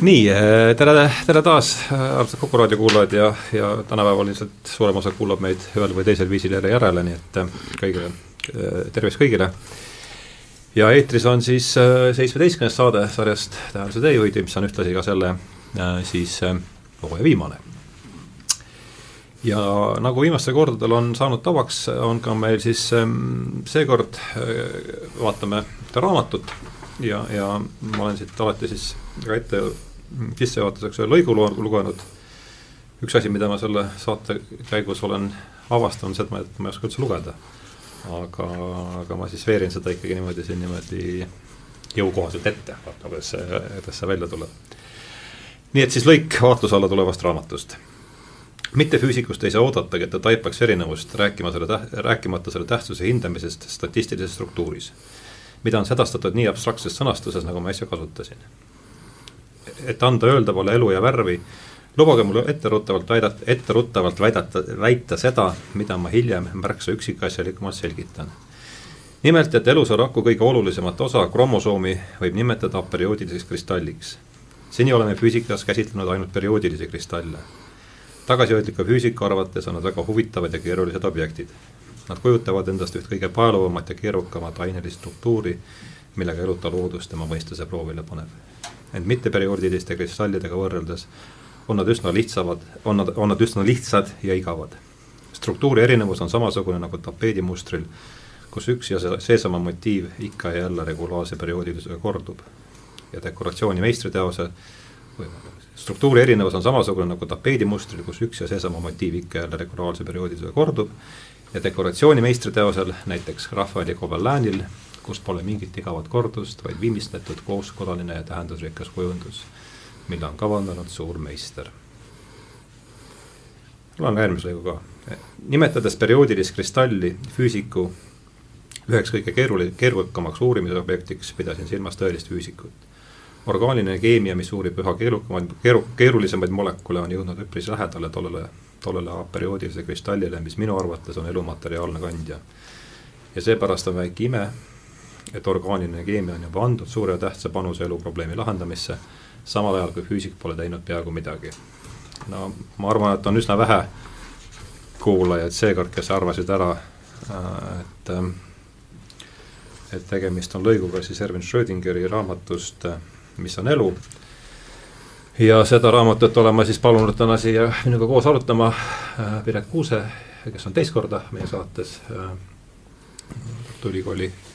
nii, eh, tere, tere taas, armsad Kuku raadio kuulajad ja, ja tänapäeval ilmselt suurem osa kuulab meid ühel või teisel viisil jälle järele, nii et eh, kõigile, tervist kõigile. ja eetris on siis seitsmeteistkümnes saade sarjast Tähenduse teejuhid, mis on ühtlasi ka selle siis hooaja viimane. ja nagu viimastel kordadel on saanud tavaks, on ka meil siis seekord vaatame ühte raamatut ja, ja ma olen siit alati siis ka ette sissejuhatuseks ühe lõigu lugenud. üks asi, mida ma selle saate käigus olen avastanud, seda, et ma ei oska üldse lugeda. aga, aga ma siis veerin seda ikkagi niimoodi siin niimoodi jõukohaselt ette, vaatame, kuidas see, kuidas see välja tuleb. nii et siis lõik vaatluse alla tulevast raamatust. mittefüüsikust ei saa oodatagi, et ta taipaks erinevust, rääkima selle täht-, rääkimata selle tähtsuse hindamisest statistilises struktuuris mida on sedastatud nii abstraktses sõnastuses, nagu ma äsja kasutasin et anda öeldavale elu ja värvi, lubage mul etteruttavalt väidata, etteruttavalt väidata, väita seda, mida ma hiljem märksa üksikasjalikumalt selgitan. nimelt, et elusaraku kõige olulisemat osa, kromosoomi, võib nimetada perioodiliseks kristalliks. seni oleme füüsikas käsitlenud ainult perioodilisi kristalle. tagasihoidliku füüsiku arvates on nad väga huvitavad ja keerulised objektid. Nad kujutavad endast üht kõige paeluvamat ja keerukamat ainelist struktuuri, millega eluta loodus tema mõistuse proovile paneb ent mitteperioodiliste kristallidega võrreldes on nad üsna lihtsamad, on nad, on nad üsna lihtsad ja igavad. struktuuri erinevus on samasugune nagu tapeedimustril, kus üks ja seesama motiiv ikka ja jälle regulaarse perioodilisusega kordub. ja dekoratsiooni meistriteose struktuuri erinevus on samasugune nagu tapeedimustril, kus üks ja seesama motiiv ikka ja jälle regulaarse perioodilisusega kordub, ja dekoratsiooni meistriteosel, näiteks Rafaeli Cobellanil, kus pole mingit igavat kordust, vaid viimistletud kooskõlaline ja tähendusrikas kujundus, mille on kavandanud suur meister. mul on järgmise lõigu ka. nimetades perioodilist kristalli füüsiku üheks kõige keeruli-, keerukamaks uurimisobjektiks pidasin silmas tõelist füüsikut. orgaaniline keemia, mis uurib üha keerukamaid, keeru-, keerulisemaid molekule, on jõudnud üpris lähedale tollele, tollele perioodilisele kristallile, mis minu arvates on elumateriaalne kandja. ja seepärast on väike ime, et orgaaniline keemia on juba andnud suure ja tähtsa panuse eluprobleemi lahendamisse, samal ajal kui füüsik pole teinud peaaegu midagi. no ma arvan, et on üsna vähe kuulajaid seekord, kes arvasid ära, äh, et äh, et tegemist on lõiguga siis Erwin Schrödingeri raamatust Mis on elu, ja seda raamatut olen ma siis palunud täna siia minuga koos arutama äh, Piret Kuuse, kes on teist korda meie saates Tartu Ülikooli Ehm,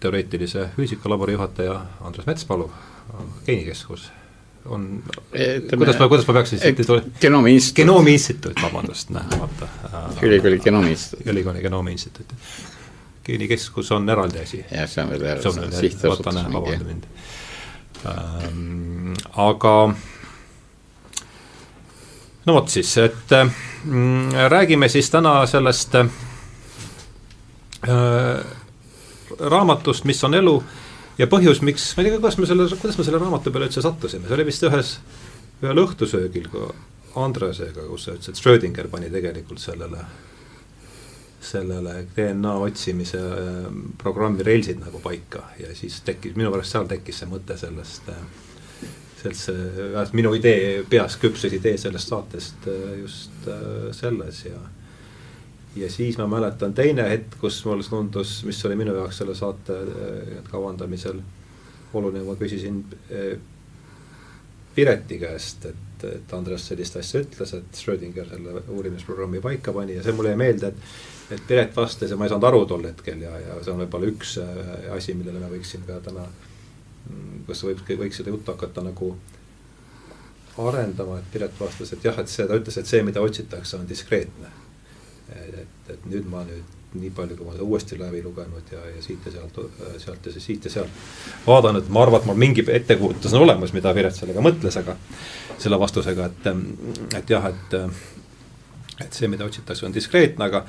teoreetilise füüsikalabori juhataja Andres Metspalu, geenikeskus on, kuidas ma, kuidas ma peaks siis genoomi instituut. genoomi instituut, vabandust, näe, vaata. ülikooli genoomi instituut. ülikooli genoomi instituut. geenikeskus on eraldi asi. jah, see on veel eraldi sihtasutus. mind ähm,. aga no vot siis, et äh, räägime siis täna sellest äh, raamatust Mis on elu ja põhjus, miks, ma ei tea, kuidas me selle, kuidas me selle raamatu peale üldse sattusime, see oli vist ühes, ühel õhtusöögil ka Andresega, kus sa ütlesid, Schrödinger pani tegelikult sellele, sellele DNA otsimise ähm, programmi reilsid nagu paika ja siis tekkis, minu pärast seal tekkis see mõte sellest äh, sellest see, minu idee, peas küpses idee sellest saatest äh, just äh, selles ja ja siis ma mäletan teine hetk, kus mulle tundus, mis oli minu jaoks selle saate äh, kavandamisel oluline, ma küsisin äh, Pireti käest, et, et Andres sellist asja ütles, et Schrödinger selle uurimisprogrammi paika pani ja see mulle jäi meelde, et et Piret vastas ja ma ei saanud aru tol hetkel ja, ja see on võib-olla üks äh, asi, millele ma võiksin ka täna, mm, kas võib, võiks seda juttu hakata nagu arendama, et Piret vastas, et jah, et see, ta ütles, et see, mida otsitakse, on diskreetne et, et nüüd ma nüüd nii palju, kui ma seda uuesti läbi lugenud ja, ja siit ja sealt, sealt ja siit ja sealt vaadanud, ma arvan, et mul mingi ettekujutus on olemas, mida Piret sellega mõtles, aga selle vastusega, et, et jah, et et see, mida otsitakse, on diskreetne, aga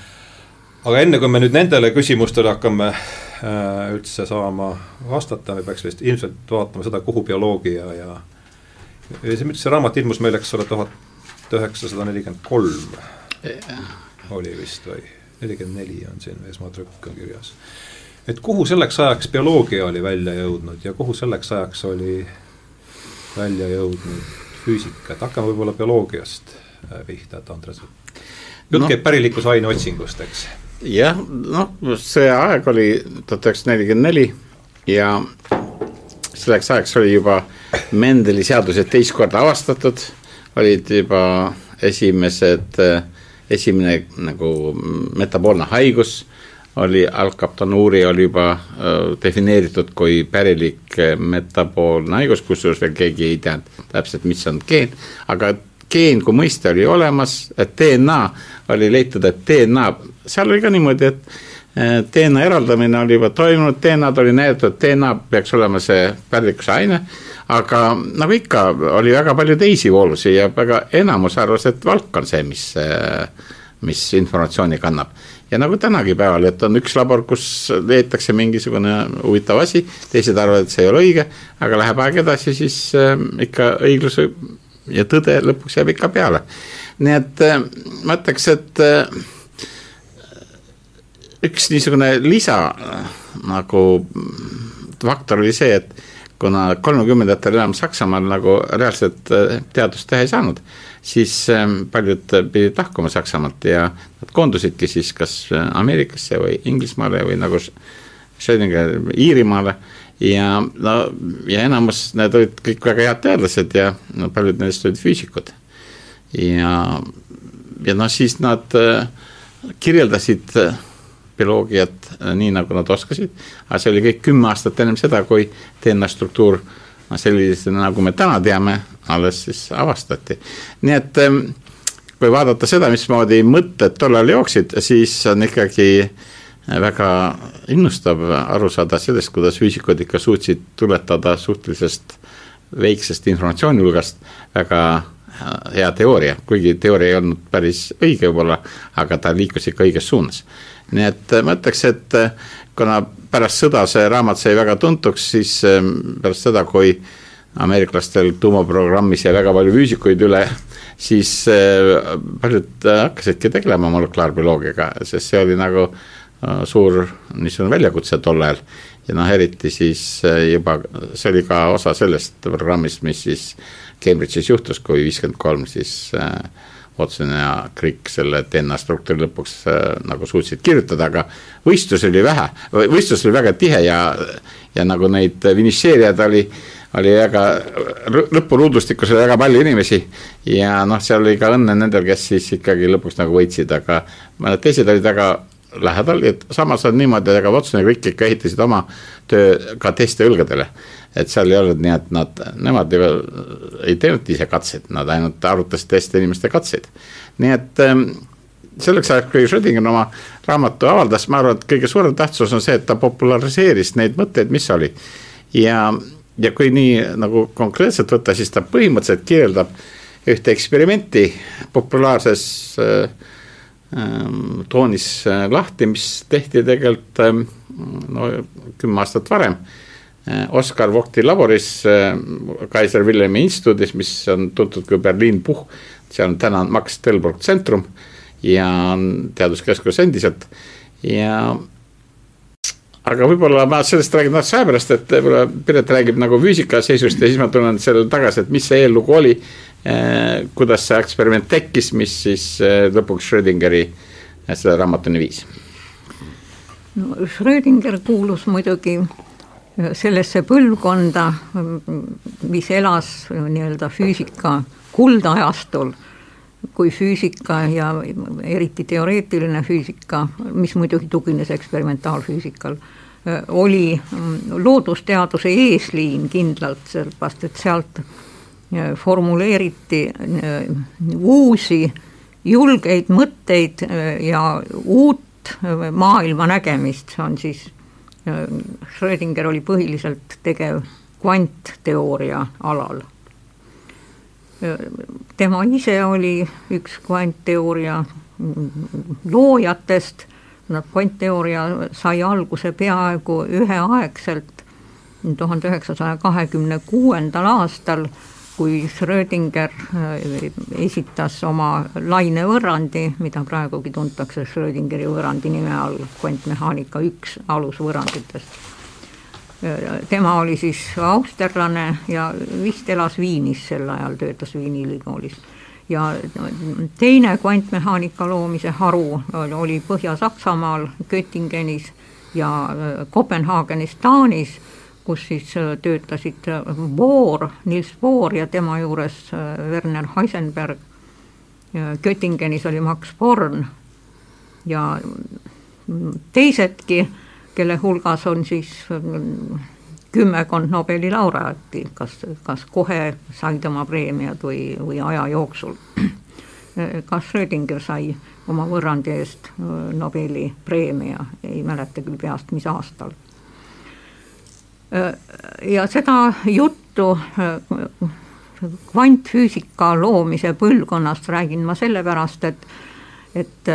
aga enne, kui me nüüd nendele küsimustele hakkame äh, üldse saama vastata, me peaks vist ilmselt vaatama seda, kuhu bioloogia ja ja see, see raamat ilmus meil, eks ole, tuhat üheksasada nelikümmend kolm oli vist või, nelikümmend neli on siin esmatrükk on kirjas. et kuhu selleks ajaks bioloogia oli välja jõudnud ja kuhu selleks ajaks oli välja jõudnud füüsika, et hakkame võib-olla bioloogiast äh, pihta, et Andres, jutt no. käib pärilikkuse aine otsingust, eks? jah, noh, see aeg oli tuhat üheksasada nelikümmend neli ja selleks ajaks oli juba Mendeli seadused teist korda avastatud, olid juba esimesed, esimene nagu metaboolne haigus oli alkaptonuuri oli juba äh, defineeritud kui pärilik äh, metaboolne haigus, kusjuures veel keegi ei teadnud täpselt, mis on geen, aga geen kui mõiste oli olemas, DNA oli leitud, et DNA, seal oli ka niimoodi, et äh, DNA eraldamine oli juba toimunud, DNA-d oli näidatud, DNA peaks olema see pärlikkuse aine, aga nagu ikka, oli väga palju teisi voolusi ja väga enamus arvas, et valk on see, mis, mis informatsiooni kannab ja nagu tänagi päeval, et on üks labor, kus leitakse mingisugune huvitav asi, teised arvavad, et see ei ole õige, aga läheb aeg edasi, siis äh, ikka õiglus ja tõde lõpuks jääb ikka peale. nii et äh, ma ütleks, et äh, üks niisugune lisa nagu faktor oli see, et kuna kolmekümnendatel enam Saksamaal nagu reaalset teadust teha ei saanud siis ähm, paljud pidid lahkuma Saksamaalt ja nad koondusidki siis kas äh, Ameerikasse või Inglismaale või nagu Schrödinger Iirimaale ja no ja enamus need olid kõik väga head teadlased ja no paljud nendest olid füüsikud. ja, ja noh, siis nad kirjeldasid bioloogiat nii, nagu nad oskasid, aga see oli kõik kümme aastat ennem seda, kui DNA struktuur no sellisena, nagu me täna teame, alles siis avastati. nii et ähm, kui vaadata seda, mismoodi mõtted tollal jooksid, siis on ikkagi väga innustav aru saada sellest, kuidas füüsikud ikka suutsid tuletada suhtelisest väiksest informatsiooni hulgast väga hea teooria, kuigi teooria ei olnud päris õige võib-olla, aga ta liikus ikka õiges suunas. Nii et ma ütleks, et kuna pärast sõda see raamat sai väga tuntuks, siis ähm, pärast seda, kui ameeriklastel tuumaprogrammis jäi väga palju füüsikuid üle, siis äh, paljud hakkasidki tegelema molekulaarbioloogiaga, sest see oli nagu äh, suur niisugune väljakutse tol ajal. ja noh, eriti siis äh, juba, see oli ka osa sellest programmist, mis siis Cambridge'is juhtus, kui viiskümmend kolm siis äh, Ja Crick selle DNA struktuuri lõpuks äh, nagu suutsid kirjutada, aga võistlusi oli vähe, võistlus oli väga tihe ja, ja nagu neid finišeerijaid oli, oli väga, lõpuruudustikus oli väga palju inimesi. ja noh, seal oli ka õnne nendel, kes siis ikkagi lõpuks nagu võitsid, aga teised olid väga lähedal, et samas on niimoodi, ega Watson ja Crick ikka ehitasid oma töö ka teiste õlgadele et seal ei olnud nii, et nad, nemad ei, ei teinud ise katseid, nad ainult arutasid teiste inimeste katseid. nii et ähm, selleks ajaks, kui Schrödinger oma raamatu avaldas, ma arvan, et kõige suurem tähtsus on see, et ta populariseeris neid mõtteid, mis oli. ja, ja kui nii nagu konkreetselt võtta, siis ta põhimõtteliselt kirjeldab ühte eksperimenti populaarses äh, toonis äh, lahti, mis tehti tegelikult äh, no kümme aastat varem Äh, Oskar Vohti laboris äh, Kaiser Wilhelmi instituudis, mis on tuntud kui Berliin Puhh. seal on täna Max Delbrück tsentrum ja on teaduskeskus endiselt ja. Aga võib-olla ma sellest räägin natuke seepärast, et võib-olla Piret räägib nagu füüsika seisust ja siis ma tulen sellele tagasi, et mis see eellugu oli. Äh, kuidas see eksperiment tekkis, mis siis lõpuks Schrödingeri selle raamatuni viis. no Schrödinger kuulus muidugi sellesse põlvkonda, mis elas nii-öelda füüsika kuldajastul, kui füüsika ja eriti teoreetiline füüsika, mis muidugi tugines eksperimentaalfüüsikal, oli loodusteaduse eesliin kindlalt, sellepärast et sealt formuleeriti uusi julgeid mõtteid ja uut maailma nägemist, see on siis Schrödinger oli põhiliselt tegev kvantteooria alal. tema ise oli üks kvantteooria loojatest, kvantteooria sai alguse peaaegu üheaegselt tuhande üheksasaja kahekümne kuuendal aastal kui Schrödinger esitas oma lainevõrrandi, mida praegugi tuntakse Schrödingeri võrrandi nime all, kvantmehaanika üks alusvõrranditest tema oli siis austerlane ja vist elas Viinis sel ajal, töötas Viini ülikoolis. Ja teine kvantmehaanika loomise haru oli Põhja-Saksamaal, Göttingenis ja äh, Kopenhaagenis, Taanis, kus siis äh, töötasid äh, Bohr, Niels Bohr ja tema juures Werner Heisenberg. Göttingenis oli Max Born ja teisedki kelle hulgas on siis mm, kümmekond Nobeli laureaati, kas, kas kohe said oma preemiad või, või aja jooksul. kas Schrödinger sai oma võrrandi eest mm, Nobeli preemia, ei mäleta küll peast, mis aastal. ja seda juttu mm, kvantfüüsika loomise põlvkonnast räägin ma sellepärast, et et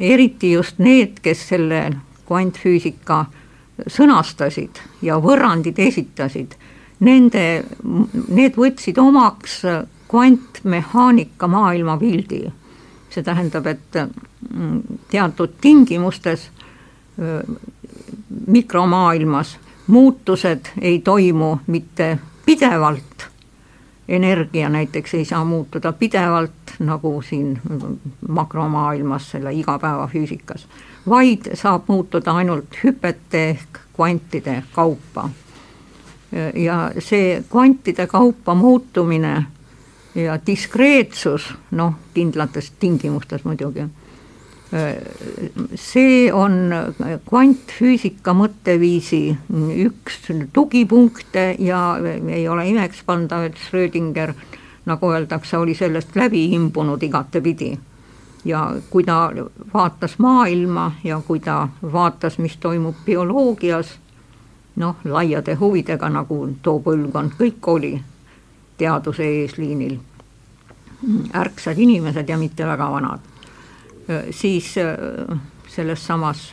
eriti just need, kes selle kvantfüüsika sõnastasid ja võrrandid esitasid, nende, need võtsid omaks kvantmehaanika maailmapildi. see tähendab, et mm, teatud tingimustes mikromaailmas muutused ei toimu mitte pidevalt, energia näiteks ei saa muutuda pidevalt, nagu siin makromaailmas, selle igapäevafüüsikas vaid saab muutuda ainult hüpete ehk kvantide kaupa. ja see kvantide kaupa muutumine ja diskreetsus, noh, kindlates tingimustes muidugi, see on kvantfüüsika mõtteviisi üks tugipunkte ja ei ole imeks pandav, et Schrödinger, nagu öeldakse, oli sellest läbi imbunud igatepidi ja kui ta vaatas maailma ja kui ta vaatas, mis toimub bioloogias, noh, laiade huvidega, nagu too põlvkond kõik oli teaduse eesliinil, ärksad inimesed ja mitte väga vanad, siis selles samas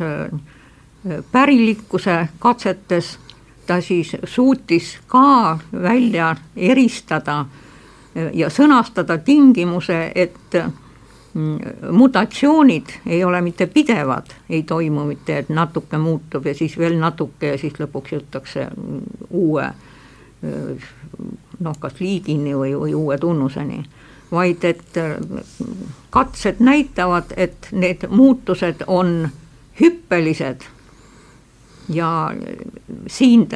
pärilikkuse katsetes ta siis suutis ka välja eristada ja sõnastada tingimuse, et mutatsioonid ei ole mitte pidevad, ei toimu mitte, et natuke muutub ja siis veel natuke ja siis lõpuks jõutakse uue noh, kas liigini või, või uue tunnuseni, vaid et katsed näitavad, et need muutused on hüppelised ja siin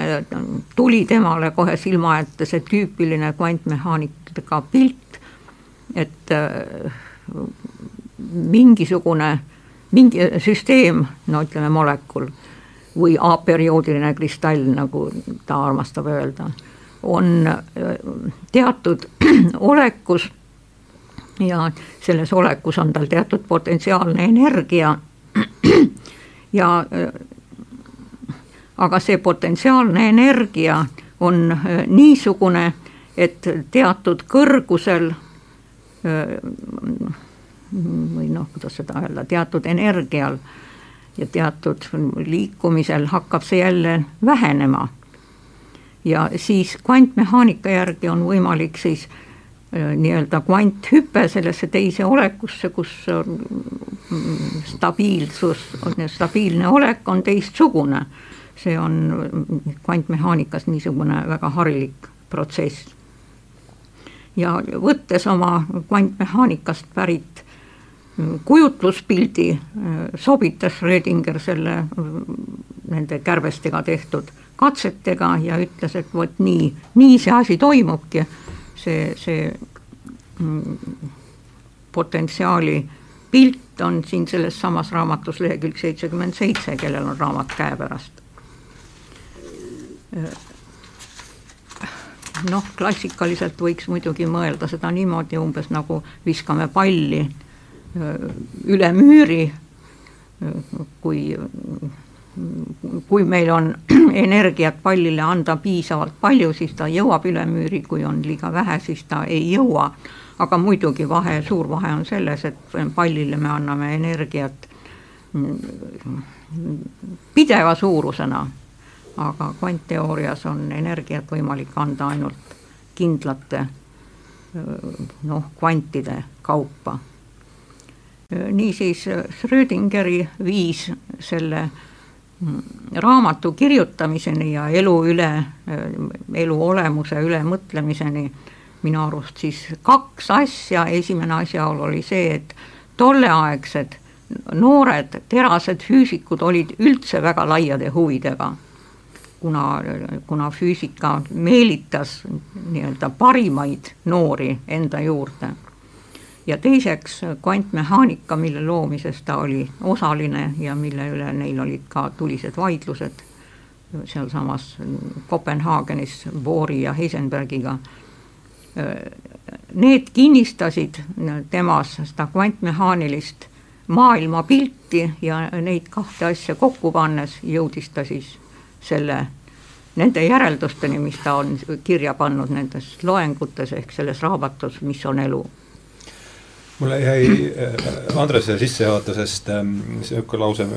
tuli temale kohe silma ette see tüüpiline kvantmehaanika pilt, et mingisugune, mingi süsteem, no ütleme molekul või aperioodiline kristall, nagu ta armastab öelda, on äh, teatud olekus ja selles olekus on tal teatud potentsiaalne energia ja äh, aga see potentsiaalne energia on äh, niisugune, et teatud kõrgusel või noh, kuidas seda öelda, teatud energial ja teatud liikumisel hakkab see jälle vähenema. ja siis kvantmehaanika järgi on võimalik siis nii-öelda kvanthüpe sellesse teise olekusse, kus mm, stabiilsus, stabiilne olek on teistsugune. see on kvantmehaanikas niisugune väga harilik protsess ja võttes oma kvantmehaanikast pärit mm, kujutluspildi, äh, sobitas Schrödinger selle mm, nende kärbestega tehtud katsetega ja ütles, et vot nii, nii see asi toimubki, see, see mm, potentsiaali pilt on siin selles samas raamatus lehekülg seitsekümmend seitse, kellel on raamat käepärast. Äh, noh, klassikaliselt võiks muidugi mõelda seda niimoodi umbes nagu viskame palli üle müüri, kui, kui meil on energiat pallile anda piisavalt palju, siis ta jõuab üle müüri, kui on liiga vähe, siis ta ei jõua. aga muidugi vahe, suur vahe on selles, et pallile me anname energiat pideva suurusena aga kvantteoorias on energiat võimalik anda ainult kindlate noh, kvantide kaupa. Niisiis Schrödingeri viis selle mm, raamatu kirjutamiseni ja elu üle, elu olemuse üle mõtlemiseni. Minu arust siis kaks asja, esimene asjaolu oli see, et tolleaegsed noored terased füüsikud olid üldse väga laiade huvidega. Kuna, kuna füüsika meelitas nii-öelda parimaid noori enda juurde. Ja teiseks kvantmehaanika, mille loomises ta oli osaline ja mille üle neil olid ka tulised vaidlused sealsamas Kopenhaagenis Bohri ja Heisenbergiga. Need kinnistasid temas seda kvantmehaanilist maailmapilti ja neid kahte asja kokku pannes jõudis ta siis selle, nende järeldusteni, mis ta on kirja pannud nendes loengutes ehk selles raamatus, mis on elu mulle jäi äh, Andrese sissejuhatusest niisugune ähm, lause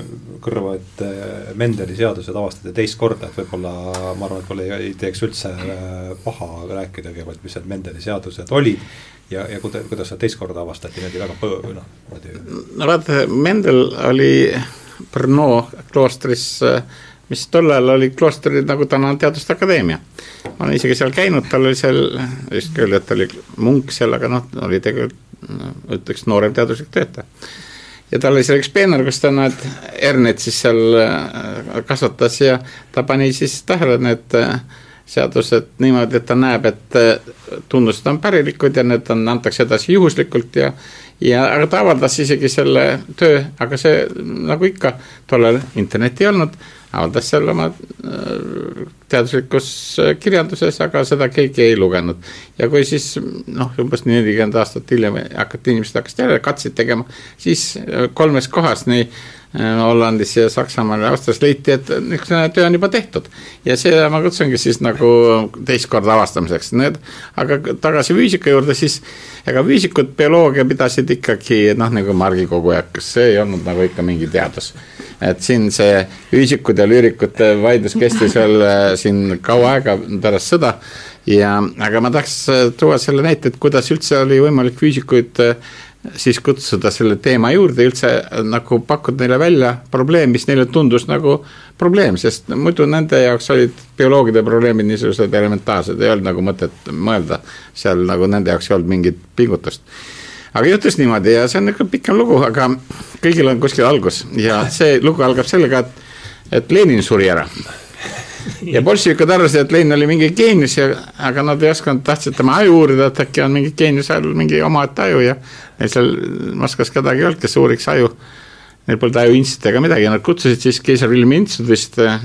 kõrva, et äh, Mendeli seadused avastati teist korda, et võib-olla ma arvan, et mulle ei, teeks üldse äh, paha rääkida kõigepealt, mis need Mendeli seadused olid ja, ja kuidas, kuidas nad teist korda avastati, niimoodi väga põ-, noh, niimoodi. no vaata, Mendel oli Brno kloostris äh, mis tol ajal oli kloostri nagu täna on Teaduste Akadeemia. ma olen isegi seal käinud, tal oli seal, just küll, et ta oli munk seal, aga noh, oli tegelikult no, ütleks noorem teaduslik töötaja. ja tal oli seal üks peenar, kus ta need herned siis seal äh, kasvatas ja ta pani siis tähele need äh, seadused niimoodi, et ta näeb, et äh, tunnused on pärilikud ja need on, antakse edasi juhuslikult ja ja, aga ta avaldas isegi selle töö, aga see nagu ikka, tollal internetti ei olnud avaldas seal oma äh, teaduslikus äh, kirjanduses, aga seda keegi ei lugenud. ja kui siis noh, umbes nelikümmend aastat hiljem hakati, inimesed hakkasid jälle katseid tegema, siis äh, kolmes kohas, nii Hollandis ja Saksamaal ja Austrias leiti, et niisugune töö on juba tehtud. ja seda ma kutsungi siis nagu teist korda avastamiseks, need, aga tagasi füüsika juurde, siis ega füüsikud bioloogia pidasid ikkagi noh, nagu margikogujad, see ei olnud nagu ikka mingi teadus. Et siin see füüsikute ja lüürikute vaidlus kestis veel äh, siin kaua aega pärast sõda. Ja, aga ma tahaks äh, tuua selle näite, et kuidas üldse oli võimalik füüsikuid äh, siis kutsuda selle teema juurde, üldse nagu pakkuda neile välja probleem, mis neile tundus nagu probleem, sest muidu nende jaoks olid bioloogide probleemid niisugused elementaarsed, ei olnud nagu mõtet mõelda seal nagu nende jaoks ei olnud mingit pingutust aga juhtus niimoodi ja see on niisugune pikem lugu, aga kõigil on kuskil algus ja see lugu algab sellega, et, et Lenin suri ära. ja bolševikud arvasid, et Lenin oli mingi geenius ja, aga nad ei osanud, tahtsid tema aju uurida, et äkki on mingi geeniuse ajal mingi omaette aju ja neil seal Moskvas kedagi ei olnud, kes uuriks aju. Neil polnud ajuinstituuti ega midagi ja nad kutsusid siis Keiser Wilhelmi instituudist äh,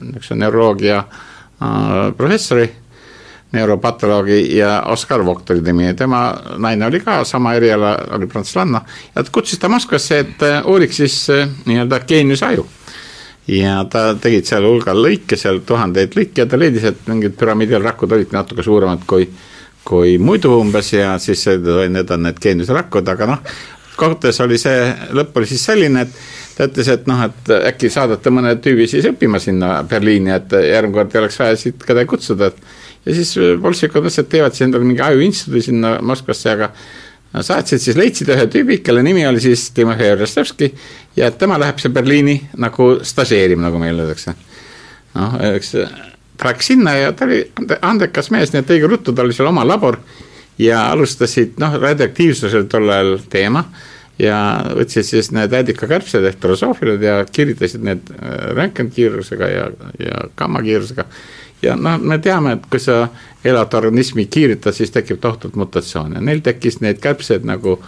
niisuguse neuroloogia äh, professori neuropatoloogi ja Oskar Vogt oli nimi ja tema naine oli ka sama eriala, oli prantslanna. ja ta kutsus ta Moskvasse, et äh, uuriks siis nii-öelda geeniuse aju. Ja ta tegid seal hulgal lõike, seal tuhandeid lõike ja ta leidis, et mingid püramiidirakud olid natuke suuremad kui, kui muidu umbes ja siis need on need geeniuse rakud, aga noh, kokkuvõttes oli see, lõpp oli siis selline, et ta ütles, et noh, et äkki saadate mõne tüübi siis õppima sinna Berliini, et järgmine kord ei oleks vaja siit kedagi kutsuda, et ja siis bolševikud mõtlesid, et teevad siis endale mingi ajuinstituudi sinna Moskvasse, aga saatsid siis, leidsid ühe tüübi, kelle nimi oli siis Timofei Rostevski ja tema läheb seal Berliini nagu stažeerima, nagu meil öeldakse. noh, eks ta läks sinna ja ta oli andekas mees, nii et õige ruttu, tal oli seal oma labor ja alustasid, noh, radioaktiivsus oli tol ajal teema ja võtsid siis need ädikakärbsed ehk drosoofilid ja kirjutasid need äh, röntgenkiirusega ja, ja gammakiirusega ja noh, me teame, et kui sa elad organismi kiirita, siis tekib tohutult mutatsioone, neil tekkis neid kärbseid nagu,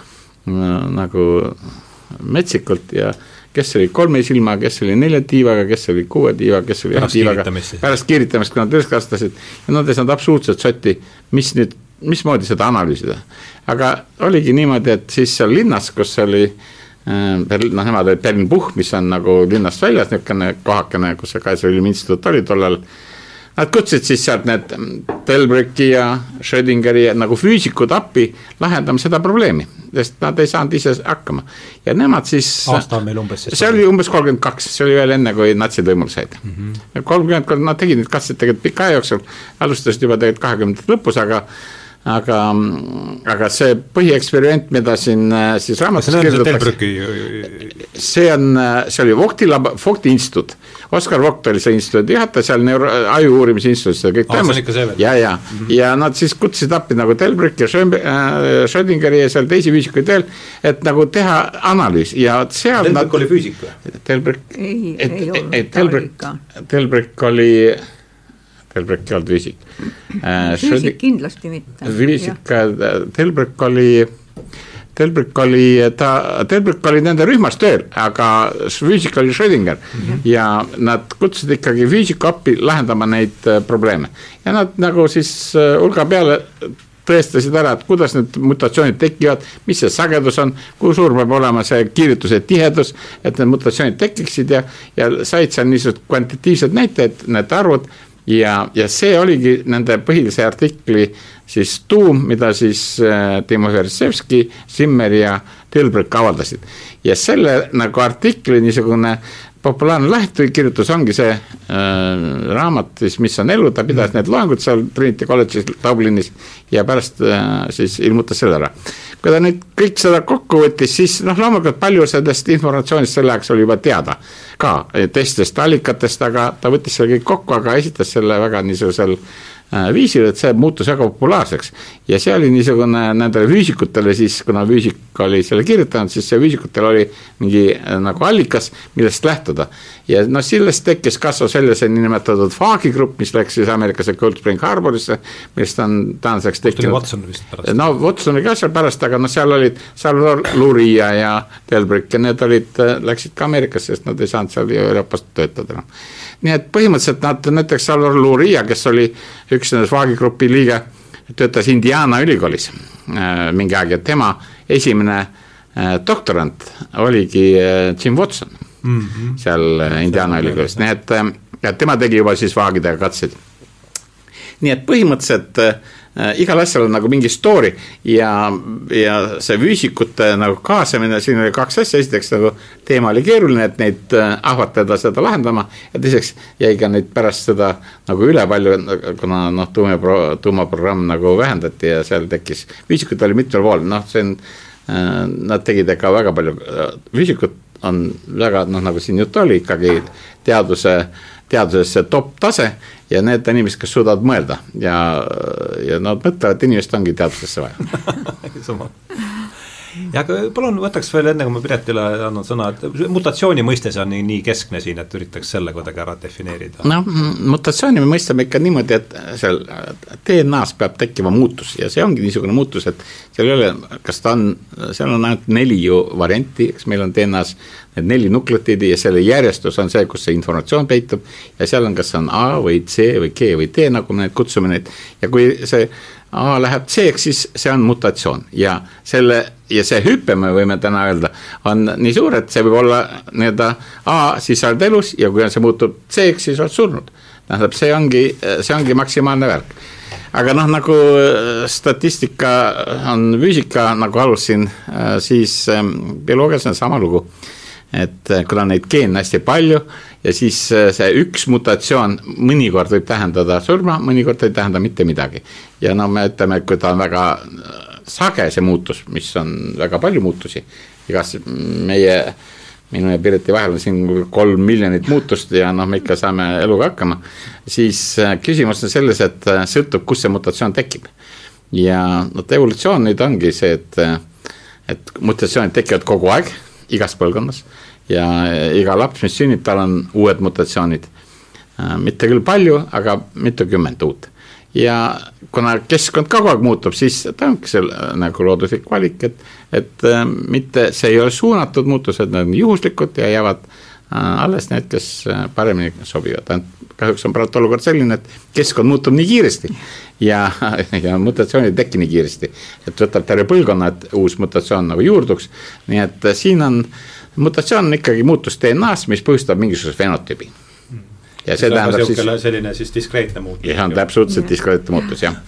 nagu metsikult ja kes oli kolme silmaga, kes oli nelja tiivaga, kes oli kuue tiivaga, kes oli ühe tiivaga. pärast kiiritamist, kui nad üles kasvatasid ja nad ei saanud absoluutselt sotti, mis nüüd, mismoodi seda analüüsida. aga oligi niimoodi, et siis seal linnas, kus oli äh, noh, nemad olid Berlin Puhh, mis on nagu linnast väljas, niisugune kohakene, kus see Kaiser Wilhelmi instituut oli tollal nad kutsusid siis sealt need Delbrücki ja Schrödingeri nagu füüsikud appi lahendama seda probleemi, sest nad ei saanud ise hakkama. ja nemad siis. aasta on meil umbes siis? see oli umbes kolmkümmend kaks, see oli veel enne, kui natsid võimule said. -hmm. kolmkümmend kolm, nad tegid neid katseid tegelikult pika aja jooksul, alustasid juba tegelikult kahekümnendate lõpus, aga aga, aga see põhieksperiment, mida siin äh, siis raamatus kirjutatakse. See on, äh, see oli Vogti lab-, Vogti instituut. Oskar Vogt oli see instituudi juhataja seal neuro-, aju uurimise instituudis seda kõik toimus. ja, ja mm, -hmm. ja nad siis kutsusid appi nagu Delbrück ja äh, Schrödingeri ja seal teisi füüsikuid veel, et nagu teha analüüs ja seal. Delbrück oli füüsik või? Delbrück. ei, ei olnud. Delbrück, Delbrück oli Delbrück ei olnud füüsik äh,. füüsik kindlasti mitte. füüsik, Delbrück oli, Delbrück oli, ta, Delbrück oli nende rühmas tööl, aga füüsik oli Schrödinger mm -hmm. ja nad kutsusid ikkagi füüsiku appi lahendama neid äh, probleeme. ja nad nagu siis äh, hulga peale tõestasid ära, et kuidas need mutatsioonid tekivad, mis see sagedus on, kui suur peab olema see kiirituse tihedus, et need mutatsioonid tekiksid ja, ja said seal niisugused kvantitatiivsed näitajad, need arvud ja, ja see oligi nende põhilise artikli siis tuum, mida siis äh, Timo Versevski, Zimmer ja Tilbreck avaldasid. ja selle nagu artikli niisugune populaarne lähtekirjutus ongi see äh, raamat siis, mis on elu, ta pidas mm. need loengud seal Trinity kolledžis Dublinis ja pärast äh, siis ilmutas selle ära. kui ta nüüd kõik seda kokku võttis, siis noh, loomulikult palju sellest informatsioonist sel ajaks oli juba teada ka teistest allikatest, aga ta võttis selle kõik kokku, aga esitas selle väga niisugusel Äh, viisil, et see muutus väga populaarseks. ja see oli niisugune nendele füüsikutele siis, kuna füüsik oli selle kirjutanud, siis see füüsikutel oli mingi äh, nagu allikas, millest lähtuda. ja noh, sellest tekkis, kasvas välja see niinimetatud Faagi grupp, mis läks siis Ameerikasse Cold Spring Harborisse, millest on tänaseks tekkinud. Watson vist pärast. no Watson oli ka seal pärast, aga noh, seal olid, seal Luria ja Delbrick ja need olid, äh, läksid ka Ameerikasse, sest nad ei saanud seal Euroopas töötada enam no nii et põhimõtteliselt nad, näiteks Salvar Luria, kes oli üks nendest vaagigrupi liige, töötas Indiana ülikoolis äh, mingi aeg ja tema esimene äh, doktorant oligi äh, Jim Watson mm -hmm. seal Indiana ülikoolis, nii et ja tema tegi juba siis vaagidega katseid. nii et põhimõtteliselt igal asjal on nagu mingi story ja, ja see füüsikute nagu kaasamine, siin oli kaks asja, esiteks nagu teema oli keeruline, et neid äh, ahvatleda seda lahendama. Ja teiseks jäi ka neid pärast seda nagu üle palju, kuna noh, tuumapro-, tuumaprogramm nagu vähendati ja seal tekkis, füüsikuid oli mitmel pool, noh, see on äh,, nad tegid ikka väga palju, äh, füüsikud on väga noh, nagu siin juttu oli, ikkagi teaduse teaduses see top tase ja need inimesed, kes suudavad mõelda ja, ja nad mõtlevad, inimest ongi teadusesse vaja ja palun võtaks veel enne, kui ma Piretile annan sõna, et mutatsiooni mõiste, see on nii, nii keskne siin, et üritaks selle kuidagi ära defineerida. noh, mutatsiooni me mõistame ikka niimoodi, et seal DNA-s peab tekkima muutus ja see ongi niisugune muutus, et seal ei ole, kas ta on, seal on ainult neli ju varianti, eks meil on DNA-s need neli nukleotiidi ja selle järjestus on see, kus see informatsioon peitub ja seal on, kas on A või C või G või D, nagu me neid kutsume neid, ja kui see A läheb C-ks, siis see on mutatsioon ja selle ja see hüpe, me võime täna öelda, on nii suur, et see võib olla nii-öelda A, siis sa oled elus ja kui see muutub C-ks, siis oled surnud. tähendab, see ongi, see ongi maksimaalne värk. aga noh, nagu äh, statistika on füüsika, nagu alustasin, äh, siis ähm, bioloogias on sama lugu et äh, kuna neid geene hästi palju ja siis äh, see üks mutatsioon mõnikord võib tähendada surma, mõnikord ei tähenda mitte midagi. ja no me ütleme, kui ta on väga äh, sage, see muutus, mis on väga palju muutusi, igas meie, minu ja Piriti vahel on siin kolm miljonit muutust ja noh, me ikka saame eluga hakkama, siis küsimus on selles, et sõltub, kus see mutatsioon tekib. ja vot evolutsioon nüüd ongi see, et, et mutatsioonid tekivad kogu aeg igas põlvkonnas ja iga laps, mis sünnib, tal on uued mutatsioonid. Äh, mitte küll palju, aga mitukümmend uut. ja kuna keskkond kogu aeg muutub, siis ta ongi see äh, nagu looduslik valik, et, et äh, mitte, see ei ole suunatud muutused, need on juhuslikud ja jäävad alles need, kes paremini sobivad, ainult kahjuks on praegu olukord selline, et keskkond muutub nii kiiresti ja, ja mutatsioonid ei teki nii kiiresti. et võtab terve põlvkonna, et uus mutatsioon nagu juurduks, nii et siin on, mutatsioon on ikkagi muutus DNA-s, mis põhjustab mingisuguse fenotüübi. ja see tähendab siis. selline siis diskreetne muutus. jah, on absoluutselt diskreetne muutus, jah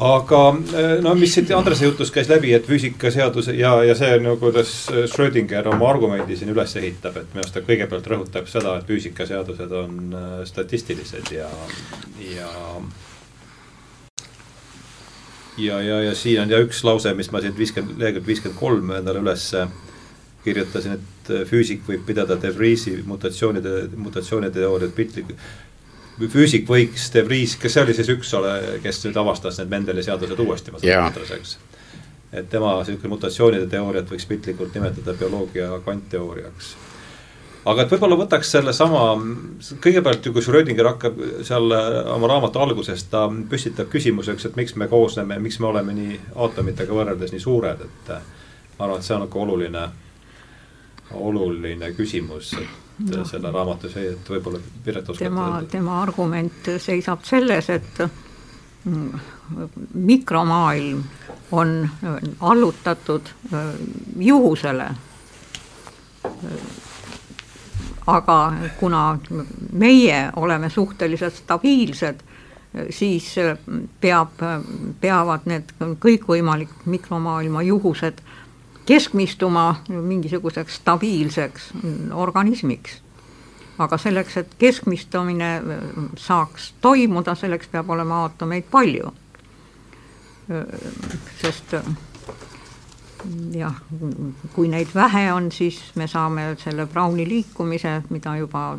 aga eh, no mis siit Andrese jutust käis läbi, et füüsikaseadus ja, ja see no kuidas Schrödinger oma argumendi siin üles ehitab, et minu arust ta kõigepealt rõhutab seda, et füüsikaseadused on eh, statistilised ja, ja ja, ja, ja siin on ja üks lause, mis ma siit viiskümmend, lehekülg viiskümmend kolm endale üles kirjutasin, et füüsik võib pidada De Vriesi mutatsioonide, mutatsioonide teooriat piltlik füüsik võiks, De Vries, kas see oli siis üks ole, kes nüüd avastas need Mendeli seadused uuesti, ma saan aru, eks. et tema niisugune mutatsioonide teooriat võiks piltlikult nimetada bioloogia kvantteooriaks. aga et võib-olla võtaks sellesama, kõigepealt ju, kui Schrödinger hakkab seal oma raamatu alguses, ta püstitab küsimuseks, et miks me koosneme, miks me oleme nii aatomitega võrreldes nii suured, et ma arvan, et see on nagu oluline, oluline küsimus, et no. selle raamatu see, et võib-olla Piret oskab tema, tema argument seisab selles, et mm, mikromaailm on allutatud äh, juhusele. aga kuna meie oleme suhteliselt stabiilsed, siis peab, peavad need kõikvõimalik mikromaailma juhused keskmistuma mingisuguseks stabiilseks organismiks. aga selleks, et keskmistumine saaks toimuda, selleks peab olema aatomeid palju. sest jah, kui neid vähe on, siis me saame selle Browni liikumise, mida juba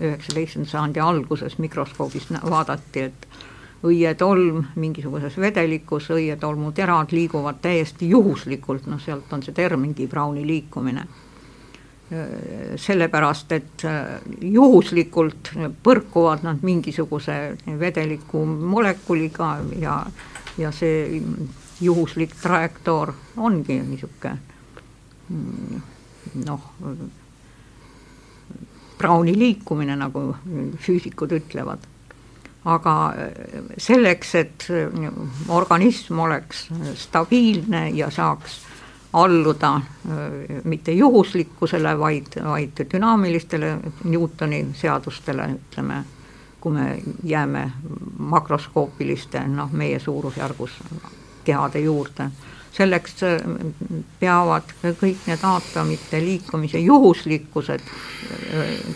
üheksateistkümnenda sajandi alguses mikroskoobis vaadati, et õietolm mingisuguses vedelikus, õietolmuterad liiguvad täiesti juhuslikult, noh, sealt on see termingi Browni liikumine. sellepärast, et juhuslikult põrkuvad nad mingisuguse vedeliku molekuliga ja, ja see juhuslik trajektoor ongi niisugune noh, Browni liikumine, nagu füüsikud ütlevad aga selleks, et organism oleks stabiilne ja saaks alluda mitte juhuslikkusele, vaid, vaid dünaamilistele Newtoni seadustele, ütleme, kui me jääme makroskoopiliste, noh, meie suurusjärgus kehade juurde, selleks peavad kõik need aatomite liikumise juhuslikkused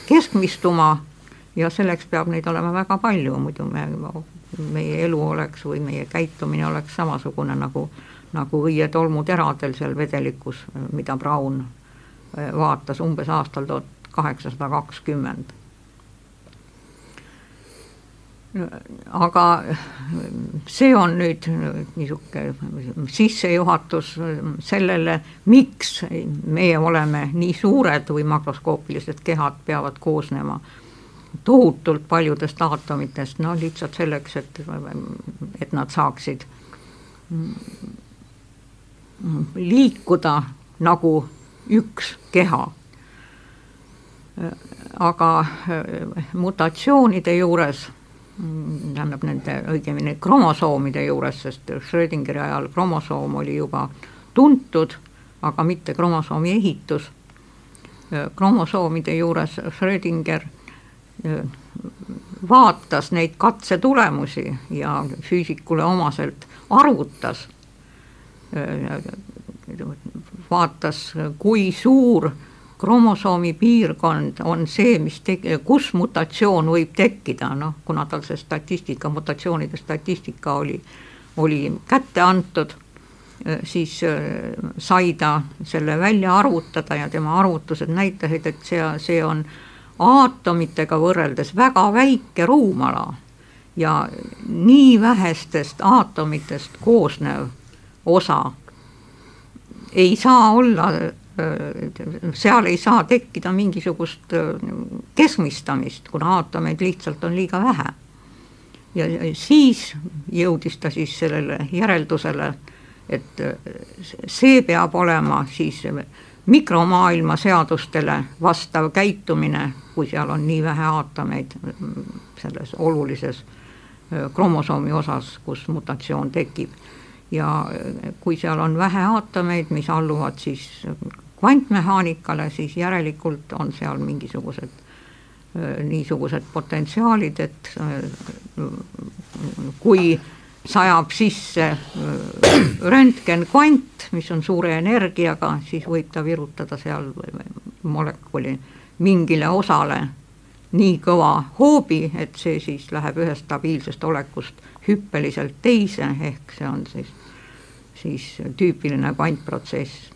keskmistuma ja selleks peab neid olema väga palju, muidu me, meie elu oleks või meie käitumine oleks samasugune nagu, nagu õietolmuteradel seal vedelikus, mida Braun äh, vaatas umbes aastal tuhat kaheksasada kakskümmend. aga see on nüüd niisugune sissejuhatus sellele, miks meie oleme nii suured või makroskoopilised kehad peavad koosnema tohutult paljudest aatomitest, no lihtsalt selleks, et, et nad saaksid liikuda nagu üks keha. aga mutatsioonide juures, tähendab nende õigemini kromosoomide juures, sest Schrödingeri ajal kromosoom oli juba tuntud, aga mitte kromosoomi ehitus. kromosoomide juures Schrödinger vaatas neid katsetulemusi ja füüsikule omaselt arvutas, vaatas, kui suur kromosoomi piirkond on see, mis tek-, kus mutatsioon võib tekkida, noh, kuna tal see statistika, mutatsioonide statistika oli, oli kätte antud, siis sai ta selle välja arvutada ja tema arvutused näitasid, et see, see on aatomitega võrreldes väga väike ruumala ja nii vähestest aatomitest koosnev osa ei saa olla, seal ei saa tekkida mingisugust keskmistamist, kuna aatomeid lihtsalt on liiga vähe. ja siis jõudis ta siis sellele järeldusele, et see peab olema siis mikromaailma seadustele vastav käitumine, kui seal on nii vähe aatomeid selles olulises kromosoomi osas, kus mutatsioon tekib. ja kui seal on vähe aatomeid, mis alluvad siis kvantmehaanikale, siis järelikult on seal mingisugused niisugused potentsiaalid, et kui sajab sisse röntgenkvant, mis on suure energiaga, siis võib ta virutada seal molekuli mingile osale nii kõva hoobi, et see siis läheb ühest stabiilsest olekust hüppeliselt teise, ehk see on siis, siis tüüpiline kvantprotsess.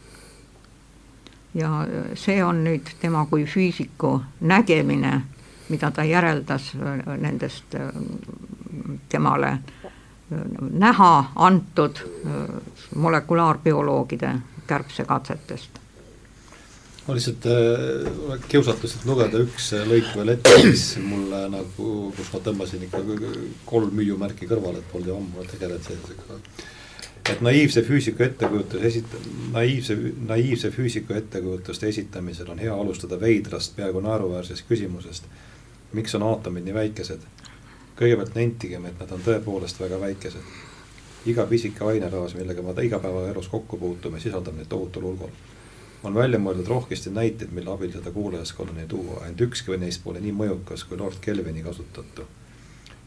ja see on nüüd tema kui füüsiku nägemine, mida ta järeldas nendest temale näha antud molekulaarbioloogide kärbsekatsetest ma lihtsalt äh, kiusatusest lugeda üks lõik veel ette, mis mulle nagu, kus ma tõmbasin ikka kolm müüumärki kõrvale, et polnud ju ammu tegelenud sellisega. et naiivse füüsiku ettekujutuse esit-, naiivse, naiivse füüsiku ettekujutuste esitamisel on hea alustada veidrast, peaaegu naeruväärsest küsimusest. miks on aatomid nii väikesed? Kõigepealt nentigem, et nad on tõepoolest väga väikesed. iga pisike aineraas, millega me igapäevaelus kokku puutume, sisaldab neid tohutul hulgal on välja mõeldud rohkesti näiteid, mille abil seda kuulajaskonnani tuua, ent ükski neist pole nii mõjukas kui Lord Kelvini kasutatu.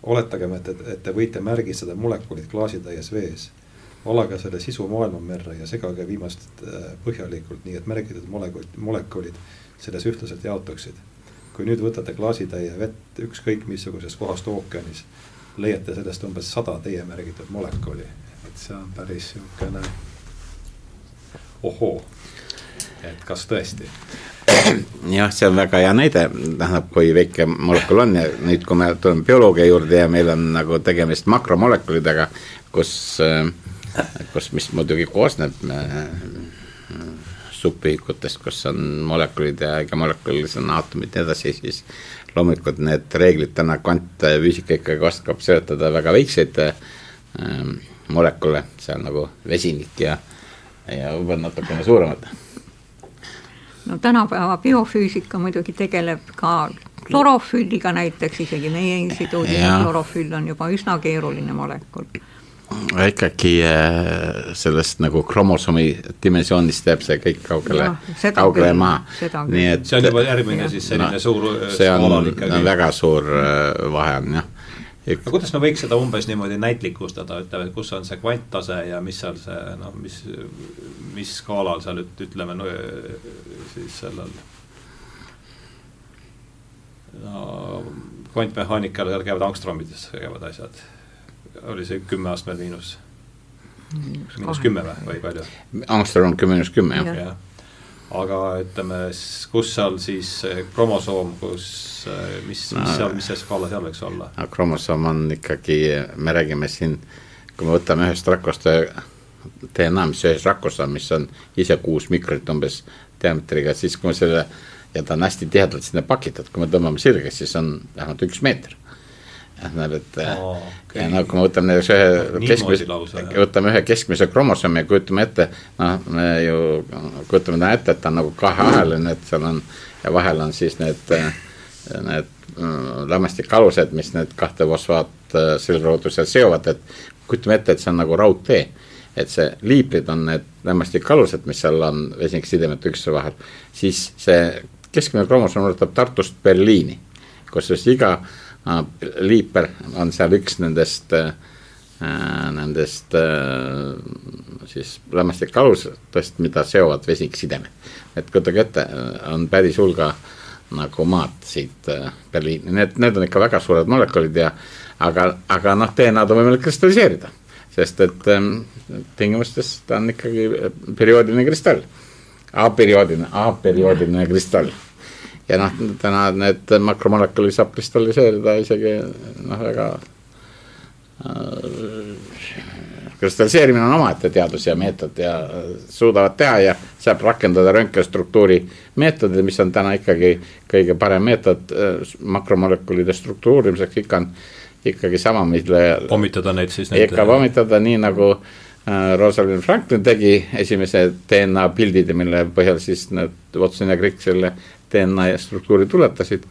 oletagem, et, et, te võite märgistada molekulid klaasitäies vees. valage selle sisu maailmamerre ja segage viimast äh, põhjalikult, nii et märgitud molekulid, molekulid selles ühtlaselt jaotuksid. Kui nüüd võtate klaasitäie vett ükskõik missugusest kohast ookeanis, leiate sellest umbes sada teie märgitud molekuli, et see on päris niisugune ohoo. Et kas tõesti? jah, see on väga hea näide, tähendab, kui väike molekul on ja nüüd, kui me tuleme bioloogia juurde ja meil on nagu tegemist makromolekulidega, kus, kus, mis muidugi koosneb subühikutest, kus on molekulid ja egamolekulis on aatomid ja nii edasi, siis loomulikult need reeglid täna kvantfüüsika ikkagi oskab seletada väga väikseid äh, molekule, see on nagu vesinik ja, ja võib-olla natukene suuremad. No tänapäeva biofüüsika muidugi tegeleb ka klorofülliga näiteks, isegi meie instituudis klorofüll on juba üsna keeruline molekul ikkagi äh, sellest nagu kromosoomi dimensioonist jääb see kõik kaugele, kaugele maha. nii et see on juba järgmine siis selline no, suur see on, on väga suur äh, vahe on jah. Aga kuidas me võiks seda umbes niimoodi näitlikustada, ütleme, et kus on see kvanttase ja mis seal see noh, mis, mis skaalal seal nüüd ütleme no, siis sellel no kvantmehaanikal seal käivad angstromides käivad asjad, oli see kümme astmed miinus, miinus kümme või, või palju? angstrom on miinus kümme, jah ja. aga ütleme, kus seal siis kromosoom, kus, mis, mis no, seal, mis see skaala seal võiks olla? no kromosoom on ikkagi, me räägime siin, kui me võtame ühest rakust DNA, mis ühes rakus on, mis on ise kuus mikrit umbes diameetriga, siis kui me selle ja ta on hästi tihedalt sinna pakitud, kui me tõmbame sirgeks, siis on vähemalt üks meeter tähendab, et oh, okay. no kui me võtame näiteks ühe keskmise, võtame ühe keskmise kromosoomi ja kujutame ette, noh, me ju kujutame täna ette, et ta on nagu kaheaheline, et seal on ja vahel on siis need, need mm, lämmastikalused, mis need kahte fosfaatsõlgroodu seal seovad, et kujutame ette, et see on nagu raudtee. et see liiprid on need lämmastikalused, mis seal on vesiniksidemete üksteise vahel, siis see keskmine kromosoom ulatub Tartust Berliini, kusjuures iga Ah, liiper on seal üks nendest äh,, nendest äh, siis lämmastikalusest, mida seovad vesiksidemed. et kujutage ette, on päris hulga nagu maad siit äh, Berliini, need, need on ikka väga suured molekulid ja aga, aga noh, DNA-d on võimalik kristalliseerida, sest et ähm, tingimustes ta on ikkagi perioodiline kristall, aperioodiline, aperioodiline kristall ja noh, täna need makromolekuli saab kristalliseerida isegi noh, väga äh, kristalliseerimine on omaette teadus ja meetod ja suudavad teha ja saab rakendada röntgenstruktuuri meetodil, mis on täna ikkagi kõige parem meetod äh, makromolekulide struktuurimiseks, ikka on ikkagi sama, mille. pommitada neid siis. ikka pommitada nii nagu äh, Rosalind Franklin tegi esimese DNA pildid ja mille põhjal siis need Watson ja Crick selle DNA struktuuri tuletasid.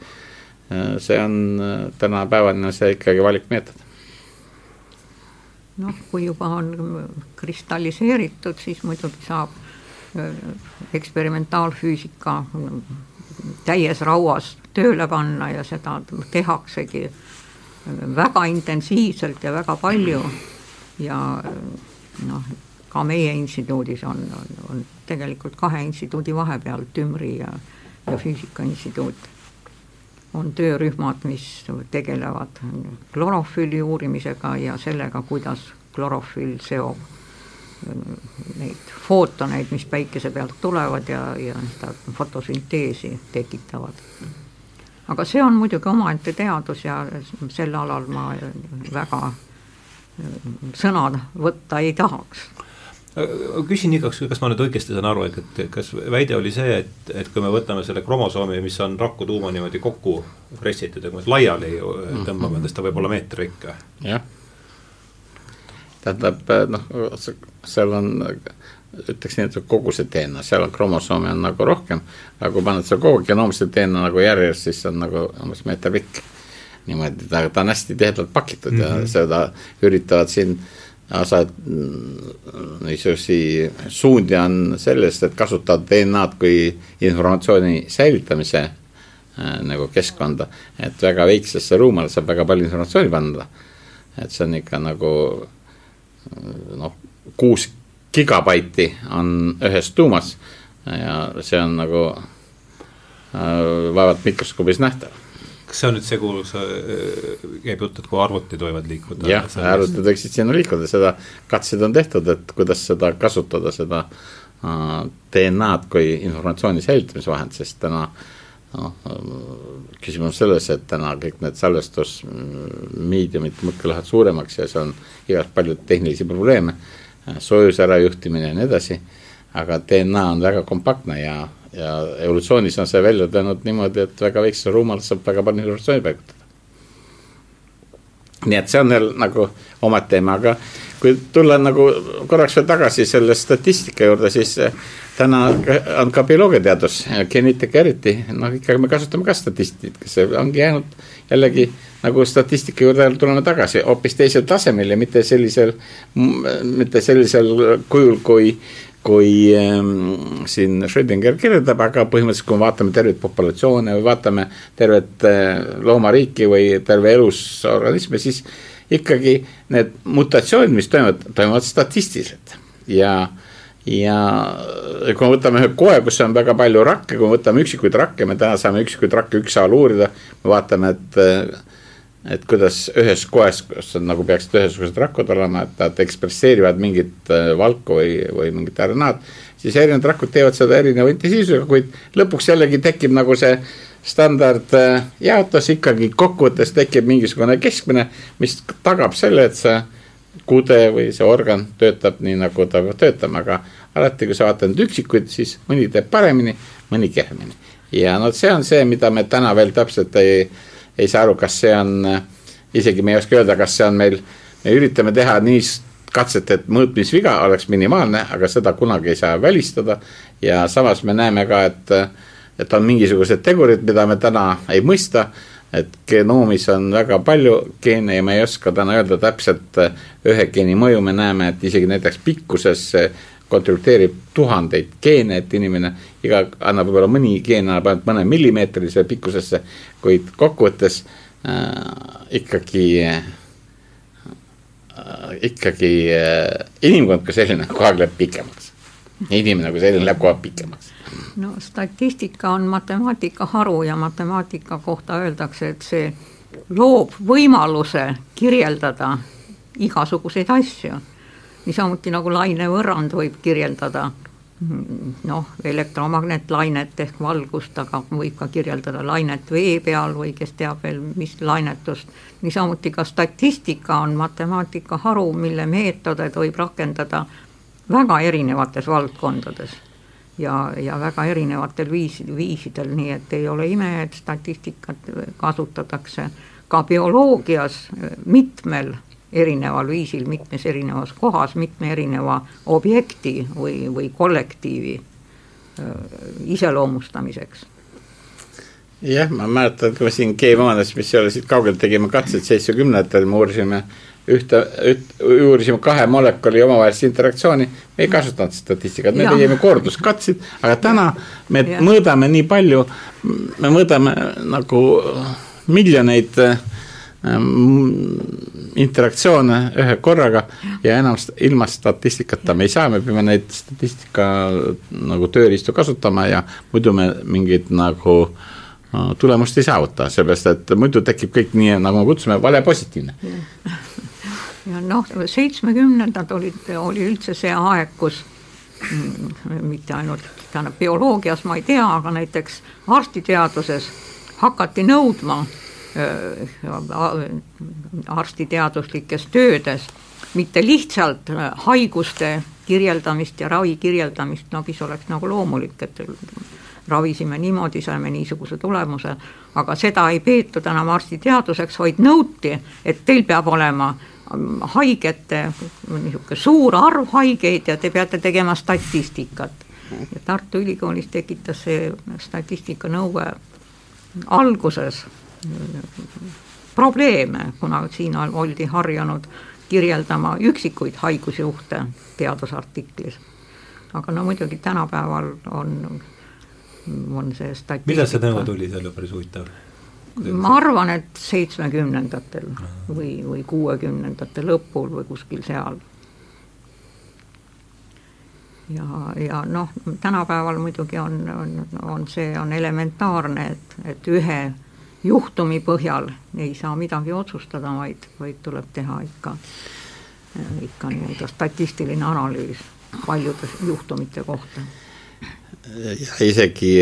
see on tänapäevane see ikkagi valikmeetod. noh, kui juba on kristalliseeritud, siis muidugi saab äh, eksperimentaalfüüsika täies rauas tööle panna ja seda tehaksegi väga intensiivselt ja väga palju ja noh, ka meie instituudis on, on, on tegelikult kahe instituudi vahepeal, Tümri ja, ja Füüsika Instituut, on töörühmad, mis tegelevad klorofülli uurimisega ja sellega, kuidas klorofüll seob neid footoneid, mis päikese pealt tulevad ja, ja seda fotosünteesi tekitavad. aga see on muidugi omaette teadus ja sel alal ma väga sõna võtta ei tahaks küsin igaks, kas ma nüüd õigesti saan aru, et, kas väide oli see, et, et kui me võtame selle kromosoomi, mis on raku tuuma niimoodi kokku pressitud ja kui me laiali tõmbame, siis ta võib olla meeter ikka? jah tähendab noh, seal on, ütleks nii, et kogu see DNA, seal on kromosoomi on nagu rohkem, aga kui paned selle kogu genoomse DNA nagu järjest, siis on nagu umbes meeter pikk. niimoodi, ta, ta on hästi tihedalt pakitud mm -hmm. ja mhm. seda üritavad siin osad niisuguseid suundi on sellest, et kasutada DNA-d kui informatsiooni säilitamise äh, nagu keskkonda. et väga väiksesse ruumale saab väga palju informatsiooni panna. et see on ikka nagu noh, kuus gigabaiti on ühes tuumas ja see on nagu äh, vaevalt mikroskoobis nähtav. Kas see on nüüd see, kuhu sa, äh, käib jutt, et kui arvutid võivad liikuda? jah, arvutid võiksid sinna liikuda, seda katsed on tehtud, et kuidas seda kasutada, seda äh, DNA-d kui informatsiooni säilitamisvahend, sest täna noh, küsimus selles, et täna kõik need salvestusmeediumid muudkui lähevad suuremaks ja see on igast palju tehnilisi probleeme, soojuse ärajuhtimine ja nii edasi, aga DNA on väga kompaktne ja, ja evolutsioonis on see välja tulnud niimoodi, et väga väikse ruumalt saab väga palju informatsiooni paigutada. nii et see on jälle nagu oma teema, aga kui tulla nagu korraks veel tagasi selle statistika juurde, siis täna on ka bioloogiateadus, geneetika eriti, noh ikkagi me kasutame ka statistikat, see ongi jäänud jällegi nagu statistika juurde tuleme tagasi hoopis teisel tasemel ja mitte sellisel, mitte sellisel kujul, kui kui ähm, siin Schrödinger kirjeldab, aga põhimõtteliselt, kui me vaatame terveid populatsioone või vaatame tervet äh, loomariiki või terve elus organisme, siis ikkagi need mutatsioonid, mis toimuvad, toimuvad statistiliselt ja ja kui me võtame ühe koe, kus on väga palju rakke, kui me võtame üksikuid rakke, me täna saame üksikuid rakke ükshaaval uurida. me vaatame, et, et kuidas ühes koes, kus on nagu peaksid ühesugused rakud olema, et nad ekspresseerivad mingit äh, valku või, või mingit RNA-d. siis erinevad rakud teevad seda erineva intensiivsusega, kuid lõpuks jällegi tekib nagu see standardjaotus äh, ikkagi kokkuvõttes tekib mingisugune keskmine, mis tagab selle, et see kude või see organ töötab nii, nagu ta peab töötama, aga alati, kui sa vaatad üksikuid, siis mõni teeb paremini, mõni kehvemini. ja no see on see, mida me täna veel täpselt ei, ei saa aru, kas see on, isegi me ei oska öelda, kas see on meil, me üritame teha nii katset, et mõõtmisviga oleks minimaalne, aga seda kunagi ei saa välistada. ja samas me näeme ka, et, et on mingisugused tegurid, mida me täna ei mõista et genoomis on väga palju geene ja me ei oska täna öelda täpselt ühe geeni mõju, me näeme, et isegi näiteks pikkuses kontributeerib tuhandeid geene, et inimene iga, annab võib-olla mõni geen annab ainult mõne millimeetrise pikkusesse, kuid kokkuvõttes äh, ikkagi äh, ikkagi äh, inimkond kui selline kogu aeg läheb pikemaks. inimene kui selline läheb kogu aeg pikemaks no statistika on matemaatika haru ja matemaatika kohta öeldakse, et see loob võimaluse kirjeldada igasuguseid asju. Niisamuti nagu lainevõrrand võib kirjeldada noh, elektromagnetlainet ehk valgust, aga võib ka kirjeldada lainet vee peal või kes teab veel, mis lainetust. niisamuti ka statistika on matemaatika haru, mille meetodeid võib rakendada väga erinevates valdkondades ja, ja väga erinevatel viis, viisidel, nii et ei ole ime, et statistikat kasutatakse ka bioloogias mitmel erineval viisil, mitmes erinevas kohas, mitme erineva objekti või, või kollektiivi iseloomustamiseks jah, ma mäletan, kui me siin G-maanes, mis ei ole siit kaugelt, tegime katseid seitsmekümnendatel, me uurisime ühte, üht, uurisime kahe molekuli omavahelist interaktsiooni, me ei kasutanud statistikat, me tegime korduskatseid, aga täna me ja. mõõdame nii palju, me mõõdame nagu miljoneid ähm, interaktsioone ühe korraga ja enam ilma statistikata me ei saa, me peame neid statistika nagu tööriistu kasutama ja muidu me mingeid nagu tulemust ei saavuta, sellepärast et muidu tekib kõik nii, nagu me kutsume, vale positiivne. Ja noh, seitsmekümnendad olid, oli üldse see aeg, kus mm, mitte ainult tähendab bioloogias ma ei tea, aga näiteks arstiteaduses hakati nõudma arstiteaduslikes töödes mitte lihtsalt äh, haiguste kirjeldamist ja ravi kirjeldamist, no mis oleks nagu loomulik, et ravisime niimoodi, saime niisuguse tulemuse, aga seda ei peetud enam arstiteaduseks, vaid nõuti, et teil peab olema haigete, niisugune suur arv haigeid ja te peate tegema statistikat. ja Tartu Ülikoolis tekitas see statistikanõue alguses probleeme, kuna siin oldi harjunud kirjeldama üksikuid haigusjuhte teadusartiklis. aga no muidugi tänapäeval on, on see statistika. millal see nõue tuli, see oli päris huvitav ma arvan, et seitsmekümnendatel või, või kuuekümnendate lõpul või kuskil seal. ja, ja noh, tänapäeval muidugi on, on, on see on elementaarne, et, et ühe juhtumi põhjal. Ei saa midagi otsustada, vaid, vaid tuleb teha ikka, ikka nii-öelda statistiline analüüs paljude juhtumite kohta. Ja isegi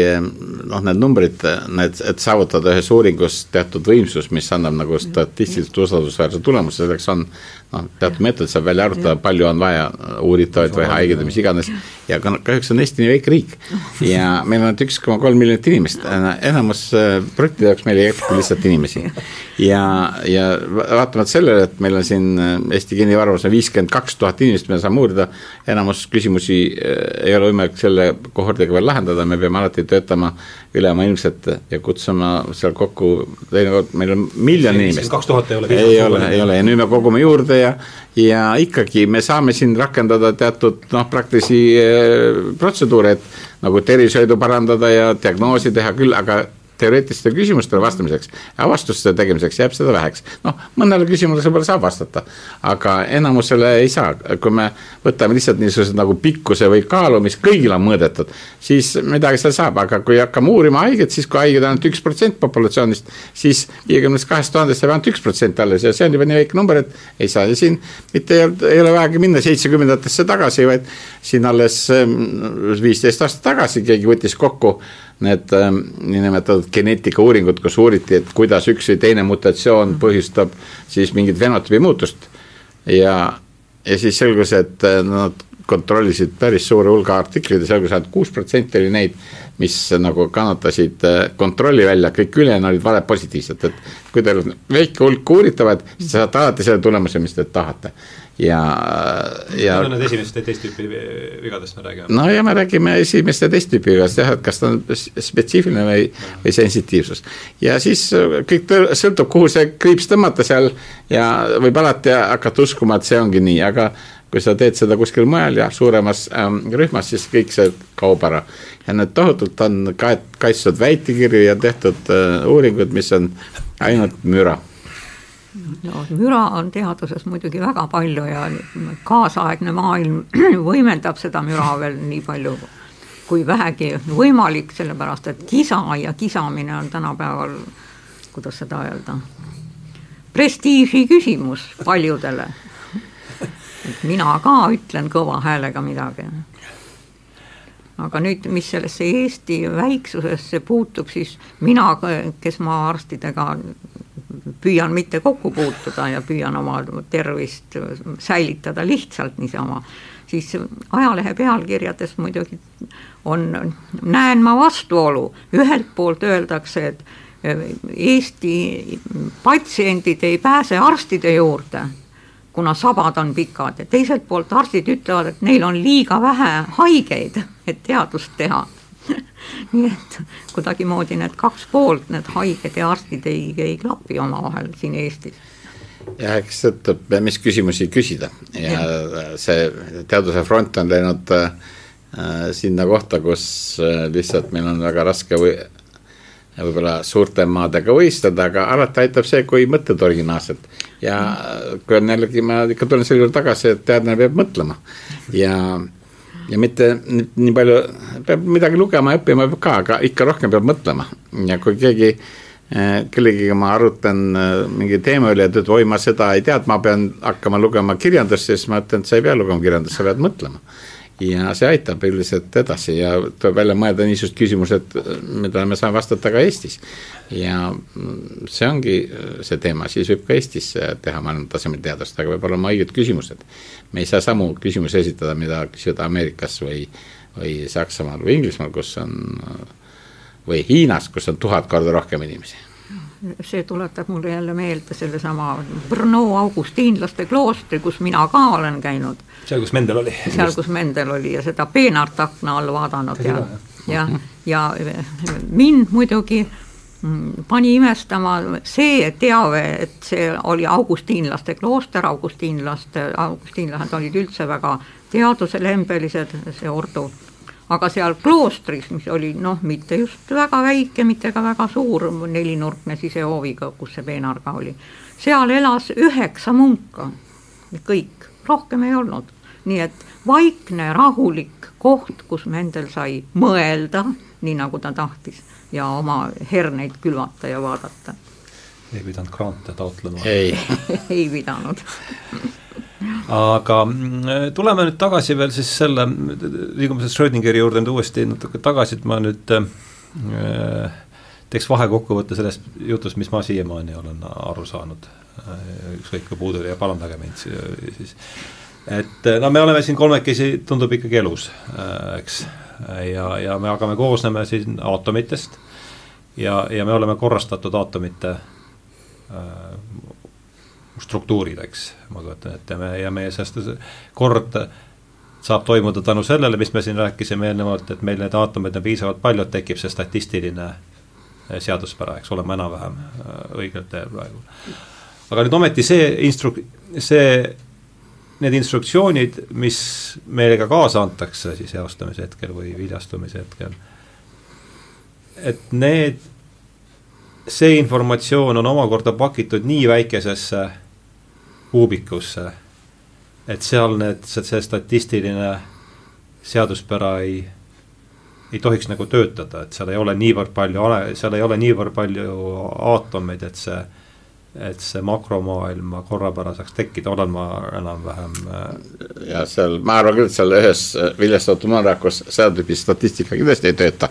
noh, need numbrid, need, et saavutada ühes uuringus teatud võimsus, mis annab nagu statistiliselt usaldusväärse tulemuse, selleks on noh, teatud meetod saab välja arvutada, palju on vaja uuritavaid või haigeid või mis iganes. ja kahjuks on Eesti nii väike riik ja meil on ainult üks koma kolm miljonit inimest, enamus äh, projektide jaoks meil ei jätku lihtsalt inimesi. ja, ja vaatamata sellele, et meil on siin äh, Eesti geenivarvus on viiskümmend kaks tuhat inimest, mida saame uurida, enamus küsimusi äh, ei ole võimalik selle kohordiga veel lahendada, me peame alati töötama ülemaailmselt ja kutsuma seal kokku, teinekord meil on miljon inimest. kaks tuhat ei ole. ei ole, ei ole ja nüüd me kogume juurde ja, ja ikkagi me saame siin rakendada teatud noh, praktilisi eh, protseduure, et nagu tervishoidu parandada ja diagnoosi teha küll, aga teoreetilistele küsimustele vastamiseks. Ja vastuste tegemiseks jääb seda väheks. noh, mõnele küsimusele võib-olla saab vastata, aga enamusele ei saa, kui me võtame lihtsalt niisugused nagu pikkuse või kaalu, mis kõigil on mõõdetud, siis midagi seal saab, aga kui hakkame uurima haiget, siis kui haiged on ainult üks protsent populatsioonist, siis viiekümnest kahest tuhandest jääb ainult üks protsent alles. Ja see on juba nii väike number, et ei saa ja siin mitte ei ei ole vajagi minna seitsmekümnendatesse tagasi, vaid siin alles ehm, viisteist aastat tagasi keegi võttis kokku need äh, niinimetatud geneetikauuringud, kus uuriti, et kuidas üks või teine mutatsioon põhjustab siis mingit fenotüübi muutust. ja, ja siis selgus, et äh, nad kontrollisid päris suure hulga artikleid ja selgus, et kuus protsenti oli neid, mis nagu kannatasid äh, kontrolli välja, kõik ülejäänud olid valepositiivsed, et kui teil on väike hulk uuritavaid, siis te saate alati selle tulemuse, mis te tahate ja, ja. Need on need esimesed ja teist tüüpi vigadest me räägime. no ja me räägime esimest ja teist tüüpi vigadest jah, et kas ta on spetsiifiline või, või sensitiivsus. ja siis äh, kõik sõltub, kuhu see kriips tõmmata seal ja võib alati hakata uskuma, et see ongi nii, aga kui sa teed seda kuskil mujal ja suuremas ähm, rühmas, siis kõik see kaob ära. ja need tohutult on kaet-, kaitstud väitekirju ja tehtud äh, uuringud, mis on ainult müra no müra on teaduses muidugi väga palju ja kaasaegne maailm võimendab seda müra veel nii palju kui vähegi võimalik, sellepärast et kisa ja kisamine on tänapäeval, kuidas seda öelda, prestiiži küsimus paljudele. et mina ka ütlen kõva häälega midagi. aga nüüd, mis sellesse Eesti väiksusesse puutub, siis mina, kes ma arstidega püüan mitte kokku puutuda ja püüan oma tervist säilitada lihtsalt niisama, siis ajalehe pealkirjades muidugi on, näen ma vastuolu, ühelt poolt öeldakse, et Eesti patsiendid ei pääse arstide juurde, kuna sabad on pikad. Ja teiselt poolt arstid ütlevad, et neil on liiga vähe haigeid, et teadust teha nii et kuidagimoodi need kaks poolt, need haiged ja arstid ei, ei klapi omavahel siin Eestis jah, eks sõltub, mis küsimusi küsida ja, ja. see teaduse front on läinud äh, sinna kohta, kus äh, lihtsalt meil on väga raske või võib-olla suurte maadega võistleda, aga alati aitab see, kui mõtled originaalselt. ja kui on jällegi, ma ikka tulen selle juurde tagasi, et teadlane peab mõtlema ja, ja mitte nii palju, peab midagi lugema ja õppima ka, aga ikka rohkem peab mõtlema ja kui keegi Eh, kellegiga ma arutan eh, mingi teema üle, et oi, ma seda ei tea, et ma pean hakkama lugema kirjandust, siis ma ütlen, et sa ei pea lugema kirjandust, sa pead mõtlema. Ja see aitab üldiselt edasi ja tuleb välja mõelda niisugused küsimused, mida me saame vastata ka Eestis. ja see ongi see teema, siis võib ka Eestis teha maailma tasemel teadust, aga peab olema õiged küsimused. me ei saa samu küsimusi esitada, mida küsida Ameerikas või, või Saksamaal või Inglismaal, kus on või Hiinas, kus on tuhat korda rohkem inimesi. See tuletab mulle jälle meelde sellesama Brno augustiinlaste kloostri, kus mina ka olen käinud. seal, kus Mendel oli. seal, kus Mendel oli ja seda peenart akna all vaadanud ja, ja, ja mind muidugi mm, pani imestama see teave, et see oli augustiinlaste klooster, augustiinlaste, augustiinlased olid üldse väga teaduselembelised, see ordu aga seal kloostris, mis oli noh, mitte just väga väike, mitte ka väga suur, nelinurkne sisehooviga, kus see peenarga oli, seal elas üheksa munka, kõik, rohkem ei olnud. nii et vaikne, rahulik koht, kus Mendel sai mõelda, nii nagu ta tahtis, ja oma herneid külvata ja vaadata. ei pidanud grante taotlema? ei ei pidanud aga mm, tuleme nüüd tagasi veel siis selle, liigume selle Schrödingeri juurde nüüd uuesti natuke tagasi, et ma nüüd äh, teeks vahekokkuvõtte sellest jutust, mis ma siiamaani olen aru saanud äh,. ükskõik kui puudu ja parandage mind siis. et no me oleme siin kolmekesi, tundub ikkagi elus äh,, eks. ja, ja me, aga me koosneme siin aatomitest ja, ja me oleme korrastatud aatomite äh, struktuurid, eks, ma kujutan ette, me ja meie sellest kord saab toimuda tänu sellele, mis me siin rääkisime eelnevalt, et meil neid aatomeid on piisavalt palju, et tekib see statistiline eh, seaduspära, eks oleme enam-vähem eh, õigel teel praegu. aga nüüd ometi see instru-, see, need instruktsioonid, mis meile ka kaasa antakse siis eostamise hetkel või viljastumise hetkel, et need, see informatsioon on omakorda pakitud nii väikesesse kuubikusse, et seal need, see statistiline seaduspära ei, ei tohiks nagu töötada, et seal ei ole niivõrd palju, seal ei ole niivõrd palju aatomeid, et see et see makromaailma korrapära saaks tekkida, olen ma enam-vähem. Äh, ja seal, ma arvan küll, et seal ühes viljastatud maarakus seda tüüpi statistika kindlasti ei tööta.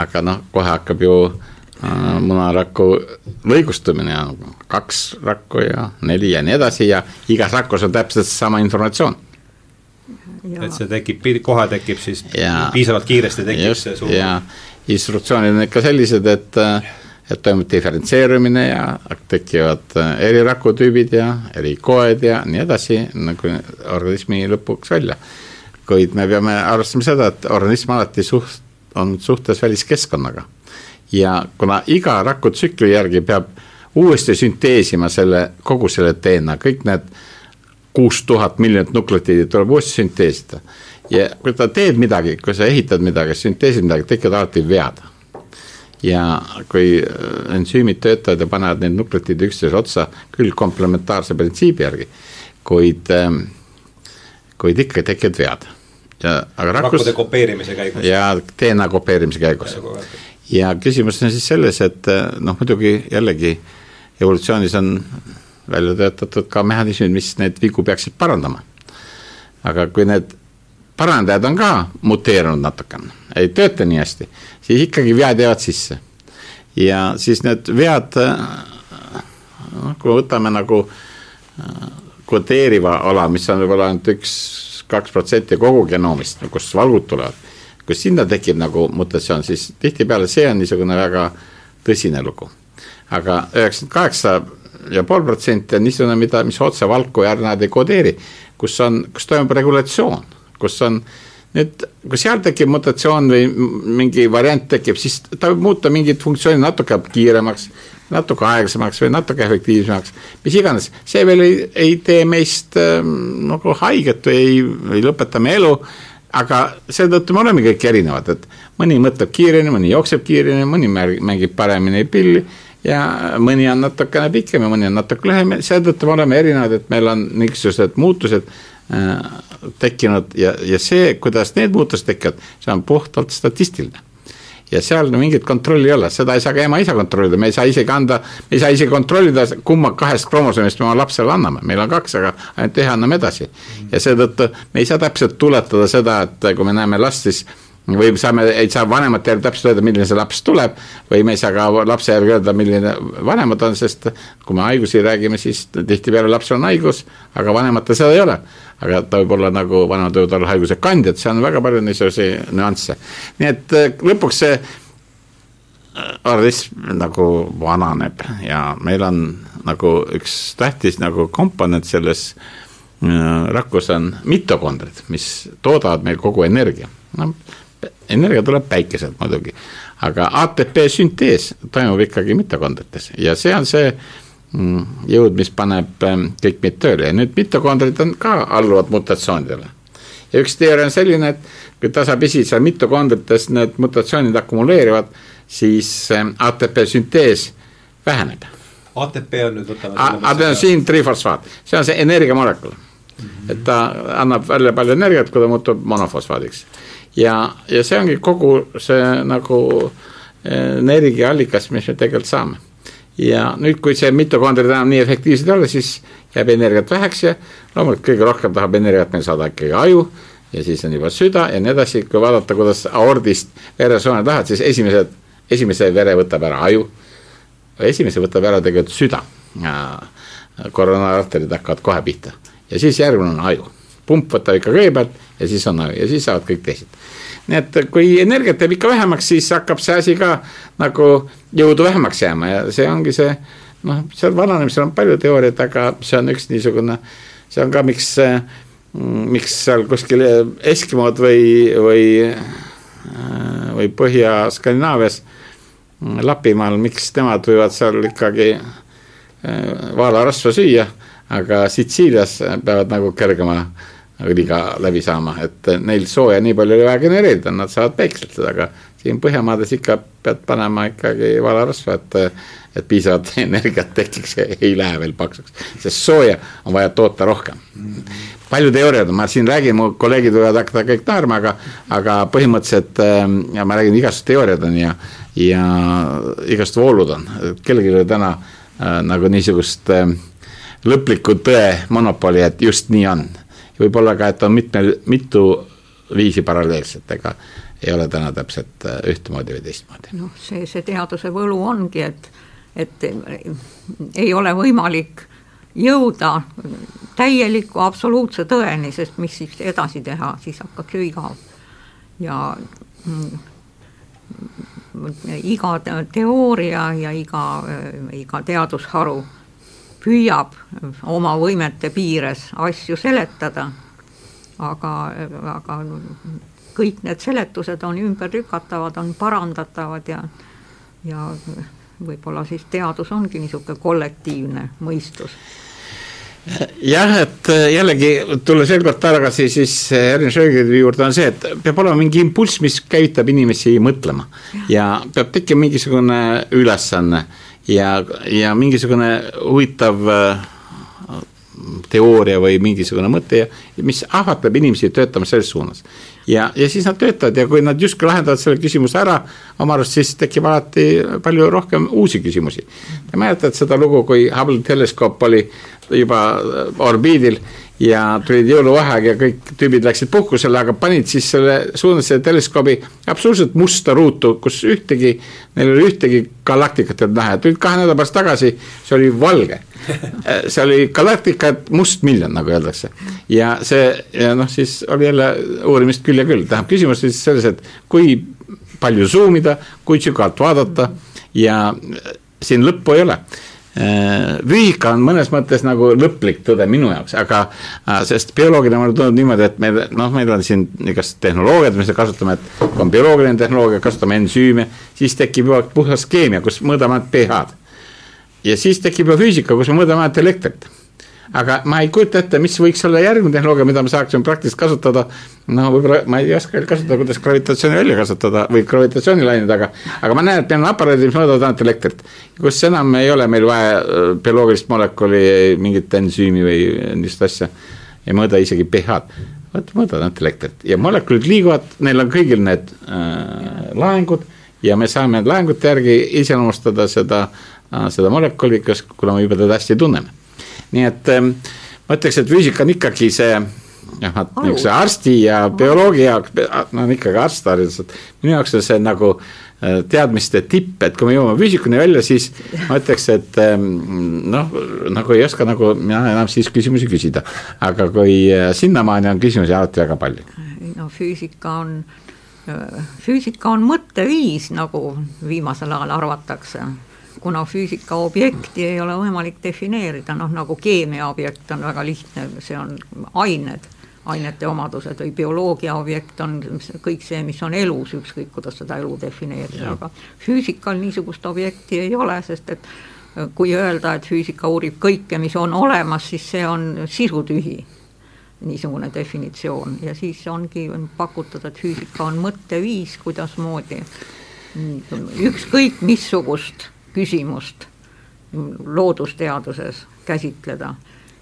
aga noh, kohe hakkab ju Äh, munaraku lõigustumine ja kaks rakku ja neli ja nii edasi ja igas rakus on täpselt seesama informatsioon. et see tekib, kohe tekib siis ja, piisavalt kiiresti tekib just, see suur. ja instruktsioonid on ikka sellised, et, et toimub diferentseerumine ja tekivad eri rakutüübid ja eri koed ja nii edasi, nagu organismi lõpuks välja. kuid me peame arvestama seda, et organism alati suht-, on suhtes väliskeskkonnaga ja kuna iga rakutsükli järgi peab uuesti sünteesima selle, kogu selle DNA, kõik need kuus tuhat miljonit nukleotiidi tuleb uuesti sünteesida. ja kui ta teeb midagi, kui sa ehitad midagi, sünteesid midagi, tekivad alati vead. ja kui äh, ensüümid töötavad ja panevad neid nukleotiide üksteise otsa, küll komplementaarse printsiibi järgi, kuid, ähm, kuid ikka tekivad vead. ja aga rakkus. rakkude kopeerimise käigus. ja DNA kopeerimise käigus ja küsimus on siis selles, et eh, noh, muidugi jällegi evolutsioonis on välja töötatud ka mehhanismid, mis neid vigu peaksid parandama. aga kui need parandajad on ka muteerunud natukene, ei tööta nii hästi, siis ikkagi vead jäävad sisse. ja siis need vead, eh, noh, kui võtame nagu eh, kodeeriva ala, mis on võib-olla ainult üks, kaks protsenti kogu genoomist, kust valgud tulevad kui sinna tekib nagu mutatsioon, siis tihtipeale see on niisugune väga tõsine lugu. aga üheksakümmend kaheksa ja pool protsenti on niisugune, mida, mis otse valku ja RNA-d ei kodeeri, kus on, kus toimub regulatsioon, kus on nüüd, kui seal tekib mutatsioon või mingi variant tekib, siis ta võib muuta mingit funktsiooni natuke kiiremaks, natuke aeglasemaks või natuke efektiivsemaks, mis iganes, see veel ei, ei tee meist äh, nagu haiget või ei, ei lõpeta me elu, aga seetõttu me oleme kõik erinevad, et mõni mõtleb kiiremini, mõni jookseb kiiremini, mõni mängib paremini pilli ja mõni on natukene pikem ja mõni on natuke lühem. Ja seetõttu me oleme erinevad, et meil on niisugused muutused äh, tekkinud ja, ja see, kuidas need muutused tekivad, see on puhtalt statistiline ja seal mingit kontrolli ei ole, seda ei saa ka ema-isa kontrollida, me ei saa isegi anda, me ei saa isegi kontrollida, kumma kahest kromosoomist me oma lapsele anname, meil on kaks, aga ainult ühe anname edasi. ja seetõttu me ei saa täpselt tuletada seda, et kui me näeme last, siis või saame, ei saa vanemate järgi täpselt öelda, milline see laps tuleb või me ei saa ka lapse järgi öelda, milline vanemad on, sest kui me haigusi räägime, siis tihtipeale lapsel on haigus, aga vanematel seda ei ole. aga ta võib olla nagu, vanemad võivad olla haiguse kandjad, see on väga palju niisuguseid nüansse. nii et äh, lõpuks see äh, organism nagu vananeb ja meil on nagu üks tähtis nagu komponent selles äh, rakus on mitokondrid, mis toodavad meil kogu energia. no energia tuleb päikeselt muidugi, aga ATP süntees toimub ikkagi mitokondrites ja see on see mm, jõud, mis paneb ähm, kõik meid tööle ja nüüd mitokondrid on ka alluvad mutatsioonidele. ja üks teooria on selline, et kui tasapisi seal mitokondrites need mutatsioonid akumuleerivad, siis ähm, ATP süntees väheneb. ATP on nüüd võtame. adenosiin trifosfaat, see on see energiamolekul mm, -hmm. et ta annab välja palju energiat, kui ta muutub monofosfaadiks ja, ja see ongi kogu see nagu eh, energiaallikas, mis me tegelikult saame. ja nüüd, kui see mitokondrid enam nii efektiivsed ei ole, siis jääb energiat väheks ja loomulikult kõige rohkem tahab energiat meil saada ikkagi aju ja siis on juba süda ja nii edasi, kui vaadata, kuidas aordist veresooned lähevad, siis esimesed, esimese vere võtab ära aju, esimese võtab ära tegelikult süda. koronaarterid hakkavad kohe pihta ja siis järgmine on aju, pump võtab ikka kõigepealt ja siis on ja siis saavad kõik teised. Nii et kui energiat jääb ikka vähemaks, siis hakkab see asi ka nagu jõudu vähemaks jääma ja see ongi see noh, seal vananemisel on palju teooriaid, aga see on üks niisugune, see on ka, miks, miks seal kuskil Eskimod või, või, või Põhja-Skandinaavias, Lapimaal, miks nemad võivad seal ikkagi vaalarasva süüa, aga Sitsiilias peavad nagu kergema õliga läbi saama, et neil sooja nii palju ei vaja genereerida, nad saavad päikselt seda, aga siin Põhjamaades ikka pead panema ikkagi valarasva, et, et piisavalt energiat tekiks ei lähe veel paksuks, sest sooja on vaja toota rohkem. palju teooriaid on, ma siin räägin, mu kolleegid võivad hakata kõik naerma, aga, aga põhimõtteliselt ja ma räägin, igasugused teooriad on ja, ja igasugused voolud on, kellelgi ei ole täna äh, nagu niisugust äh, lõplikku tõe monopoli, et just nii on võib-olla ka, et on mitmel, mitu viisi paralleelselt, ega ei ole täna täpselt äh, ühtemoodi või teistmoodi. noh, see, see teaduse võlu ongi, et, et ei ole võimalik jõuda täieliku absoluutse tõeni, sest mis siis edasi teha, siis hakkaks ju igav. ja mm, iga teooria ja iga, iga teadusharu püüab oma võimete piires asju seletada, aga, aga kõik need seletused on ümberlükatavad, on parandatavad ja, ja võib-olla siis teadus ongi niisugune kollektiivne mõistus. Jah, et jällegi tulles veel kord tagasi siis Ernst Röögeri juurde on see, et peab olema mingi impulss, mis käivitab inimesi mõtlema. Ja peab tekkima mingisugune ülesanne ja, ja mingisugune huvitav äh, teooria või mingisugune mõte, mis ahvatleb inimesi töötama selles suunas. ja, ja siis nad töötavad ja kui nad justkui lahendavad selle küsimuse ära, oma arust siis tekib alati palju rohkem uusi küsimusi. Te mäletate seda lugu, kui Hubble teleskoop oli juba orbiidil ja tulid jõuluvaheaeg ja kõik tüübid läksid puhkusele, aga panid siis selle, suunasid selle teleskoobi absoluutselt musta ruutu, kus ühtegi, neil ei ole ühtegi galaktikat ei olnud näha tulid kahe nädala pärast tagasi, see oli valge. see oli galaktika mustmiljon, nagu öeldakse. ja see, ja noh, siis oli jälle uurimist küll ja küll, tähendab küsimus oli siis selles, et kui palju zoom ida, kui sügavalt vaadata ja siin lõppu ei ole füüsika on mõnes mõttes nagu lõplik tõde minu jaoks, aga sest bioloogina mulle tundub niimoodi, et meil noh, meil on siin igast tehnoloogiad, mis me kasutame, et on bioloogiline tehnoloogia, kasutame ensüüme, siis tekib juba puhas keemia, kus mõõdame pH-d. ja siis tekib juba füüsika, kus me mõõdame ainult elektrit aga ma ei kujuta ette, mis võiks olla järgmine tehnoloogia, mida me saaksime praktiliselt kasutada. no võib-olla ma ei oska kasutada, kuidas gravitatsiooni välja kasutada või gravitatsioonilained, aga, aga ma näen, et meil on aparaadid, mis mõõdavad ainult elektrit. kus enam ei ole meil vaja äh, bioloogilist molekuli, mingit ensüümi või niisugust asja. ei mõõda isegi pH-d, vot mõõdavad ainult elektrit ja molekulid liiguvad, neil on kõigil need äh, laengud ja me saame laengute järgi iseloomustada seda äh,, seda molekuli, kas, kuna me juba teda hästi tunneme nii et ma ütleks, et füüsika on ikkagi see noh, niisuguse arsti ja bioloogi jaoks, no on ikkagi arst hariduselt, minu jaoks on see nagu äh, teadmiste tipp, et kui me jõuame füüsikuni välja, siis ma ütleks, et noh, nagu ei oska nagu mina enam siis küsimusi küsida. aga kui äh, sinnamaani on küsimusi alati väga palju. no füüsika on, äh, füüsika on mõtteviis, nagu viimasel ajal arvatakse kuna füüsika objekti ei ole võimalik defineerida, noh nagu keemia objekt on väga lihtne, see on ained, ainete omadused või bioloogia objekt on kõik see, mis on elus, ükskõik kuidas seda elu defineerida, aga füüsikal niisugust objekti ei ole, sest et kui öelda, et füüsika uurib kõike, mis on olemas, siis see on sisutühi niisugune definitsioon. Ja siis ongi pakutud, et füüsika on mõtteviis, kuidasmoodi ükskõik missugust küsimust loodusteaduses käsitleda.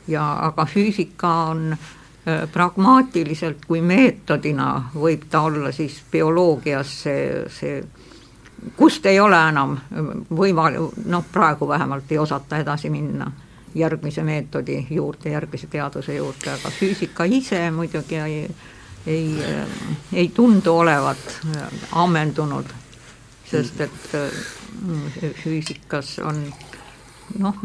Ja aga füüsika on äh, pragmaatiliselt kui meetodina võib ta olla siis bioloogias see, see, kust ei ole enam võimalik, noh, praegu vähemalt ei osata edasi minna järgmise meetodi juurde, järgmise teaduse juurde, aga füüsika ise muidugi ei, ei, ei tundu olevat ammendunud, sest et füüsikas on noh,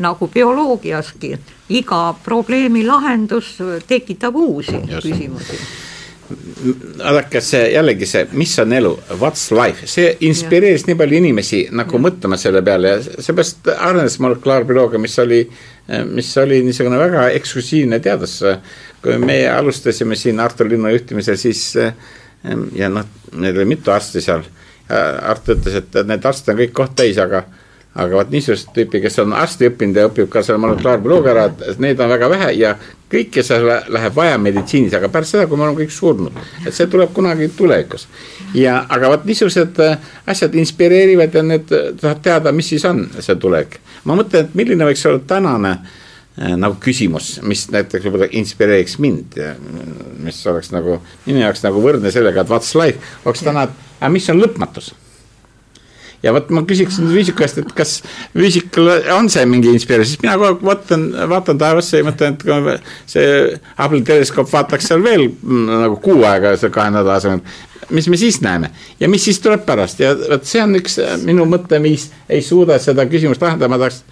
nagu bioloogiaski, iga probleemi lahendus tekitab uusi Just. küsimusi vaadake see jällegi see, mis on elu, what's life, see inspireeris ja. nii palju inimesi nagu ja. mõtlema selle peale ja seepärast arenes molekulaarbioloogia, mis oli, mis oli niisugune väga eksklusiivne teadus. kui meie alustasime siin Artur Linnu juhtimisel, siis ja noh, meil oli mitu arsti seal Äh, Art ütles, et need arstid on kõik koht täis, aga aga vot niisugust tüüpi, kes on arsti õppinud ja õpib ka selle molekulaarbioloogia ära, et neid on väga vähe ja kõike seda läheb vaja meditsiinis, aga pärast seda, kui me oleme kõik surnud, et see tuleb kunagi tulevikus. ja, aga vot niisugused äh, asjad inspireerivad ja need, tahad teada, mis siis on see tulevik. ma mõtlen, et milline võiks olla tänane äh, nagu küsimus, mis näiteks võib-olla inspireeriks mind, mis oleks nagu minu jaoks nagu võrdne sellega, et what's life, oleks täna, et aga mis on lõpmatus? ja vot ma küsiksin füüsiku käest, et kas füüsikal on see mingi inspiratsioon, sest mina kogu aeg vaatan, vaatan taevasse ja mõtlen, et see Hubble'i teleskoop vaataks seal veel mm, nagu kuu aega seal kahe nädala asemel. mis me siis näeme ja mis siis tuleb pärast ja vot see on üks minu mõtteviis, ei suuda seda küsimust lahendada, ma tahaks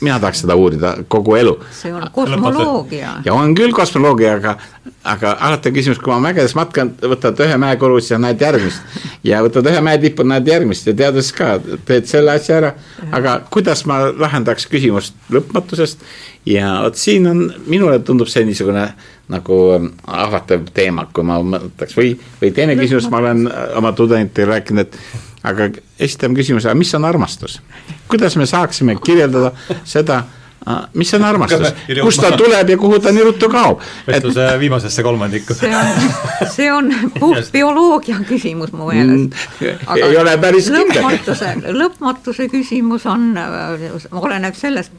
mina tahaks seda uurida kogu elu. see on kosmoloogia. ja on küll kosmoloogia, aga, aga alati on küsimus, kui ma mägedes matkan, võtad ühe mäekorrus ja näed järgmist. ja võtad ühe mäetipu, näed järgmist ja teades ka, teed selle asja ära. aga kuidas ma lahendaks küsimust lõpmatusest ja vot siin on, minule tundub see niisugune nagu ahvatlev teema, kui ma mõtleks või, või teine küsimus, ma olen oma tudengitele rääkinud, et aga esitame küsimuse, mis on armastus? kuidas me saaksime kirjeldada seda, mis on armastus, kust ta tuleb ja kuhu ta nii ruttu kaob? vestluse et... viimasesse kolmandikku. see on, see on puht bioloogia küsimus mu meelest. Mm, ei ole päris kindel. lõpmatuse, lõpmatuse küsimus on, oleneb sellest,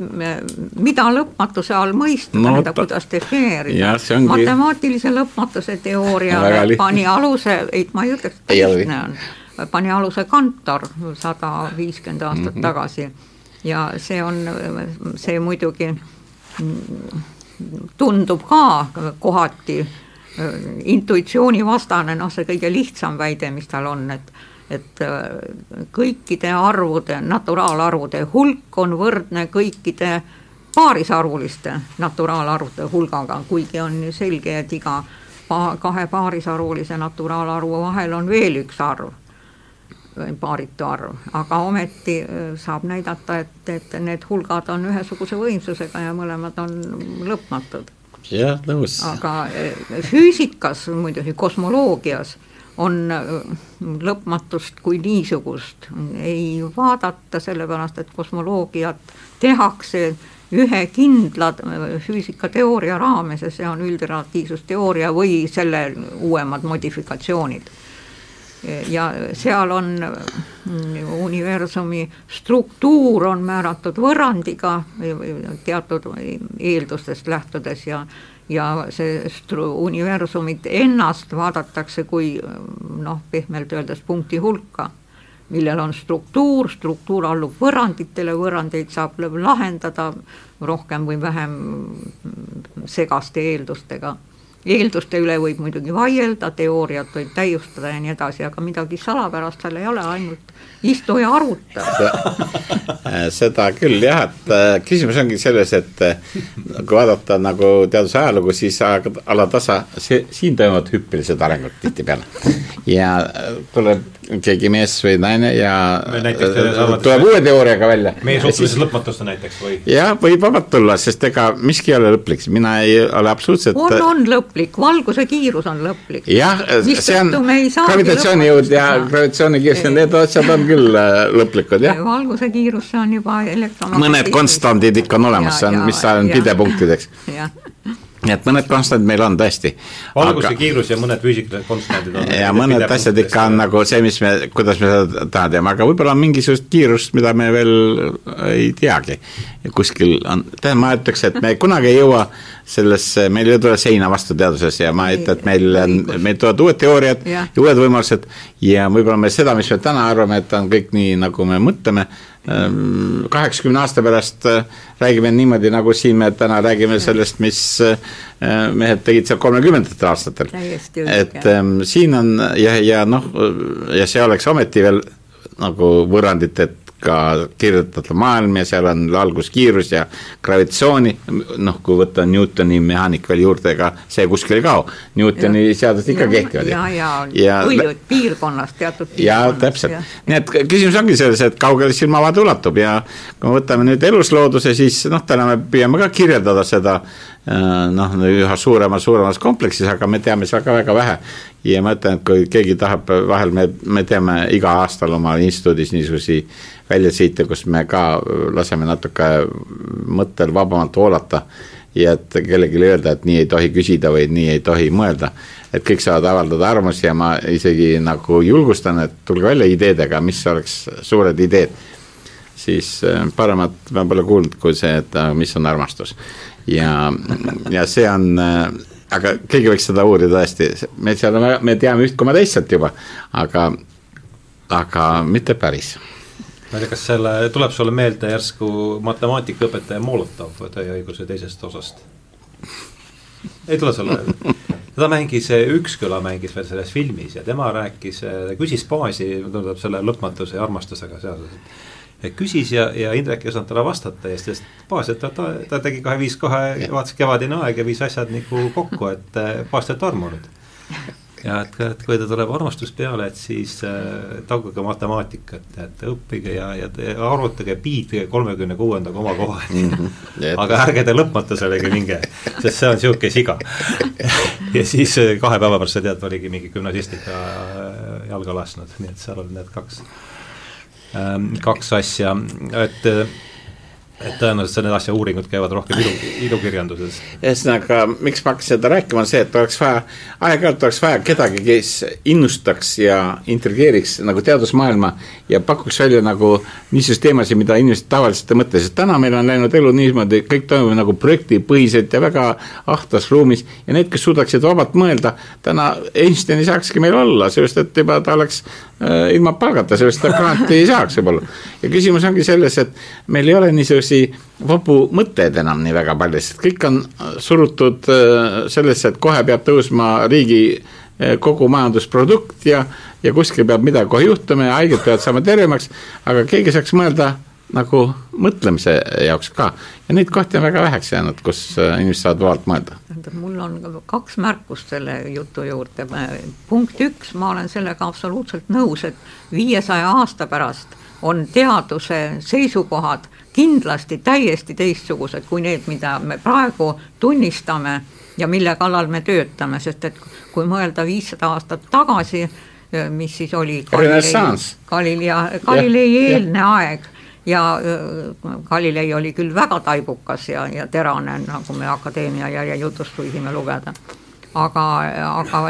mida lõpmatuse all mõista no,, tähendab, kuidas defineerida. Ongi... matemaatilise lõpmatuse teooria pani aluse, ei, ma ei ütleks, et lihtne on pani aluse Kantor sada viiskümmend aastat mm -hmm. tagasi ja see on, see muidugi tundub ka kohati äh, intuitsioonivastane, noh, see kõige lihtsam väide, mis tal on, et et äh, kõikide arvude, naturaalarvude hulk on võrdne kõikide paarisarvuliste naturaalarvude hulgaga, kuigi on ju selge, et iga kahe paarisarvulise naturaalarvu vahel on veel üks arv paaritu arv, aga ometi saab näidata, et, et need hulgad on ühesuguse võimsusega ja mõlemad on lõpmatud. jah, nõus. aga füüsikas, muidugi kosmoloogias on lõpmatust kui niisugust ei vaadata, sellepärast et kosmoloogiat tehakse ühe kindla füüsikateooria raames ja see on üldratiivsusteooria või selle uuemad modifikatsioonid. Ja seal on universumi struktuur on määratud võrrandiga teatud eeldustest lähtudes ja ja see universumit ennast vaadatakse kui noh, pehmelt öeldes punkti hulka millel on struktuur, struktuur allub võrranditele, võrrandeid saab lahendada rohkem või vähem segaste eeldustega eelduste üle võib muidugi vaielda, teooriat võib täiustada ja nii edasi, aga midagi salapärast seal ei ole, ainult istu ja aruta. seda küll jah, et äh, küsimus ongi selles, et äh, kui vaadata nagu teaduse ajalugu, siis alatasa, see, siin toimuvad hüppelised arengud tihtipeale. ja äh, tuleb keegi mees või naine ja tuleb uue teooriaga välja. meie suhtumises lõpmatusse näiteks või? jah, võib vabalt tulla, sest ega miski ei ole lõplik, mina ei ole absoluutselt on, on lõplik lõplik, valguse kiirus on lõplik. jah, see on gravitatsioonijõud ja gravitatsioonikiirus ja need asjad on küll äh, lõplikud, jah. valguse kiirus, see on juba elektromagnetiivsus. mõned konstandid ikka on olemas, see on, mis on pidepunktideks. nii et mõned konstandid meil on tõesti. valguse aga... kiirus ja mõned füüsikalised konstandid on. ja mõned asjad ikka on nagu see, mis me, kuidas me seda täna teeme, aga võib-olla on mingisugust kiirust, mida me veel ei teagi. kuskil on, tähendab, ma ütleks, et me kunagi ei jõua sellesse, meil ei tule seina vastu teaduses ja ma ei ütle, et meil on, meil tulevad uued teooriad ja, ja uued võimalused ja võib-olla me seda, mis me täna arvame, et on kõik nii, nagu me mõtleme, kaheksakümne aasta pärast äh, räägime niimoodi, nagu siin me täna räägime sellest, mis äh, mehed tegid seal kolmekümnendatel aastatel. et ähm, siin on ja, ja noh, ja see oleks ometi veel nagu võrrandit, et ka kirjutatud maailm ja seal on valguskiirus ja gravitatsiooni, noh, kui võtta Newtoni mehaanika veel juurde, ega see kuskil ei kao. Newtoni seadused ikka kehtivad. ja, ja, ja põhitud piirkonnas, teatud piirkonnas. ja täpselt, nii et küsimus ongi selles, et kaugele silmavaade ulatub ja kui me võtame nüüd eluslooduse, siis noh, täna me püüame ka kirjeldada seda Äh, noh, üha suuremas, suuremas kompleksis, aga me teame seda ka väga vähe. ja ma ütlen, et kui keegi tahab, vahel me, me teeme iga aastal oma instituudis niisugusi väljasõite, kus me ka laseme natuke mõttel vabamalt voolata. ja et kellelegi öelda, et nii ei tohi küsida või nii ei tohi mõelda. et kõik saavad avaldada arvamusi ja ma isegi nagu julgustan, et tulge välja ideedega, mis oleks suured ideed siis äh, paremat ma pole kuulnud kui see, et äh, mis on armastus ja, ja see on äh, aga keegi võiks seda uurida tõesti, me seal, me teame üht koma teist sealt juba, aga, aga mitte päris. Ma ei tea, kas selle, tuleb sulle meelde järsku matemaatikaõpetaja Molotov tõeõiguse teisest osast? ei tule sulle meelde? teda mängis, Üksküla mängis veel selles filmis ja tema rääkis, küsis baasi, tundub selle lõpmatuse ja armastusega seoses küsis ja, ja Indrek ei osanud talle vastata ja siis baas, et ta, ta, ta tegi kahe viis kahe, vaatas kevadine aeg ja viis asjad nagu kokku, et baas teeb armunud. Ja et, et kui ta tuleb armastus peale, et siis äh, taguge matemaatikat, et õppige ja, ja arvutage piid kolmekümne kuuenda koma koha mm. -hmm. aga ärge te lõpmatusele minge, sest see on sihuke siga. ja siis kahe päeva pärast sa tead, oligi mingi gümnasistika jalga lasknud, nii et seal on need kaks Ähm, kaks asja, et et tõenäoliselt need asja uuringud käivad rohkem ilu, ilukirjanduses. ühesõnaga, miks ma hakkasin seda rääkima, on see, et oleks vaja, aeg-ajalt oleks vaja kedagi, kes innustaks ja intrigeeriks nagu teadusmaailma ja pakuks välja nagu niisuguseid teemasid, mida inimesed tavaliselt ei mõtle, sest täna meil on läinud elu niimoodi, kõik toimub nagu projektipõhiselt ja väga ahtas ruumis ja need, kes suudaksid vabalt mõelda, täna Einstein ei saakski meil olla, seepärast et juba ta oleks ilma palgata, seepärast ta granti ei saaks võib-olla. ja küsimus ongi selles, et meil ei ole niisuguseid vabu mõtteid enam nii väga palju, sest kõik on surutud äh, sellesse, et kohe peab tõusma riigi äh, kogu majandusprodukt ja, ja kuskil peab midagi kohe juhtuma ja haiged peavad saama tervemaks, aga keegi saaks mõelda nagu mõtlemise jaoks ka. ja neid kohti on väga väheks jäänud, kus äh, inimesed saavad vabalt mõelda. tähendab, mul on kaks märkust selle jutu juurde. punkt üks, ma olen sellega absoluutselt nõus, et viiesaja aasta pärast on teaduse seisukohad kindlasti täiesti teistsugused kui need, mida me praegu tunnistame ja mille kallal me töötame, sest et kui mõelda viissada aastat tagasi, mis siis oli Galilei, Galilei, Galilei eelne aeg ja Galilei oli küll väga taibukas ja, ja terane, nagu me Akadeemia järjejutust võisime lugeda. aga, aga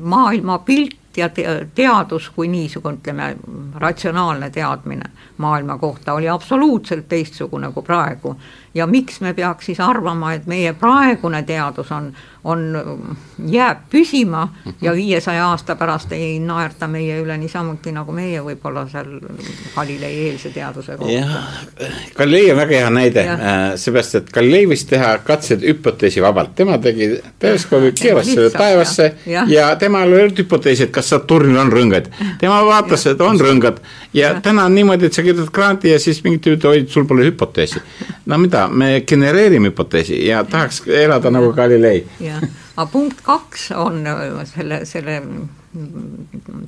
maailmapilt ja teadus kui niisugune, ütleme, ratsionaalne teadmine maailma kohta oli absoluutselt teistsugune kui praegu. ja miks me peaks siis arvama, et meie praegune teadus on, on, jääb püsima ja viiesaja aasta pärast ei naerta meie üle niisamuti, nagu meie võib-olla seal Galilei eelse teaduse kohta. jah, Galilei on väga hea näide, äh, seepärast et Galilei võis teha katsed hüpoteesi vabalt, tema tegi teleskoobi, keeras selle taevasse ja, ja temal ei olnud hüpoteesi, et kas Saturnil on rõngad. tema vaatas, et on rõngad ja, täna on niimoodi, et sa kirjutad grandi ja siis mingid ütlevad, oi, sul pole hüpoteesi. no mida, me genereerime hüpoteesi ja tahaks elada nagu Galilei. jah, aga punkt kaks on äh, selle, selle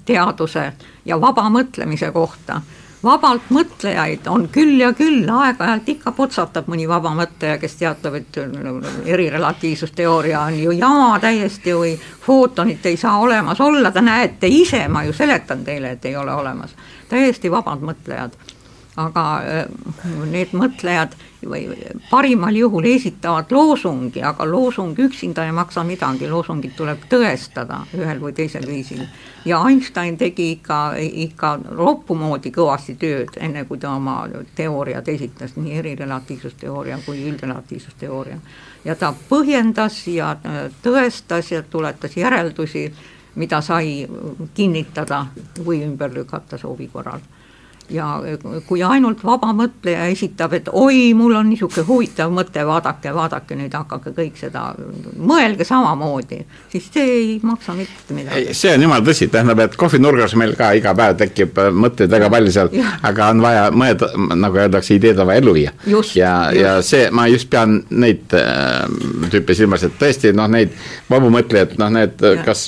teaduse ja vaba mõtlemise kohta vabalt mõtlejaid on küll ja küll, aeg-ajalt ikka potsatab mõni vaba mõtleja, kes teatab, et erirelatiivsusteooria on ju jama täiesti või footonit ei saa olemas olla, te näete ise, ma ju seletan teile, et ei ole olemas täiesti vabad mõtlejad. aga äh, need mõtlejad või parimal juhul esitavad loosungi, aga loosung üksinda ei maksa midagi, loosungit tuleb tõestada ühel või teisel viisil. ja Einstein tegi ikka, ikka roppu moodi kõvasti tööd, enne kui ta oma teooriad esitas, nii erirelatiivsusteooria kui üldratiivsusteooria. ja ta põhjendas ja äh, tõestas ja tuletas järeldusi mida sai kinnitada või ümber lükata soovi korral ja kui ainult vaba mõtleja esitab, et oi, mul on niisugune huvitav mõte, vaadake, vaadake nüüd, hakake kõik seda, mõelge samamoodi, siis see ei maksa mitte midagi. see on jumala tõsi, tähendab, et kohvinurgas meil ka iga päev tekib äh, mõtteid väga palju seal, aga on vaja mõelda, nagu öeldakse, ideed on vaja ellu viia. ja, ja see, ma just pean neid äh, tüüpe silmas, et tõesti noh, neid vabu mõtlejaid, noh, need, kas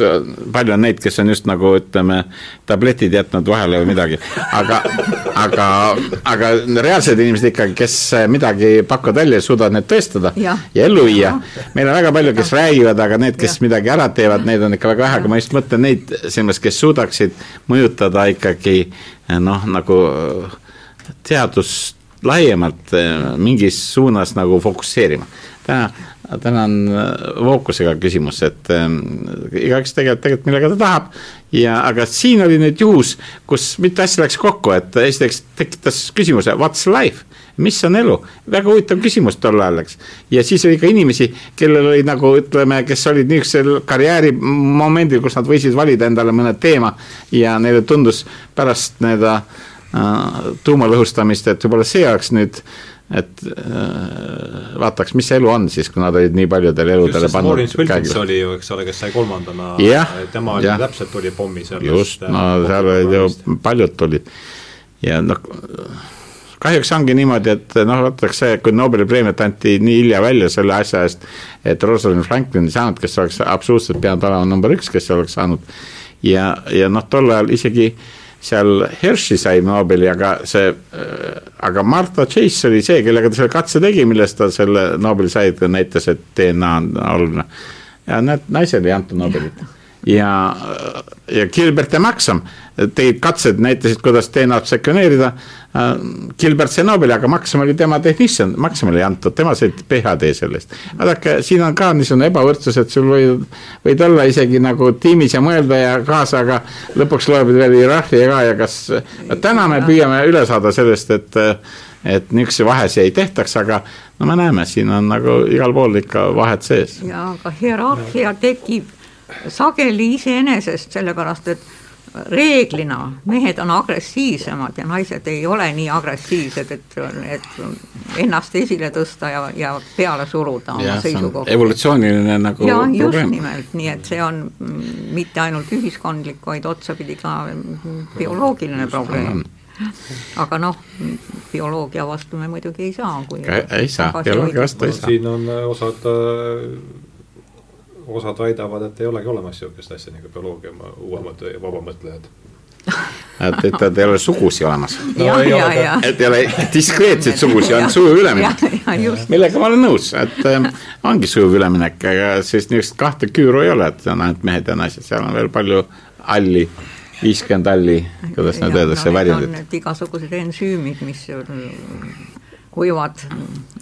palju on neid, kes on just nagu ütleme, tabletid jätnud vahele või midagi, aga aga, aga reaalsed inimesed ikkagi, kes midagi pakuvad välja, suudavad need tõestada ja, ja ellu viia. meil on väga palju, kes räägivad, aga need, kes ja. midagi ära teevad, neid on ikka väga vähe, aga ma just mõtlen neid silmas, kes suudaksid mõjutada ikkagi noh, nagu teadust laiemalt mingis suunas nagu fokusseerima. Täna täna on fookusega küsimus, et äh, igaüks tegeleb tegelikult millega ta tahab. Ja aga siin oli nüüd juhus, kus mitu asja läks kokku, et esiteks tekitas küsimuse what's life, mis on elu, väga huvitav küsimus tol ajal, eks. ja siis oli ka inimesi, kellel oli nagu ütleme, kes olid niisugusel karjääri momendil, kus nad võisid valida endale mõne teema. Ja neile tundus pärast nii-öelda äh, tuumalõhustamist, et võib-olla see oleks nüüd et äh, vaataks, mis see elu on siis, kui nad olid nii paljudele eludele pannud. Lawrence Wilkins oli ju, eks ole, kes sai kolmandana, tema oli täpselt oli pommi sellest. just, no seal olid ju, paljud tulid ja noh, kahjuks ongi niimoodi, et noh, vaataks see, kui Nobeli preemiat anti nii hilja välja selle asja eest, et Rosalind Franklin ei saanud, kes oleks absoluutselt pidanud olema number üks, kes oleks saanud ja, ja noh, tol ajal isegi äh, seal Hershey sai Nobeli, aga see, äh, aga Martha Chase oli see, kellega ta selle katse tegi, millest ta selle Nobeli sai, ta näitas, et DNA on oluline. ja näed, naisele ei antud Nobelit ja, ja Gilbert ja Maxam tegid katsed, näitasid, kuidas DNA-d sekveneerida. Gilbert sai Nobeli, aga Maxam oli tema tehnician, Maxamile ei antud, tema sai PhD sellest. vaadake, siin on ka niisugune ebavõrdsus, et sul võid, võid olla isegi nagu tiimis ja mõelda ja kaasa, aga lõpuks loeb veel hierarhia ka ja kas, täna me püüame üle saada sellest, et et niisuguseid vahesid ei tehtaks, aga no me näeme, siin on nagu igal pool ikka vahed sees. ja aga hierarhia tekib sageli iseenesest, sellepärast et reeglina mehed on agressiivsemad ja naised ei ole nii agressiivsed, et, et ennast esile tõsta ja, ja peale suruda oma seisukohta. evolutsiooniline nagu ja, probleem. just nimelt, nii et see on mitte ainult ühiskondlik, vaid otsapidi ka bioloogiline probleem aga noh, bioloogia vastu me muidugi ei saa, kui ei saa, bioloogia vastu ei saa. siin on äh, osad, osad väidavad, et ei olegi olemas niisugust asja nagu bioloogia, uuemad vabamõtlejad et, et, et ei ole sugusi olemas no,. et ei ole diskreetseid sugusi, on sujuv üleminek. millega ma olen nõus, et äh, ongi sujuv üleminek, aga sellist niisugust kahte küüru ei ole, et on ainult mehed ja naised, seal on veel palju halli, viiskümmend halli, kuidas nüüd öeldakse no,, väljundit. igasugused ensüümid, mis võivad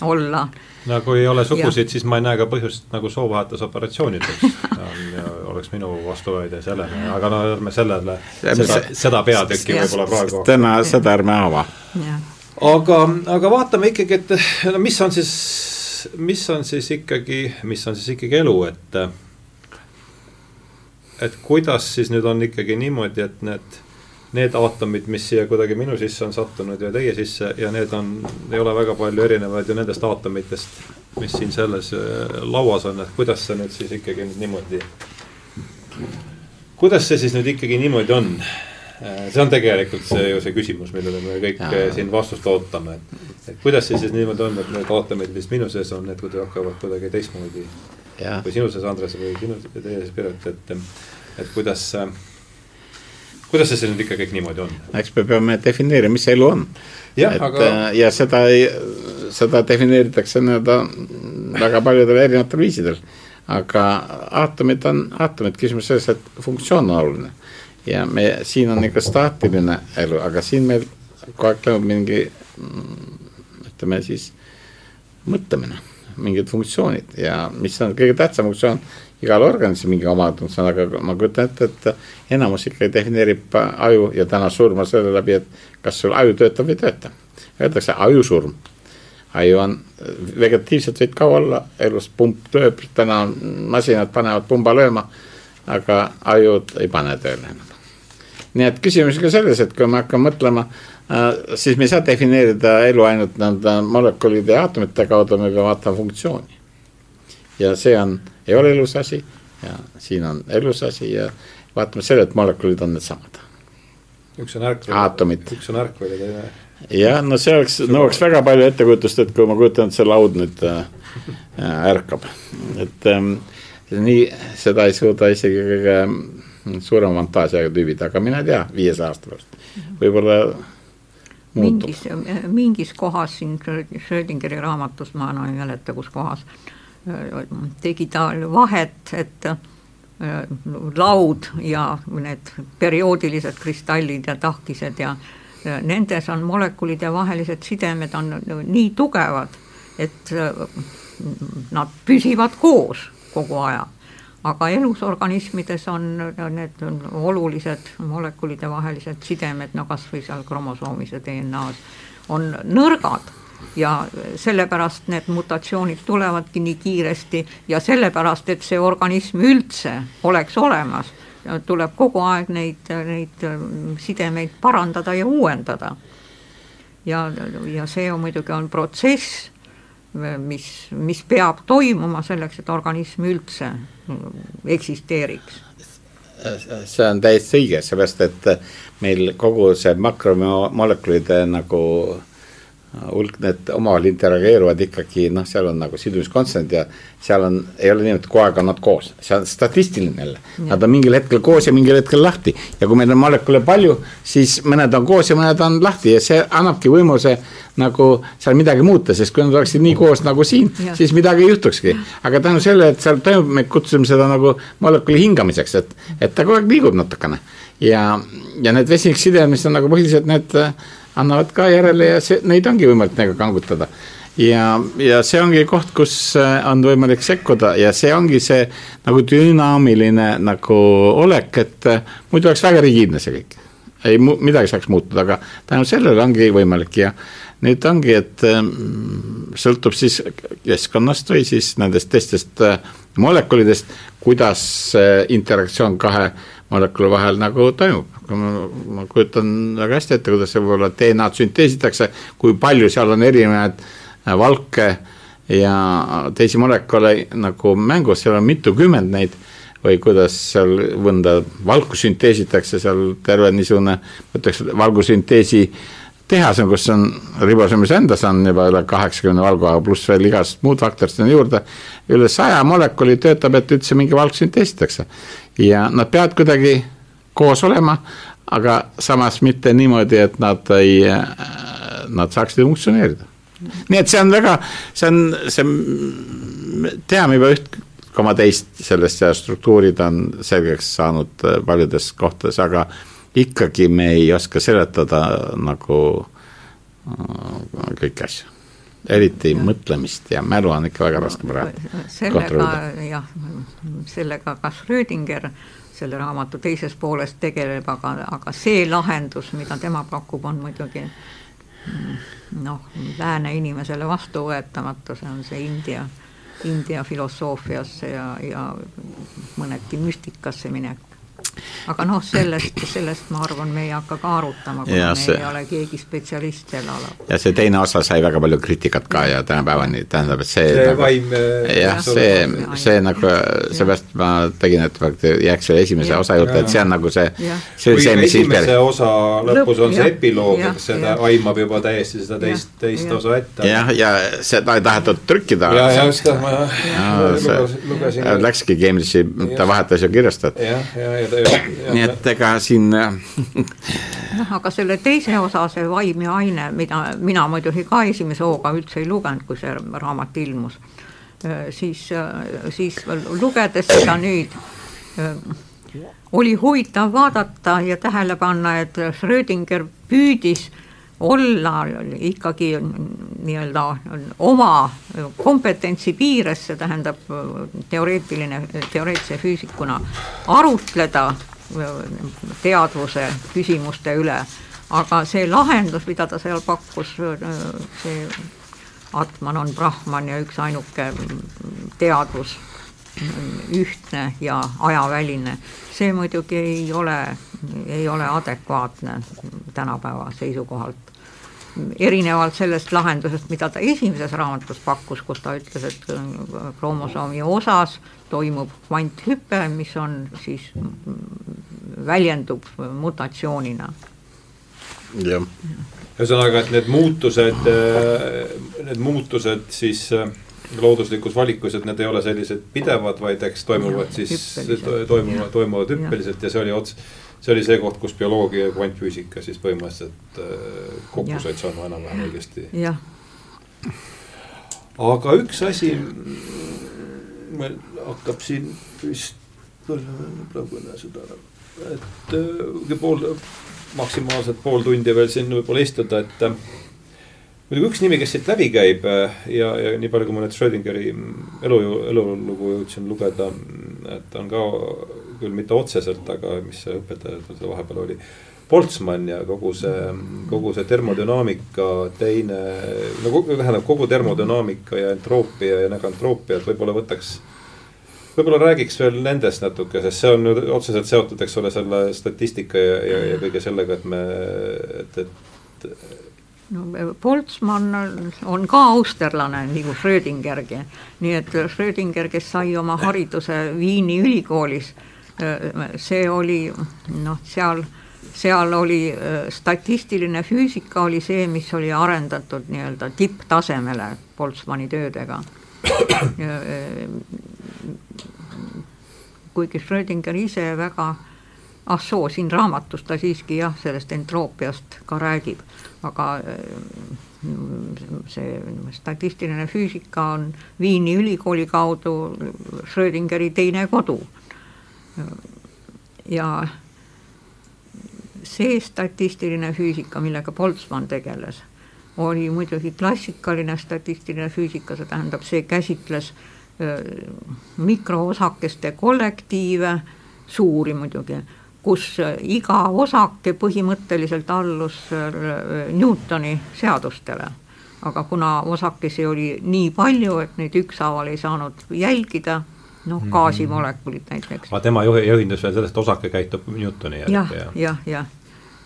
olla no kui ei ole sugusid, siis ma ei näe ka põhjust nagu soovahetusoperatsioonideks oleks minu vastuväide sellele, aga no ärme sellele, seda, seda peatükki võib-olla praegu. täna seda ärme ava. aga, aga vaatame ikkagi, et no mis on siis, mis on siis ikkagi, mis on siis ikkagi elu, et et kuidas siis nüüd on ikkagi niimoodi, et need need aatomid, mis siia kuidagi minu sisse on sattunud ja teie sisse ja need on, ei ole väga palju erinevaid ju nendest aatomitest, mis siin selles äh, lauas on, et kuidas see nüüd siis ikkagi nüüd niimoodi, kuidas see siis nüüd ikkagi niimoodi on? Äh, see on tegelikult see ju see küsimus, millele me kõik ja. Äh, siin vastust ootame, et, et kuidas see siis niimoodi on, et need aatomid, mis minu sees on, need kuidagi hakkavad kuidagi teistmoodi. või sinu sees, Andres, või sinu, teie sees, Piret, et, et kuidas äh, kuidas see nüüd ikka kõik niimoodi on? eks me peame defineerima, mis elu on. et aga... Äh, ja seda ei, seda defineeritakse nii-öelda väga paljudel erinevatel viisidel. aga aatomid on aatomid, küsimus selles, et funktsioon on oluline. ja me, siin on ikka staatiline elu, aga siin meil kogu aeg toimub mingi ütleme siis mõtlemine, mingid funktsioonid ja mis on kõige tähtsam funktsioon igal organismil mingi omadus on, aga ma kujutan ette, et enamus ikkagi defineerib aju ja täna surma selle läbi, et kas sul aju töötab või ei tööta. Öeldakse ajusurm. aju on, vegetatiivselt võid kaua olla, elus pump tööb, täna masinad panevad pumba lööma, aga ajud ei pane tööle enam. nii et küsimus on ka selles, et kui me hakkame mõtlema äh, siis me ei saa defineerida elu ainult nõnda molekulide ja aatomite kaudu, me peame vaatama funktsiooni. ja see on ei ole elus asi ja siin on elus asi ja vaatame selle, et molekulid on needsamad. üks on ärkvel, üks on ärkvel ja teine. jah, no see oleks, nõuaks väga palju ettekujutust, et kui ma kujutan, et see laud nüüd äh, ärkab, et ähm, nii, seda ei suuda isegi kõige suurema fantaasia tüübid, aga mine tea, viiesaja aasta pärast, võib-olla mingis, mingis kohas siin Schrödingeri raamatus, ma enam ei mäleta, kus kohas tegi ta vahet, et äh, laud ja need perioodilised kristallid ja tahkised ja nendes on molekulide vahelised sidemed on nii tugevad, et äh, nad püsivad koos kogu aja. aga elusorganismides on need olulised molekulide vahelised sidemed, no kas või seal kromosoomis ja DNA-s, on nõrgad ja sellepärast need mutatsioonid tulevadki nii kiiresti ja sellepärast, et see organism üldse oleks olemas, tuleb kogu aeg neid, neid sidemeid parandada ja uuendada. ja, ja see on muidugi on protsess, mis, mis peab toimuma selleks, et organism üldse eksisteeriks see on täiesti õige, sellepärast et meil kogu see makromolekulide nagu hulk need omavahel interageeruvad ikkagi noh, seal on nagu sidumiskonstant ja seal on, ei ole niimoodi, et kogu aeg on nad koos, see on statistiline jälle. Nad on mingil hetkel koos ja mingil hetkel lahti. Ja kui meil on molekule palju, siis mõned on koos ja mõned on lahti ja see annabki võimaluse nagu seal midagi muuta, sest kui nad oleksid nii koos nagu siin, siis midagi ei juhtukski. aga tänu sellele, et seal toimub, me kutsume seda nagu molekuli hingamiseks, et, et ta kogu aeg liigub natukene ja, ja need vesiniksidemed, mis on nagu põhiliselt need annavad ka järele ja see, neid ongi võimalik nagu kangutada. ja, ja see ongi koht, kus äh, on võimalik sekkuda ja see ongi see nagu dünaamiline nagu olek, et äh, muidu oleks väga rigiidne see kõik. ei, midagi saaks muutuda, aga tänu sellele ongi võimalik ja nüüd ongi, et sõltub siis keskkonnast või siis nendest teistest äh, molekulidest, kuidas interaktsioon kahe molekuli vahel nagu toimub. ma, ma kujutan väga hästi ette, kuidas see võib-olla DNA-d sünteesitakse, kui palju seal on erinevaid äh, valke ja teisi molekule nagu mängus, seal on mitukümmend neid või kuidas seal mõnda valku sünteesitakse, seal terve niisugune, ma ütleks, valgusünteesi tehas on, kus on ribosomis endas on juba üle kaheksakümne valguaja, pluss veel igast muud faktorid sinna juurde. üle saja molekuli töötab, et üldse mingi valk sünteesitakse ja nad peavad kuidagi koos olema, aga samas mitte niimoodi, et nad ei, nad saaksid funktsioneerida. nii et see on väga, see on, see, teame juba üht koma teist sellest ja struktuurid on selgeks saanud paljudes kohtades, aga ikkagi me ei oska seletada nagu äh, kõiki asju. Eriti ja. mõtlemist ja mälu on ikka väga raske praegu sellega jah, sellega ka Schrödinger selle raamatu teises pooles tegeleb, aga, aga see lahendus, mida tema pakub, on muidugi noh, lääne inimesele vastuvõetamatu, see on see India, India filosoofiasse ja, ja mõneti müstikasse minek aga noh, sellest, sellest ma arvan, me ei hakka ka arutama, kuna ja me see, ei ole keegi spetsialist sel alal. ja see teine osa sai väga palju kriitikat ka ja tänapäevani tähendab, et see see nagu, vaim jah, see, see nagu, seepärast ma tegin et jääks selle esimese ja, osa juurde, et see on nagu see, see on see, mis esimese osa lõpus on see epiloog, eks seda aimab juba täiesti seda teist, teist osa ette. jah, ja seda ei tahetud trükkida. ja, ja just, ma lugesin. Läkski Cambridge'i, ta vahetas ju kirjastajat. jah, ja, ja nii et ega siin äh, noh, aga selle teise osa, see vaim ja aine, mida mina muidugi ka esimese hooga üldse ei lugenud, kui see raamat ilmus, äh, siis, äh, siis lugedes seda nüüd oli huvitav vaadata ja tähele panna, et Schrödinger püüdis olla ikkagi nii-öelda oma kompetentsi piires, see tähendab teoreetiline, teoreetilise füüsikuna arutleda teadvuse küsimuste üle, aga see lahendus, mida ta seal pakkus, see Atman on Brahman ja üksainuke teadvus, ühtne ja ajaväline, see muidugi ei ole, ei ole adekvaatne tänapäeva seisukohalt erinevalt sellest lahendusest, mida ta esimeses raamatus pakkus, kus ta ütles, et kromosoomi osas toimub kvanthüpe, mis on siis, väljendub mutatsioonina. jah. ühesõnaga, et need muutused, need muutused siis looduslikus valikus, et need ei ole sellised pidevad, vaid eks toimuvad ja, siis, toimuvad, toimuvad hüppeliselt ja see oli ots-, see oli see koht, kus bioloogia ja kvantfüüsika siis põhimõtteliselt äh, kokku said saama enam-vähem õigesti. aga üks asi, meil hakkab siin vist põlve seda, et äh, pool, maksimaalselt pool tundi veel siin võib-olla istuda, et äh, muidugi üks nimi, kes siit läbi käib ja, ja nii palju, kui ma nüüd Schrödingeri elu, elulugu jõudsin lugeda, et on ka küll mitte otseselt, aga mis see õpetajatel seal vahepeal oli. Boltzmann ja kogu see, kogu see termodünaamika teine, no tähendab kogu termodünaamika ja entroopia ja negantroopia, et võib-olla võtaks võib-olla räägiks veel nendest natuke, sest see on nüüd otseselt seotud, eks ole, selle statistika ja, ja, ja kõige sellega, et me, et, et no Boltzmann on ka austerlane nagu Schrödingergi, nii et Schrödinger, kes sai oma hariduse Viini ülikoolis see oli noh, seal, seal oli statistiline füüsika oli see, mis oli arendatud nii-öelda tipptasemele Boltzmanni töödega. kuigi Schrödinger ise väga ah soo, siin raamatus ta siiski jah, sellest entroopiast ka räägib, aga see statistiline füüsika on Viini ülikooli kaudu Schrödingeri teine kodu ja see statistiline füüsika, millega Boltzmann tegeles, oli muidugi klassikaline statistiline füüsika, see tähendab, see käsitles mikroosakeste kollektiive, suuri muidugi, kus iga osake põhimõtteliselt allus Newtoni seadustele. aga kuna osakesi oli nii palju, et neid ükshaaval ei saanud jälgida noh, mhm. gaasimolekulid näiteks. aga tema juhi, juhindus veel sellest, osake käitub Newtoni järgi ja,. jah, jah, jah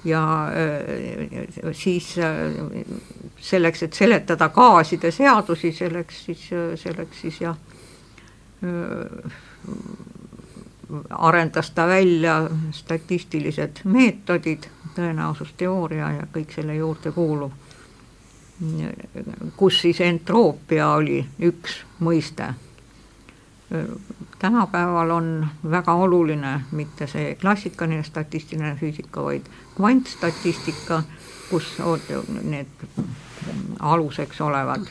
ja äh, siis äh, selleks, et seletada gaaside seadusi, selleks siis, selleks siis jah, arendas ta välja statistilised meetodid, tõenäosusteooria ja kõik selle juurde kuuluv, kus siis entroopia oli üks mõiste. Tänapäeval on väga oluline mitte see klassikaline statistiline füüsika, vaid kvantstatistika, kus need aluseks olevad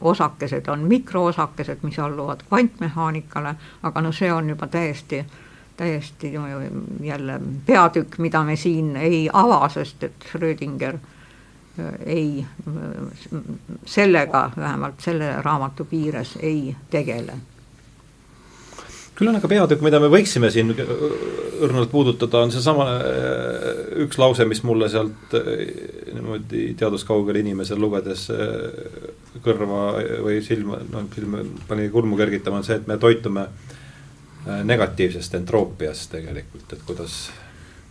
osakesed on mikroosakesed, mis alluvad kvantmehaanikale, aga no see on juba täiesti, täiesti jälle peatükk, mida me siin ei ava, sest et Schrödinger äh, ei, sellega vähemalt selle raamatu piires ei tegele küll on aga peatükk, mida me võiksime siin õrnalt puudutada, on seesama äh, üks lause, mis mulle sealt äh, niimoodi teaduskaugel inimesel lugedes äh, kõrva või silma, noh, silma pani kulmu kergitama, on see, et me toitume negatiivsest entroopiast tegelikult, et kuidas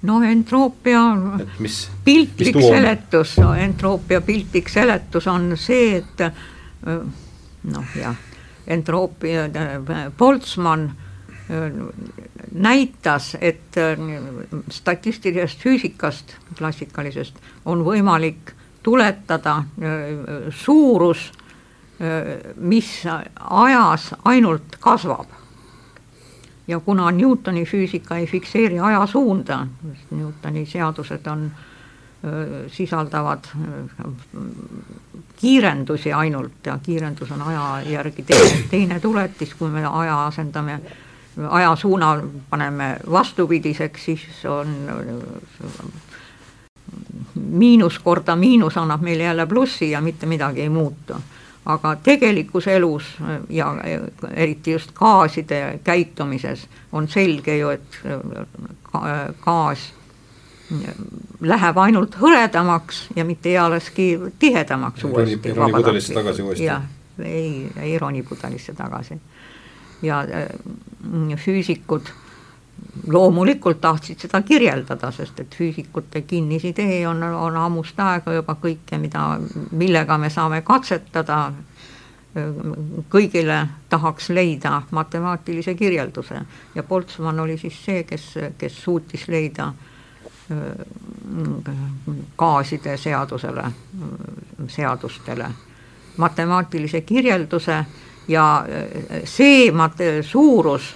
no entroopia mis, piltlik mis seletus, entroopia piltlik seletus on see, et noh, jah, entroopia, Boltzmann näitas, et äh, statistilisest füüsikast, klassikalisest, on võimalik tuletada äh, suurus, äh, mis ajas ainult kasvab. ja kuna Newtoni füüsika ei fikseeri ajasuunda, Newtoni seadused on, sisaldavad kiirendusi ainult ja kiirendus on aja järgi teine, teine tuletis, kui me aja asendame ajasuuna paneme vastupidiseks, siis on miinus korda miinus annab meile jälle plussi ja mitte midagi ei muutu. aga tegelikus elus ja eriti just gaaside käitumises on selge ju, et gaas läheb ainult hõredamaks ja mitte ealeski tihedamaks uuesti. ronipudelisse tagasi uuesti. jah, ei, ei roni pudelisse tagasi ja äh, füüsikud loomulikult tahtsid seda kirjeldada, sest et füüsikute kinnisidee on, on ammust aega juba kõike, mida, millega me saame katsetada, kõigile tahaks leida matemaatilise kirjelduse ja Boltzmann oli siis see, kes, kes suutis leida gaaside seadusele, seadustele matemaatilise kirjelduse ja äh, see mat-, suurus,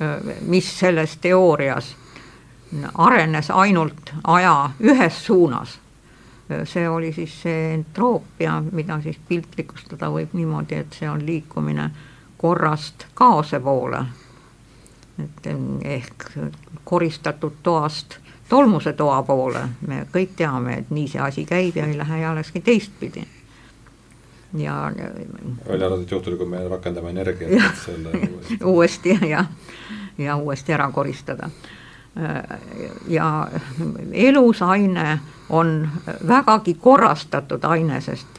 äh, mis selles teoorias arenes ainult aja ühes suunas, äh, see oli siis see entroopia, mida siis piltlikustada võib niimoodi, et see on liikumine korrast kaose poole. et ehk koristatud toast tolmuse toa poole, me kõik teame, et nii see asi käib ja ei lähe jaleski teistpidi ja. välja arvatud juhtul, kui me rakendame energiat, et selle uuesti, uuesti ja, ja uuesti ära koristada. ja elus aine on vägagi korrastatud aine, sest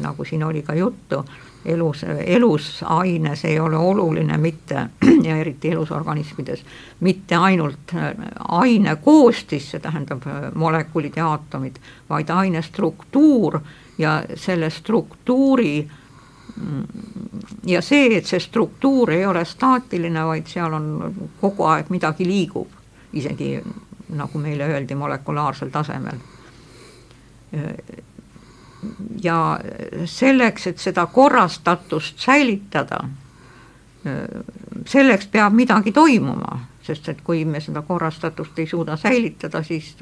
nagu siin oli ka juttu, elus, elus aines ei ole oluline mitte ja eriti elusorganismides, mitte ainult aine koostis, see tähendab molekulid ja aatomid, vaid aine struktuur ja selle struktuuri ja see, et see struktuur ei ole staatiline, vaid seal on kogu aeg midagi liigub, isegi nagu meile öeldi, molekulaarsel tasemel. ja selleks, et seda korrastatust säilitada, selleks peab midagi toimuma, sest et kui me seda korrastatust ei suuda säilitada, siis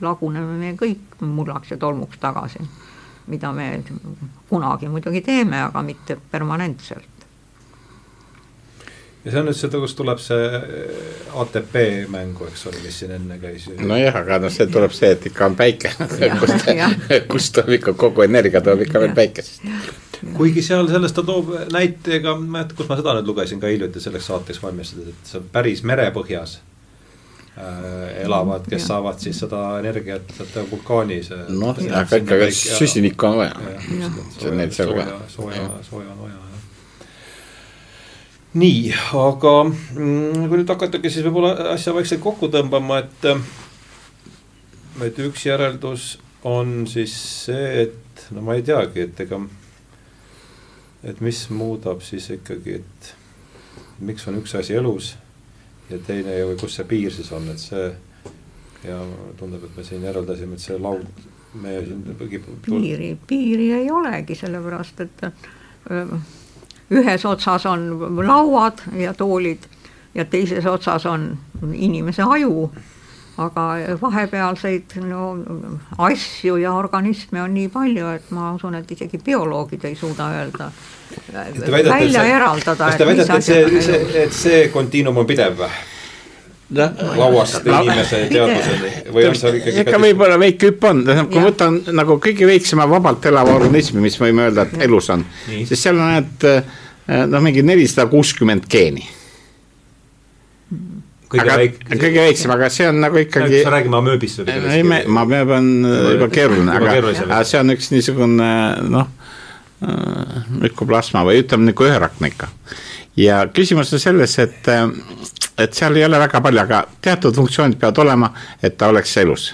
laguneme me kõik mullaks ja tolmuks tagasi mida me kunagi muidugi teeme, aga mitte permanentselt. ja see on nüüd seda, kust tuleb see ATP mängu, eks ole, mis siin enne käis. nojah, aga noh, see tuleb see, et ikka on päike kust, kust tuleb ikka kogu energia tuleb ikka veel päikesest. kuigi seal sellest ta toob näite, ega ma ei mäleta, kus ma seda nüüd lugesin ka hiljuti selleks saateks valmistades, et see on päris merepõhjas Äh, elavad, kes ja. saavad siis seda energiat sealt vulkaanis. noh, aga ikka süsinikku on vaja. sooja, sooja, sooja on vaja jah. nii, aga mm, kui nüüd hakatagi siis võib-olla asja vaikselt kokku tõmbama, et, et üks järeldus on siis see, et no ma ei teagi, et ega, et mis muudab siis ikkagi, et miks on üks asi elus ja teine või kus see piir siis on, et see ja tundub, et me siin järeldasime, et see laud, me siin kipub piiri, piiri ei olegi, sellepärast et öö, ühes otsas on lauad ja toolid ja teises otsas on inimese aju, aga vahepealseid no asju ja organisme on nii palju, et ma usun, et isegi bioloogid ei suuda öelda, välja see, eraldada. kas te väidate, et see, see, et see kontiinum on pidev või? lauast no, inimese teadvuseni? Või on seal ikkagi ikka võib-olla väike hüpp on, tähendab, kui ma võtan nagu kõige väiksema vabalt elava organismi, mis võime öelda, et elus on, siis seal on need noh, mingi nelisada kuuskümmend geeni. Kõige aga, väik-. kõige väiksem, aga see on nagu ikkagi. sa räägime amööbist või ei, me, amööb on juba keeruline, aga, aga see on üks niisugune noh, mükoplasma või ütleme nagu üherakne ikka. ja küsimus on selles, et, et seal ei ole väga palju, aga teatud funktsioonid peavad olema, et ta oleks elus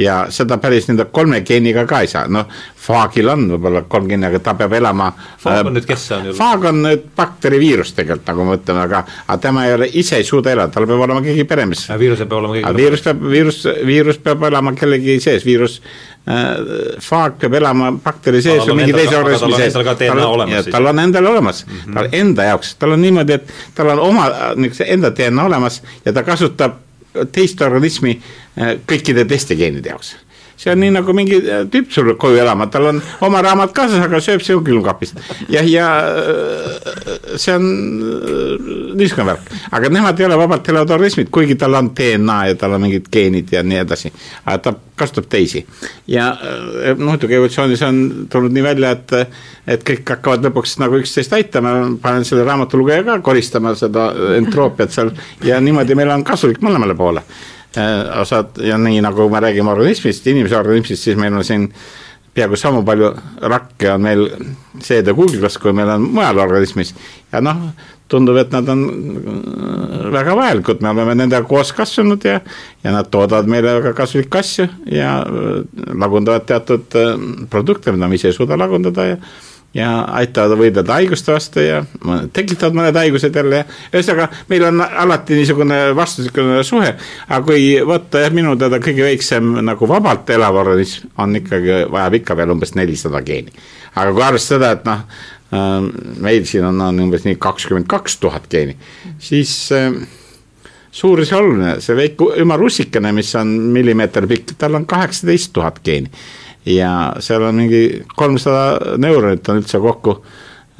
ja seda päris nende kolme geeniga ka ei saa, noh, faagil on võib-olla kolm geeni, aga ta peab elama. faag on äh, nüüd, kes see on? faag on nüüd bakteriviirus tegelikult, nagu me ütleme, aga, aga tema ei ole, ise ei suuda elada, tal peab olema keegi peremees. viirusel peab olema keegi. viirus peab, viirus, viirus peab olema kellegi sees, viirus äh,, faag peab elama bakteri sees või mingi teise organismi sees. tal on endal olemas mm, -hmm. tal enda jaoks, tal on niimoodi, et tal on oma niisuguse enda DNA olemas ja ta kasutab teist organismi äh, kõikide teiste geenide jaoks see on nii nagu mingi äh, tüüp sul koju elama, tal on oma raamat kaasas, aga sööb sinu külmkapist. ja, ja äh, see on niisugune värk, aga nemad ei ole vabalt elavad organismid, kuigi tal on DNA ja tal on mingid geenid ja nii edasi. aga ta kasutab teisi. Ja noh, muidugi evolutsioonis on tulnud nii välja, et, et kõik hakkavad lõpuks nagu üksteist aitama, panen selle raamatulugeja ka koristama seda entroopiat seal. Ja niimoodi meil on kasulik mõlemale poole. Äh, osad ja nii nagu me räägime organismist, inimese organismist, siis meil on siin peaaegu sama palju rakke on meil seedekulglas, kui meil on mujal organismis. Ja noh, tundub, et nad on äh, väga vajalikud, me oleme nendega koos kasvanud ja ja nad toodavad meile väga kasulikke asju ja äh, lagundavad teatud produkte, mida me ise ei suuda lagundada ja ja aitavad võidelda haiguste vastu ja tekitavad mõned haigused jälle ja ühesõnaga, meil on alati niisugune vastastikune suhe, aga kui võtta jah, minu teada kõige väiksem nagu vabalt elav organism on ikkagi, vajab ikka veel umbes nelisada geeni. aga kui arvestada, et noh, ähm, meil siin on, on umbes nii kakskümmend kaks tuhat geeni, siis äh, suur ja oluline, see väike ümar russikene, mis on millimeeter pikk, tal on kaheksateist tuhat geeni ja seal on mingi kolmsada neuronit on üldse kokku.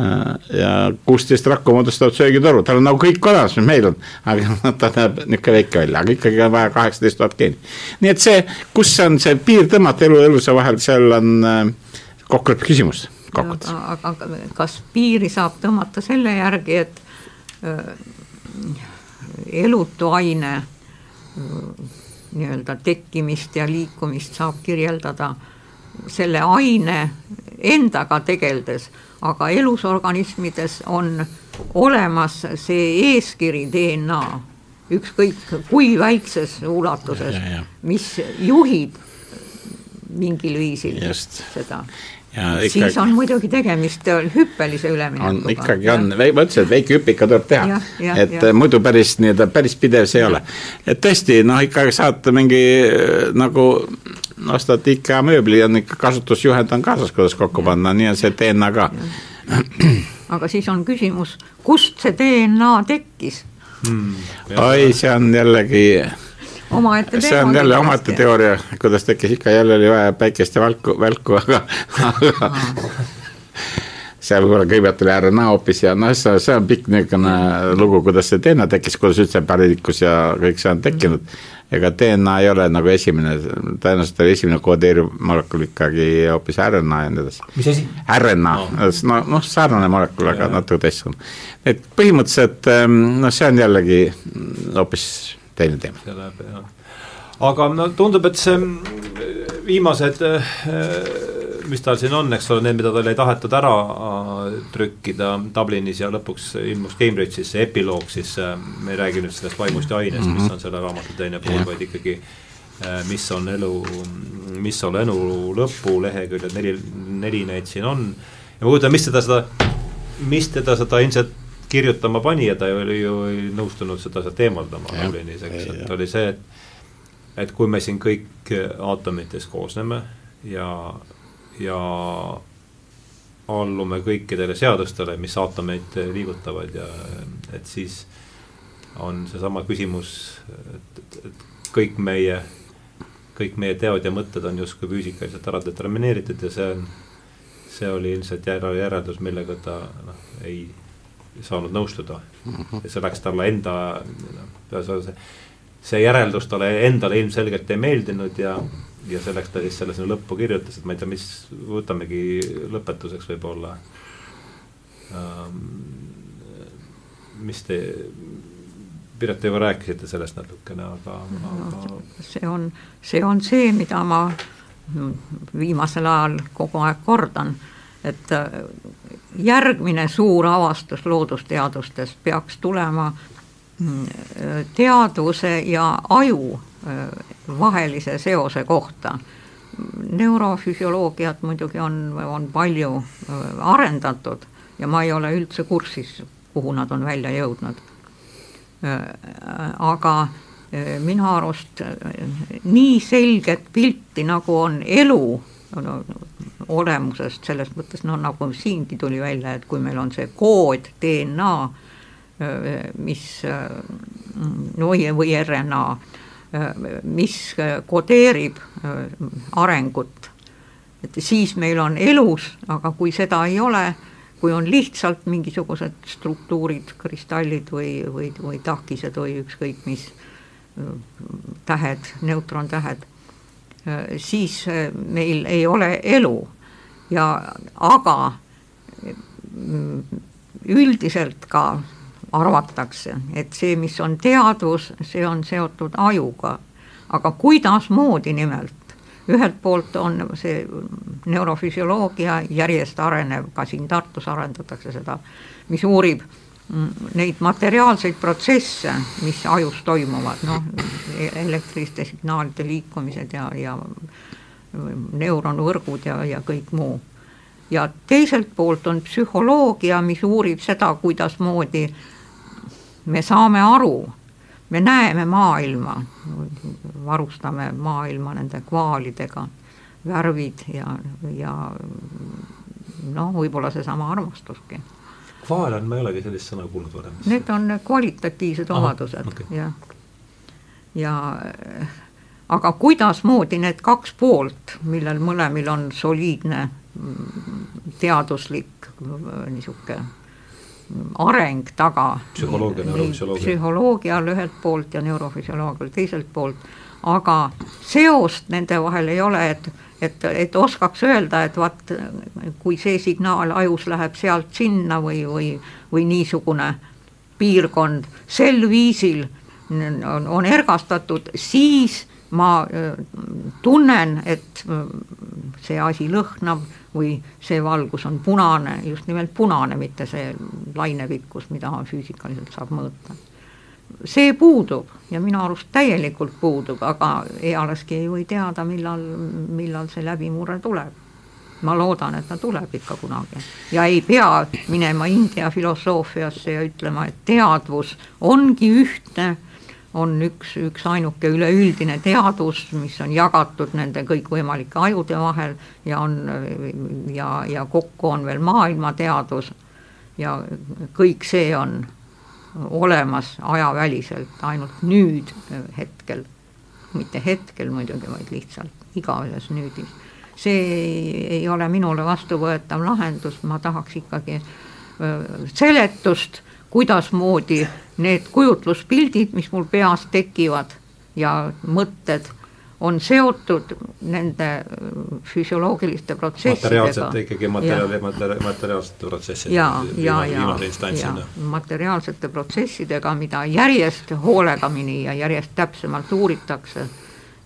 Äh, ja kuusteist rakku moodustavad söögitoru, tal on nagu kõik olemas, mis meil on, aga ta näeb niisugune väike välja, aga ikkagi on vaja kaheksateist tuhat geeni. nii et see, kus on see piir tõmmata elu ja eluse vahel, seal on äh, kokkuleppe küsimus. Kokkuvõttes. aga, kas piiri saab tõmmata selle järgi, et äh, elutu aine äh, nii-öelda tekkimist ja liikumist saab kirjeldada äh, selle aine endaga tegeldes, aga elusorganismides on olemas see eeskiri DNA, ükskõik kui väikses ulatuses, mis juhib mingil viisil Just. seda Ja ikka... siis on muidugi tegemist hüppelise üleminekuga. ikkagi ja. on, ma ütlesin, et väike hüpp ikka tuleb teha, et ja. muidu päris nii-öelda päris pidev see ei ole. et tõesti, noh, ikka saad mingi nagu ostad IKEA mööbli, on ikka kasutusjuhend on kaasas, kuidas kokku panna, nii on see DNA ka. aga siis on küsimus, kust see DNA tekkis hmm.? oi, see on jällegi omaette teema. see on jälle omaette teooria, kuidas tekkis, ikka jälle oli vaja päikest ja välku, välku, aga, aga see võib-olla kõigepealt oli RNA hoopis ja noh, see, see on pikk niisugune lugu, kuidas see DNA tekkis, kuidas üldse pärindikus ja kõik see on tekkinud mm ega DNA ei ole nagu esimene, tõenäoliselt oli esimene kodeeriv molekul ikkagi hoopis RNA ja nii edasi. mis asi? RNA no., no noh, sarnane molekul, aga natuke teistsugune. et põhimõtteliselt noh, see on jällegi hoopis teine teema. see läheb jah. aga no tundub, et see viimased äh, mis tal siin on, eks ole, need, mida tal ei tahetud ära äh, trükkida Dublinis ja lõpuks ilmus Cambridge'is see epiloog, siis äh, me ei räägi nüüd sellest vaimust ja ainest mm, -hmm. mis mhm. on selle raamatu teine pool, vaid ikkagi mis on elu, mis on elu lõpu leheküljed, neli, neli neid siin on. ja ma kujutan, mis teda seda, mis teda seda ilmselt kirjutama pani ja ta oli ju ei nõustunud seda sealt eemaldama Laulinis, eks, et oli see, et et kui me siin kõik aatomitest koosneme ja, ja allume kõikidele seadustele, mis aatomeid liigutavad ja et siis on seesama küsimus, et, et, et kõik meie, kõik meie teod ja mõtted on justkui füüsikaliselt ära determineeritud ja see on, see oli ilmselt järeldus, millega ta noh, ei saanud nõustuda mm. -hmm. ja see läks talle enda, see, see järeldus talle endale ilmselgelt ei meeldinud ja, ja selleks ta siis selle sinna lõppu kirjutas, et ma ei tea, mis, võtamegi lõpetuseks võib-olla ähm,. mis te, Piret, te juba rääkisite sellest natukene, aga no,, aga. see on, see on see, mida ma viimasel ajal kogu aeg kordan, et äh, järgmine suur avastus loodusteadustes peaks tulema mm, teadvuse ja aju äh, vahelise seose kohta. neurofüsioloogiat muidugi on, on palju äh, arendatud ja ma ei ole üldse kursis, kuhu nad on välja jõudnud aga minu arust nii selget pilti, nagu on elu no, olemusest, selles mõttes noh, nagu siingi tuli välja, et kui meil on see kood, DNA, mis no või RNA, mis kodeerib arengut, et siis meil on elus, aga kui seda ei ole, kui on lihtsalt mingisugused struktuurid, kristallid või, või, või tahkised või ükskõik mis tähed, neutrontähed, siis meil ei ole elu ja aga üldiselt ka arvatakse, et see, mis on teadvus, see on seotud ajuga. aga kuidasmoodi nimelt, ühelt poolt on see neurofüsioloogia järjest arenev, ka siin Tartus arendatakse seda, mis uurib neid materiaalseid protsesse, mis ajus toimuvad, noh, elektriliste signaalide liikumised ja, ja neuronvõrgud ja, ja kõik muu. ja teiselt poolt on psühholoogia, mis uurib seda, kuidasmoodi me saame aru me näeme maailma, varustame maailma nende kvaalidega, värvid ja, ja noh, võib-olla seesama armastuski. kvaal on, ma ei olegi sellist sõna kuulnud varem. Need on kvalitatiivsed Aha, omadused okay. ja, ja aga kuidasmoodi need kaks poolt, millel mõlemil on soliidne teaduslik niisugune areng taga. psühholoogia, neurofüsioloogia. psühholoogial ühelt poolt ja neurofüsioloogial teiselt poolt, aga seost nende vahel ei ole, et, et, et oskaks öelda, et vaat kui see signaal ajus läheb sealt sinna või, või, või niisugune piirkond sel viisil on, on ergastatud, siis ma tunnen, et see asi lõhnab või see valgus on punane, just nimelt punane, mitte see lainepikkus, mida füüsikaliselt saab mõõta. see puudub ja minu arust täielikult puudub, aga ealeski ei või teada, millal, millal see läbimurre tuleb. ma loodan, et ta tuleb ikka kunagi ja ei pea minema India filosoofiasse ja ütlema, et teadvus ongi ühtne on üks, üks ainuke üleüldine teadus, mis on jagatud nende kõikvõimalike ajude vahel ja on ja, ja kokku on veel maailmateadus ja kõik see on olemas ajaväliselt, ainult nüüd hetkel, mitte hetkel muidugi, vaid lihtsalt igases nüüdis. see ei, ei ole minule vastuvõetav lahendus, ma tahaks ikkagi seletust kuidasmoodi need kujutluspildid, mis mul peas tekivad ja mõtted on seotud nende füsioloogiliste protsessidega. materiaalsete ikkagi materjali, materiaalsete protsessidega. ja, ja, ja, ja materiaalsete protsessidega, mida järjest hoolegamini ja järjest täpsemalt uuritakse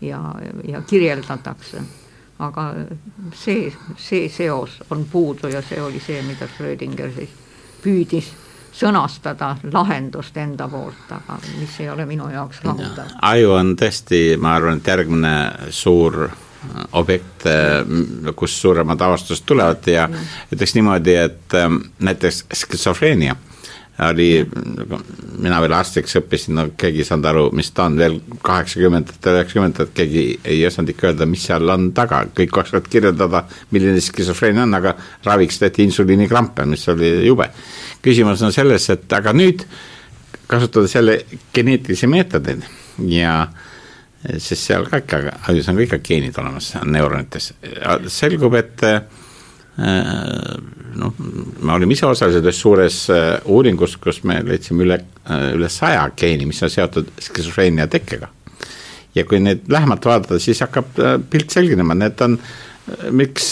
ja, ja kirjeldatakse. aga see, see seos on puudu ja see oli see, mida Schrödinger siis püüdis sõnastada lahendust enda poolt, aga mis ei ole minu jaoks rahuldav. aju on tõesti, ma arvan, et järgmine suur objekt, kus suuremad avastused tulevad ja ütleks niimoodi, et ähm, näiteks skisofreenia oli, mina veel arstiks õppisin, no keegi ei saanud aru, mis ta on, veel kaheksakümnendatel, üheksakümnendatel keegi ei osanud ikka öelda, mis seal on taga, kõik oskavad kirjeldada, milline skisofreenia on, aga raviks tehti insuliinikrampe, mis oli jube. küsimus on selles, et aga nüüd kasutada selle geneetilisi meetodeid ja sest seal ka ikka, ajus on ka ikka geenid olemas neuronites, selgub, et Äh, noh, me olime ise osalised ühes suures äh, uuringus, kus me leidsime üle, äh, üle saja geeni, mis on seotud skisofreenia tekkega. ja kui neid lähemalt vaadata, siis hakkab pilt selginema, need on miks,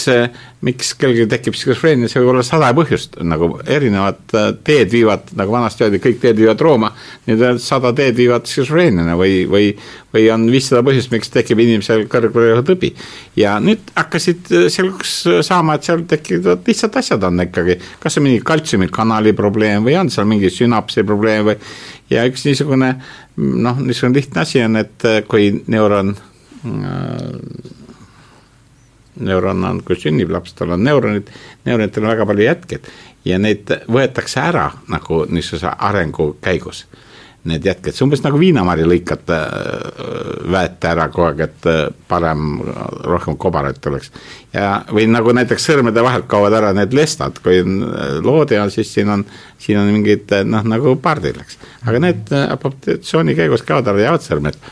miks kellelgi tekib skisofreenia, see võib olla sada põhjust, nagu erinevad äh, teed viivad, nagu vanasti öeldi, kõik teed viivad Rooma, nüüd sada teed viivad skisofreeniani või, või, või on viissada põhjust, miks tekib inimesel kõrgpõlve tõbi. ja nüüd hakkasid selgeks saama, et seal tekivad lihtsalt asjad on ikkagi, kas on mingi kaltsiumikanali probleem või on seal mingi sünapsi probleem või ja üks niisugune noh, niisugune lihtne asi on, et kui neuron äh, neuron on, kui sünnib laps, tal on neuronid, neuronitel on väga palju jätkeid ja neid võetakse ära nagu niisuguse arengu käigus. Need jätked, see umbes nagu viinamarja lõikad äh, väete ära kogu aeg, et äh, parem, rohkem kobaraid tuleks. ja, või nagu näiteks sõrmede vahelt kaovad ära need lestad, kui on äh, loode on, siis siin on, siin on mingid noh, nagu pardil, eks. aga need apoptatsiooni käigus kaovad ära, jäävad sõrmed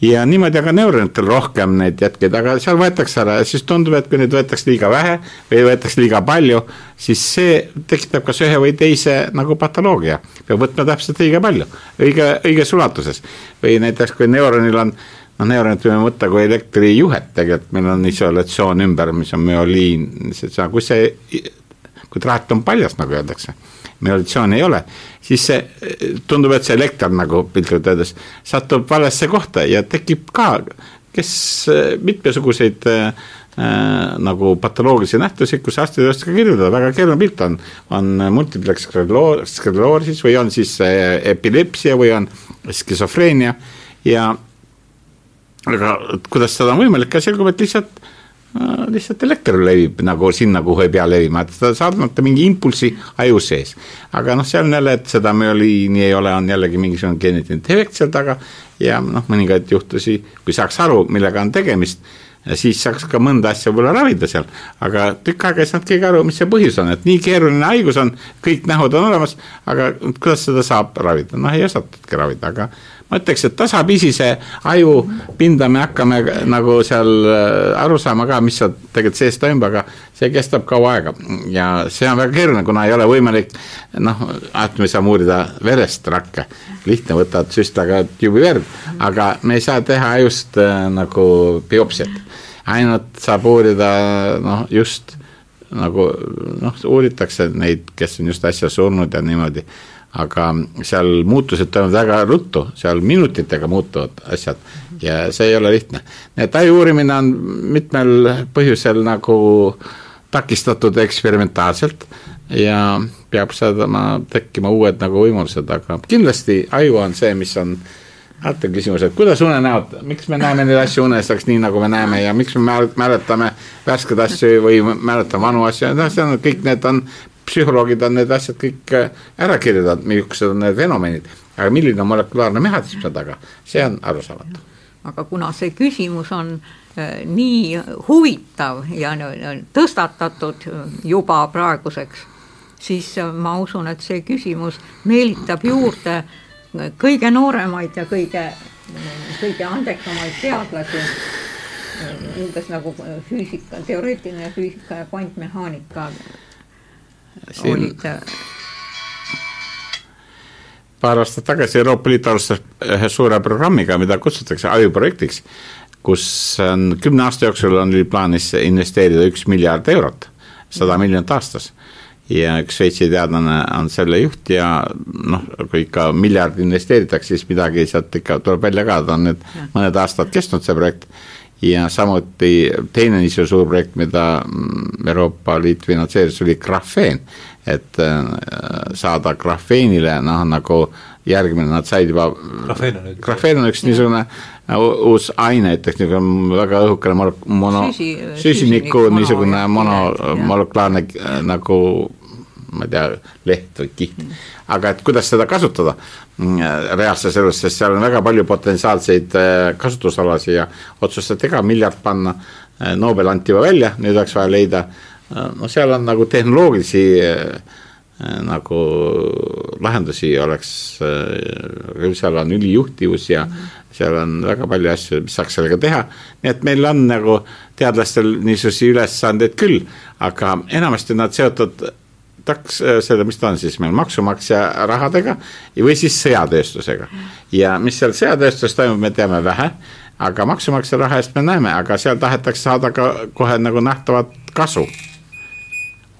ja niimoodi aga neuronitel rohkem neid jätkeid, aga seal võetakse ära ja siis tundub, et kui neid võetakse liiga vähe või võetakse liiga palju, siis see tekitab kas ühe või teise nagu patoloogia. peab võtma täpselt õige palju, õige, õiges ulatuses. või näiteks, kui neuronil on noh, neuronit võime võtta kui elektrijuhet, tegelikult meil on isolatsioon ümber, mis on müoliin, kui see, kui traat on paljas, nagu öeldakse meloditsiooni ei ole, siis see tundub, et see elekter nagu piltlikult öeldes satub valesse kohta ja tekib ka, kes mitmesuguseid äh, nagu patoloogilisi nähtusi, kus arstid ei oska kirjeldada, väga keeruline pilt on, on multiplex skleroosis või on siis äh, epilepsia või on skisofreenia ja aga kuidas seda on võimalik selgub, et lihtsalt Äh, lihtsalt elekter levib nagu sinna, kuhu ei pea levima, et seda saadmata mingi impulsi aju sees. aga noh, seal on jälle, et seda müoliini ei ole, on jällegi mingisugune geneetiline defekt seal taga ja noh, mõningaid juhtusi, kui saaks aru, millega on tegemist, siis saaks ka mõnda asja võib-olla ravida seal, aga tükk aega ei saanud keegi aru, mis see põhjus on, et nii keeruline haigus on, kõik nähud on olemas, aga kuidas seda saab ravida, noh ei osatudki ravida, aga ma ütleks, et tasapisi see ajupinda me hakkame nagu seal äh, aru saama ka, mis seal tegelikult sees toimub, aga see kestab kaua aega. Ja see on väga keeruline, kuna ei ole võimalik noh, alati me saame uurida verest rakke, lihtne, võtad süstlaga tüübi verd, aga me ei saa teha ajust äh, nagu biopsiat, ainult saab uurida noh, just nagu noh, uuritakse neid, kes on just äsja surnud ja niimoodi aga seal muutused toimuvad väga ruttu, seal minutitega muutuvad asjad ja see ei ole lihtne. nii et aju uurimine on mitmel põhjusel nagu takistatud eksperimentaalselt ja peab saama tekkima uued nagu võimalused, aga kindlasti aju on see, mis on alati küsimus, et kuidas unenäod, miks me näeme neid asju unes, nii nagu me näeme ja miks me mäletame värskeid asju või mäletame vanu asju, noh, see on kõik need on psühholoogid on need asjad kõik äh, ära kirjeldanud, millised on need fenomenid, aga milline on molekulaarne mehhanism seal taga, see on arusaamatu. aga kuna see küsimus on äh, nii huvitav ja tõstatatud juba praeguseks, siis äh, ma usun, et see küsimus meelitab juurde kõige nooremaid ja kõige, kõige andekamaid teadlasi umbes nagu füüsika, teoreetiline füüsika ja kvantmehaanika siin olid paar aastat tagasi Euroopa Liit alustas ühe suure programmiga, mida kutsutakse ajuprojektiks, kus on kümne aasta jooksul on neil plaanis investeerida üks miljard eurot, sada miljonit aastas. ja üks Šveitsi teadlane on selle juht ja noh, kui ikka miljard investeeritakse, siis midagi sealt ikka tuleb välja ka, ta on nüüd mõned aastad kestnud, see projekt ja samuti teine niisugune suur projekt, mida Euroopa Liit finantseeris, oli grafeen. et äh, saada grafeenile noh, nagu järgmine, nad said juba. grafeen on üks. grafeen on üks niisugune uus aine, ütleks niisugune väga õhukene mono, süsiniku niisugune mono, molekulaarne äh, nagu ma ei tea, leht või kiht. aga et kuidas seda kasutada mm, reaalses elus, sest seal on väga palju potentsiaalseid äh, kasutusalasid ja otsustati ka miljard panna. Äh, Nobel anti juba välja, nüüd oleks vaja leida, no seal on nagu tehnoloogilisi nagu lahendusi oleks, seal on ülijuhtivus ja seal on väga palju asju, mis saaks sellega teha. nii et meil on nagu teadlastel niisuguseid ülesandeid küll, aga enamasti on nad seotud taks, selle, mis ta on siis meil, maksumaksja rahadega või siis sõjatööstusega. ja mis seal sõjatööstuses toimub, me teame vähe, aga maksumaksja raha eest me näeme, aga seal tahetakse saada ka kohe nagu nähtavat kasu.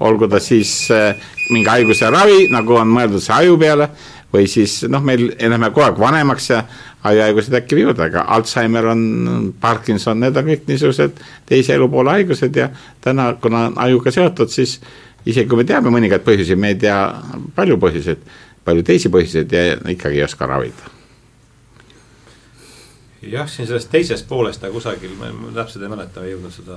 olgu ta siis äh, mingi haiguse ravi, nagu on mõeldud see aju peale, või siis noh, meil läheme kogu aeg vanemaks ja ajuhaigused äkki viivad, aga Alžeimer on, Parkinson, need on kõik niisugused teise elupoole haigused ja täna, kuna on ajuga seotud, siis isegi kui me teame mõningaid põhjusi, me ei tea palju põhjuseid, palju teisi põhjuseid ja ikkagi ei oska ravida. Jah, siin sellest teisest poolest ta kusagil, ma täpselt ei mäleta, ei jõudnud seda,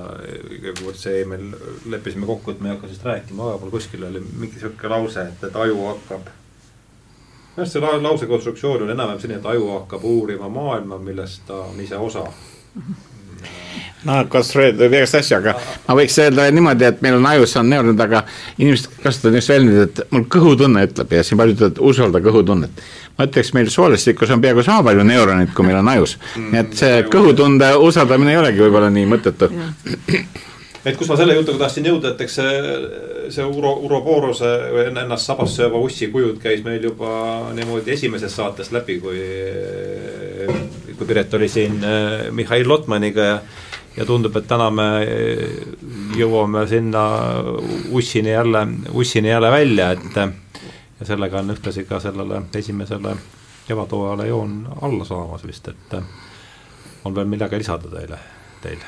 kuivõrd see meil leppisime kokku, et me ei hakka sellest rääkima, aga mul kuskil oli mingi sihuke lause, et, et aju hakkab. Jah, see lause konstruktsioon on enam-vähem selline, et aju hakkab uurima maailma, millest ta on ise osa no konstrueerida võib igast asju, aga ma võiks öelda niimoodi, et meil on ajus on neuronid, aga inimesed kasutavad just väljendit, et mul kõhutunne ütleb ja siin paljud ütlevad, usalda kõhutunnet. ma ütleks, meil soolestikus on peaaegu sama palju neuroneid, kui meil on ajus, nii et see kõhutunde usaldamine ei olegi võib-olla nii mõttetu. Et kus ma selle jutuga tahtsin jõuda, et eks see, see Uro, Uroboorose või ennast sabas sööva ussi kujud käis meil juba niimoodi esimesest saatest läbi, kui, kui Piret oli siin äh, Mihhail Lotmaniga ja ja tundub, et täna me jõuame sinna ussini jälle, ussini jälle välja, et ja sellega on ühtlasi ka sellele esimesele kevadhooajale joon alla saamas vist, et on veel midagi lisada teile, teil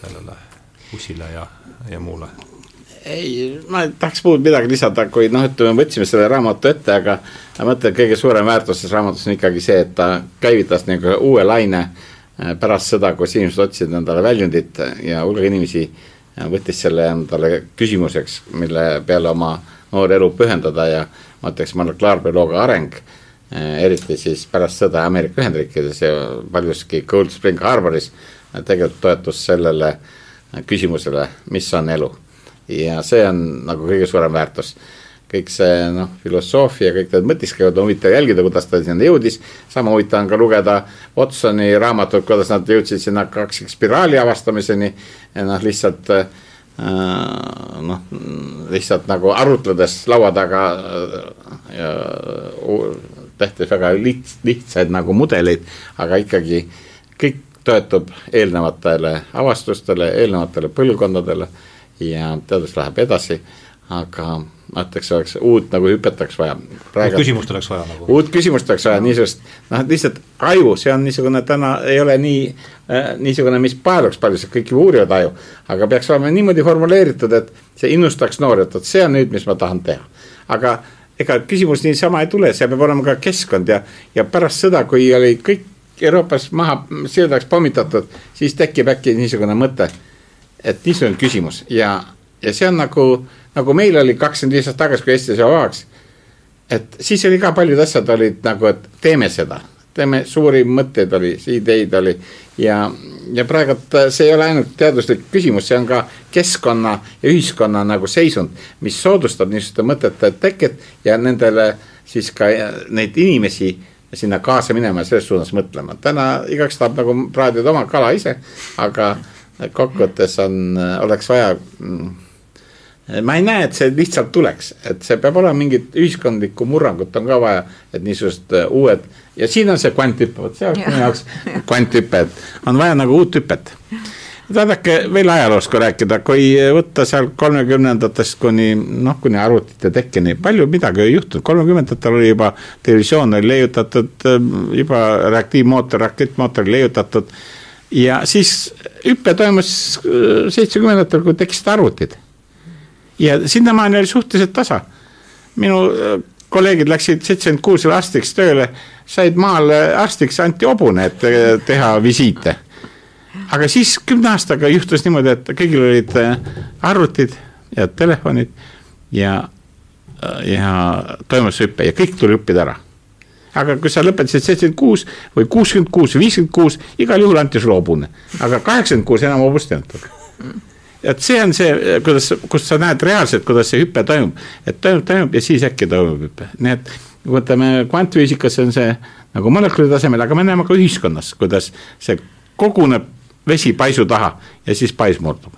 sellele bussile ja, ja muule? ei, ma ei tahaks muud midagi lisada, kui noh, ütleme, võtsime selle raamatu ette, aga ma mõtlen, kõige suurem väärtus selles raamatus on ikkagi see, et ta käivitas nagu uue laine äh, pärast seda, kus inimesed otsisid endale väljundit ja hulk inimesi äh, võttis selle endale küsimuseks, mille peale oma noor elu pühendada ja ma ütleks, molekulaarbioloogia areng, äh, eriti siis pärast sõda Ameerika Ühendriikides ja paljuski Cold Spring Harboris, tegelikult toetus sellele äh, küsimusele, mis on elu. ja see on nagu kõige suurem väärtus. Kõik see noh, filosoofia, kõik need mõtisklevad, on huvitav jälgida, kuidas ta sinna jõudis. sama huvitav on ka lugeda Watsoni raamatut, kuidas nad jõudsid sinna kaksikspiraali avastamiseni. noh, lihtsalt äh, noh, lihtsalt nagu arutledes laua taga äh, ja tehti väga liht-, lihtsaid nagu mudeleid, aga ikkagi kõik toetub eelnevatele avastustele, eelnevatele põlvkondadele ja teadus läheb edasi, aga ma ütleks, oleks uut nagu hüpet oleks vaja. uut küsimust oleks vaja nagu. uut küsimust oleks vaja, niisugust, noh, lihtsalt aju, see on niisugune täna ei ole nii äh,, niisugune, mis paeluks paljusid, kõik ju uurivad aju. aga peaks olema niimoodi formuleeritud, et see innustaks noori, et vot see on nüüd, mis ma tahan teha. aga ega küsimus niisama ei tule, see peab olema ka keskkond ja, ja pärast seda, kui oli kõik Euroopas maha sildaks pommitatud, siis tekib äkki niisugune mõte, et niisugune küsimus ja, ja see on nagu, nagu meil oli kakskümmend viis aastat tagasi, kui Eesti sai vabaks. et siis oli ka paljud asjad olid nagu, et teeme seda, teeme suuri mõtteid oli, ideid oli ja, ja praegu see ei ole ainult teaduslik küsimus, see on ka keskkonna ja ühiskonna nagu seisund, mis soodustab niisuguste mõtete teket ja nendele siis ka neid inimesi sinna kaasa minema ja selles suunas mõtlema. täna igaüks tahab nagu praadida oma kala ise, aga kokkuvõttes on, oleks vaja mm, ma ei näe, et see lihtsalt tuleks, et see peab olema mingit ühiskondlikku murrangut on ka vaja, et niisugused uh, uued ja siin on see kvanthüpe, vot see oleks minu jaoks kvanthüpe, et on vaja nagu uut hüpet vaadake veel ajaloost, kui rääkida, kui võtta seal kolmekümnendatest kuni noh, kuni arvutite tekkeni, palju midagi ei juhtunud, kolmekümnendatel oli juba televisioon oli leiutatud, juba reaktiivmootor, rakettmootor leiutatud. ja siis hüpe toimus seitsmekümnendatel, kui tekkisid arvutid. Ja sinnamaani oli suhteliselt tasa. minu äh, kolleegid läksid seitsekümmend kuus arstiks tööle, said maal arstiks, anti hobune, et teha visiite aga siis kümne aastaga juhtus niimoodi, et kõigil olid äh, arvutid ja telefonid ja ja toimus hüpe ja kõik tuli õppida ära. aga kui sa lõpetasid seitsekümmend kuus või kuuskümmend kuus või viiskümmend kuus, igal juhul anti sulle hobune, aga kaheksakümmend kuus enam hobust ei antud et see on see, kuidas, kus sa näed reaalselt, kuidas see hüpe toimub, et toimub, toimub ja siis äkki toimub hüpe, nii et võtame kvantfüüsikas on see nagu molekuli tasemel, aga me näeme ka ühiskonnas, kuidas see koguneb vesi paisu taha ja siis pais murdub.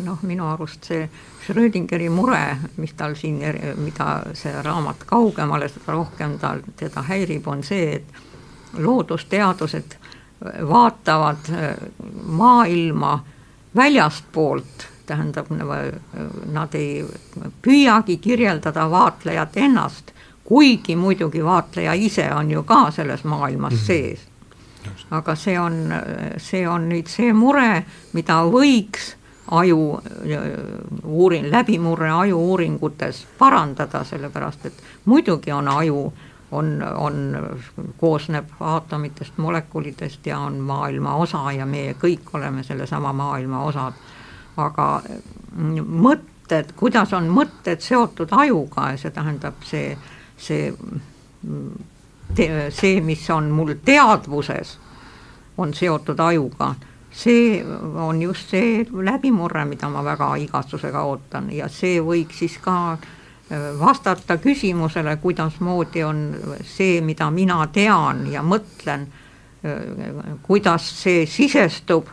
noh, minu arust see Schrödingeri mure, mis tal siin, mida see raamat kaugemale, seda rohkem tal, teda häirib, on see, et loodusteadused vaatavad maailma väljastpoolt, tähendab, nad ei püüagi kirjeldada vaatlejat ennast, kuigi muidugi vaatleja ise on ju ka selles maailmas mm -hmm. sees. aga see on, see on nüüd see mure, mida võiks aju uuring, läbimurre aju uuringutes parandada, sellepärast et muidugi on aju, on, on, koosneb aatomitest, molekulidest ja on maailma osa ja meie kõik oleme sellesama maailma osad. aga mõtted, kuidas on mõtted seotud ajuga ja see tähendab see, see, see, mis on mul teadvuses, on seotud ajuga see on just see läbimurre, mida ma väga igatsusega ootan ja see võiks siis ka äh, vastata küsimusele, kuidasmoodi on see, mida mina tean ja mõtlen, kuidas see sisestub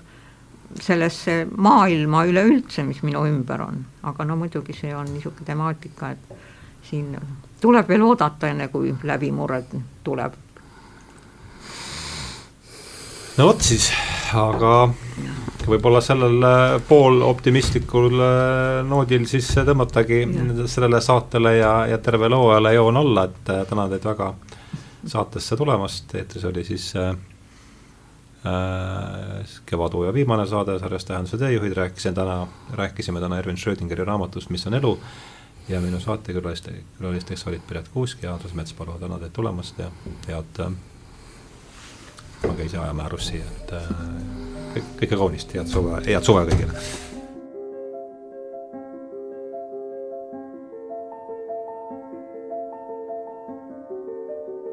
sellesse maailma üleüldse, mis minu ümber on, aga no muidugi see on niisugune temaatika, et siin tuleb veel oodata, enne kui läbimurre tuleb no vot siis, aga võib-olla sellel äh, pooloptimistlikul äh, noodil siis tõmmatagi ja. sellele saatele ja, ja tervele hooajale joon alla, et äh, tänan teid väga saatesse tulemast, eetris oli siis äh, kevadhooaja viimane saade sarjas Tähenduse teejuhid, rääkisin täna, rääkisime täna Erwin Schrödingeri raamatust Mis on elu? Ja minu saatekülaliste, külalisteks olid Piret Kuusk ja Andres Metspalu, tänan teid tulemast ja head äh, ma ajame arust siia, et äh, kõik, kõike kaunist, head suve, head suve kõigile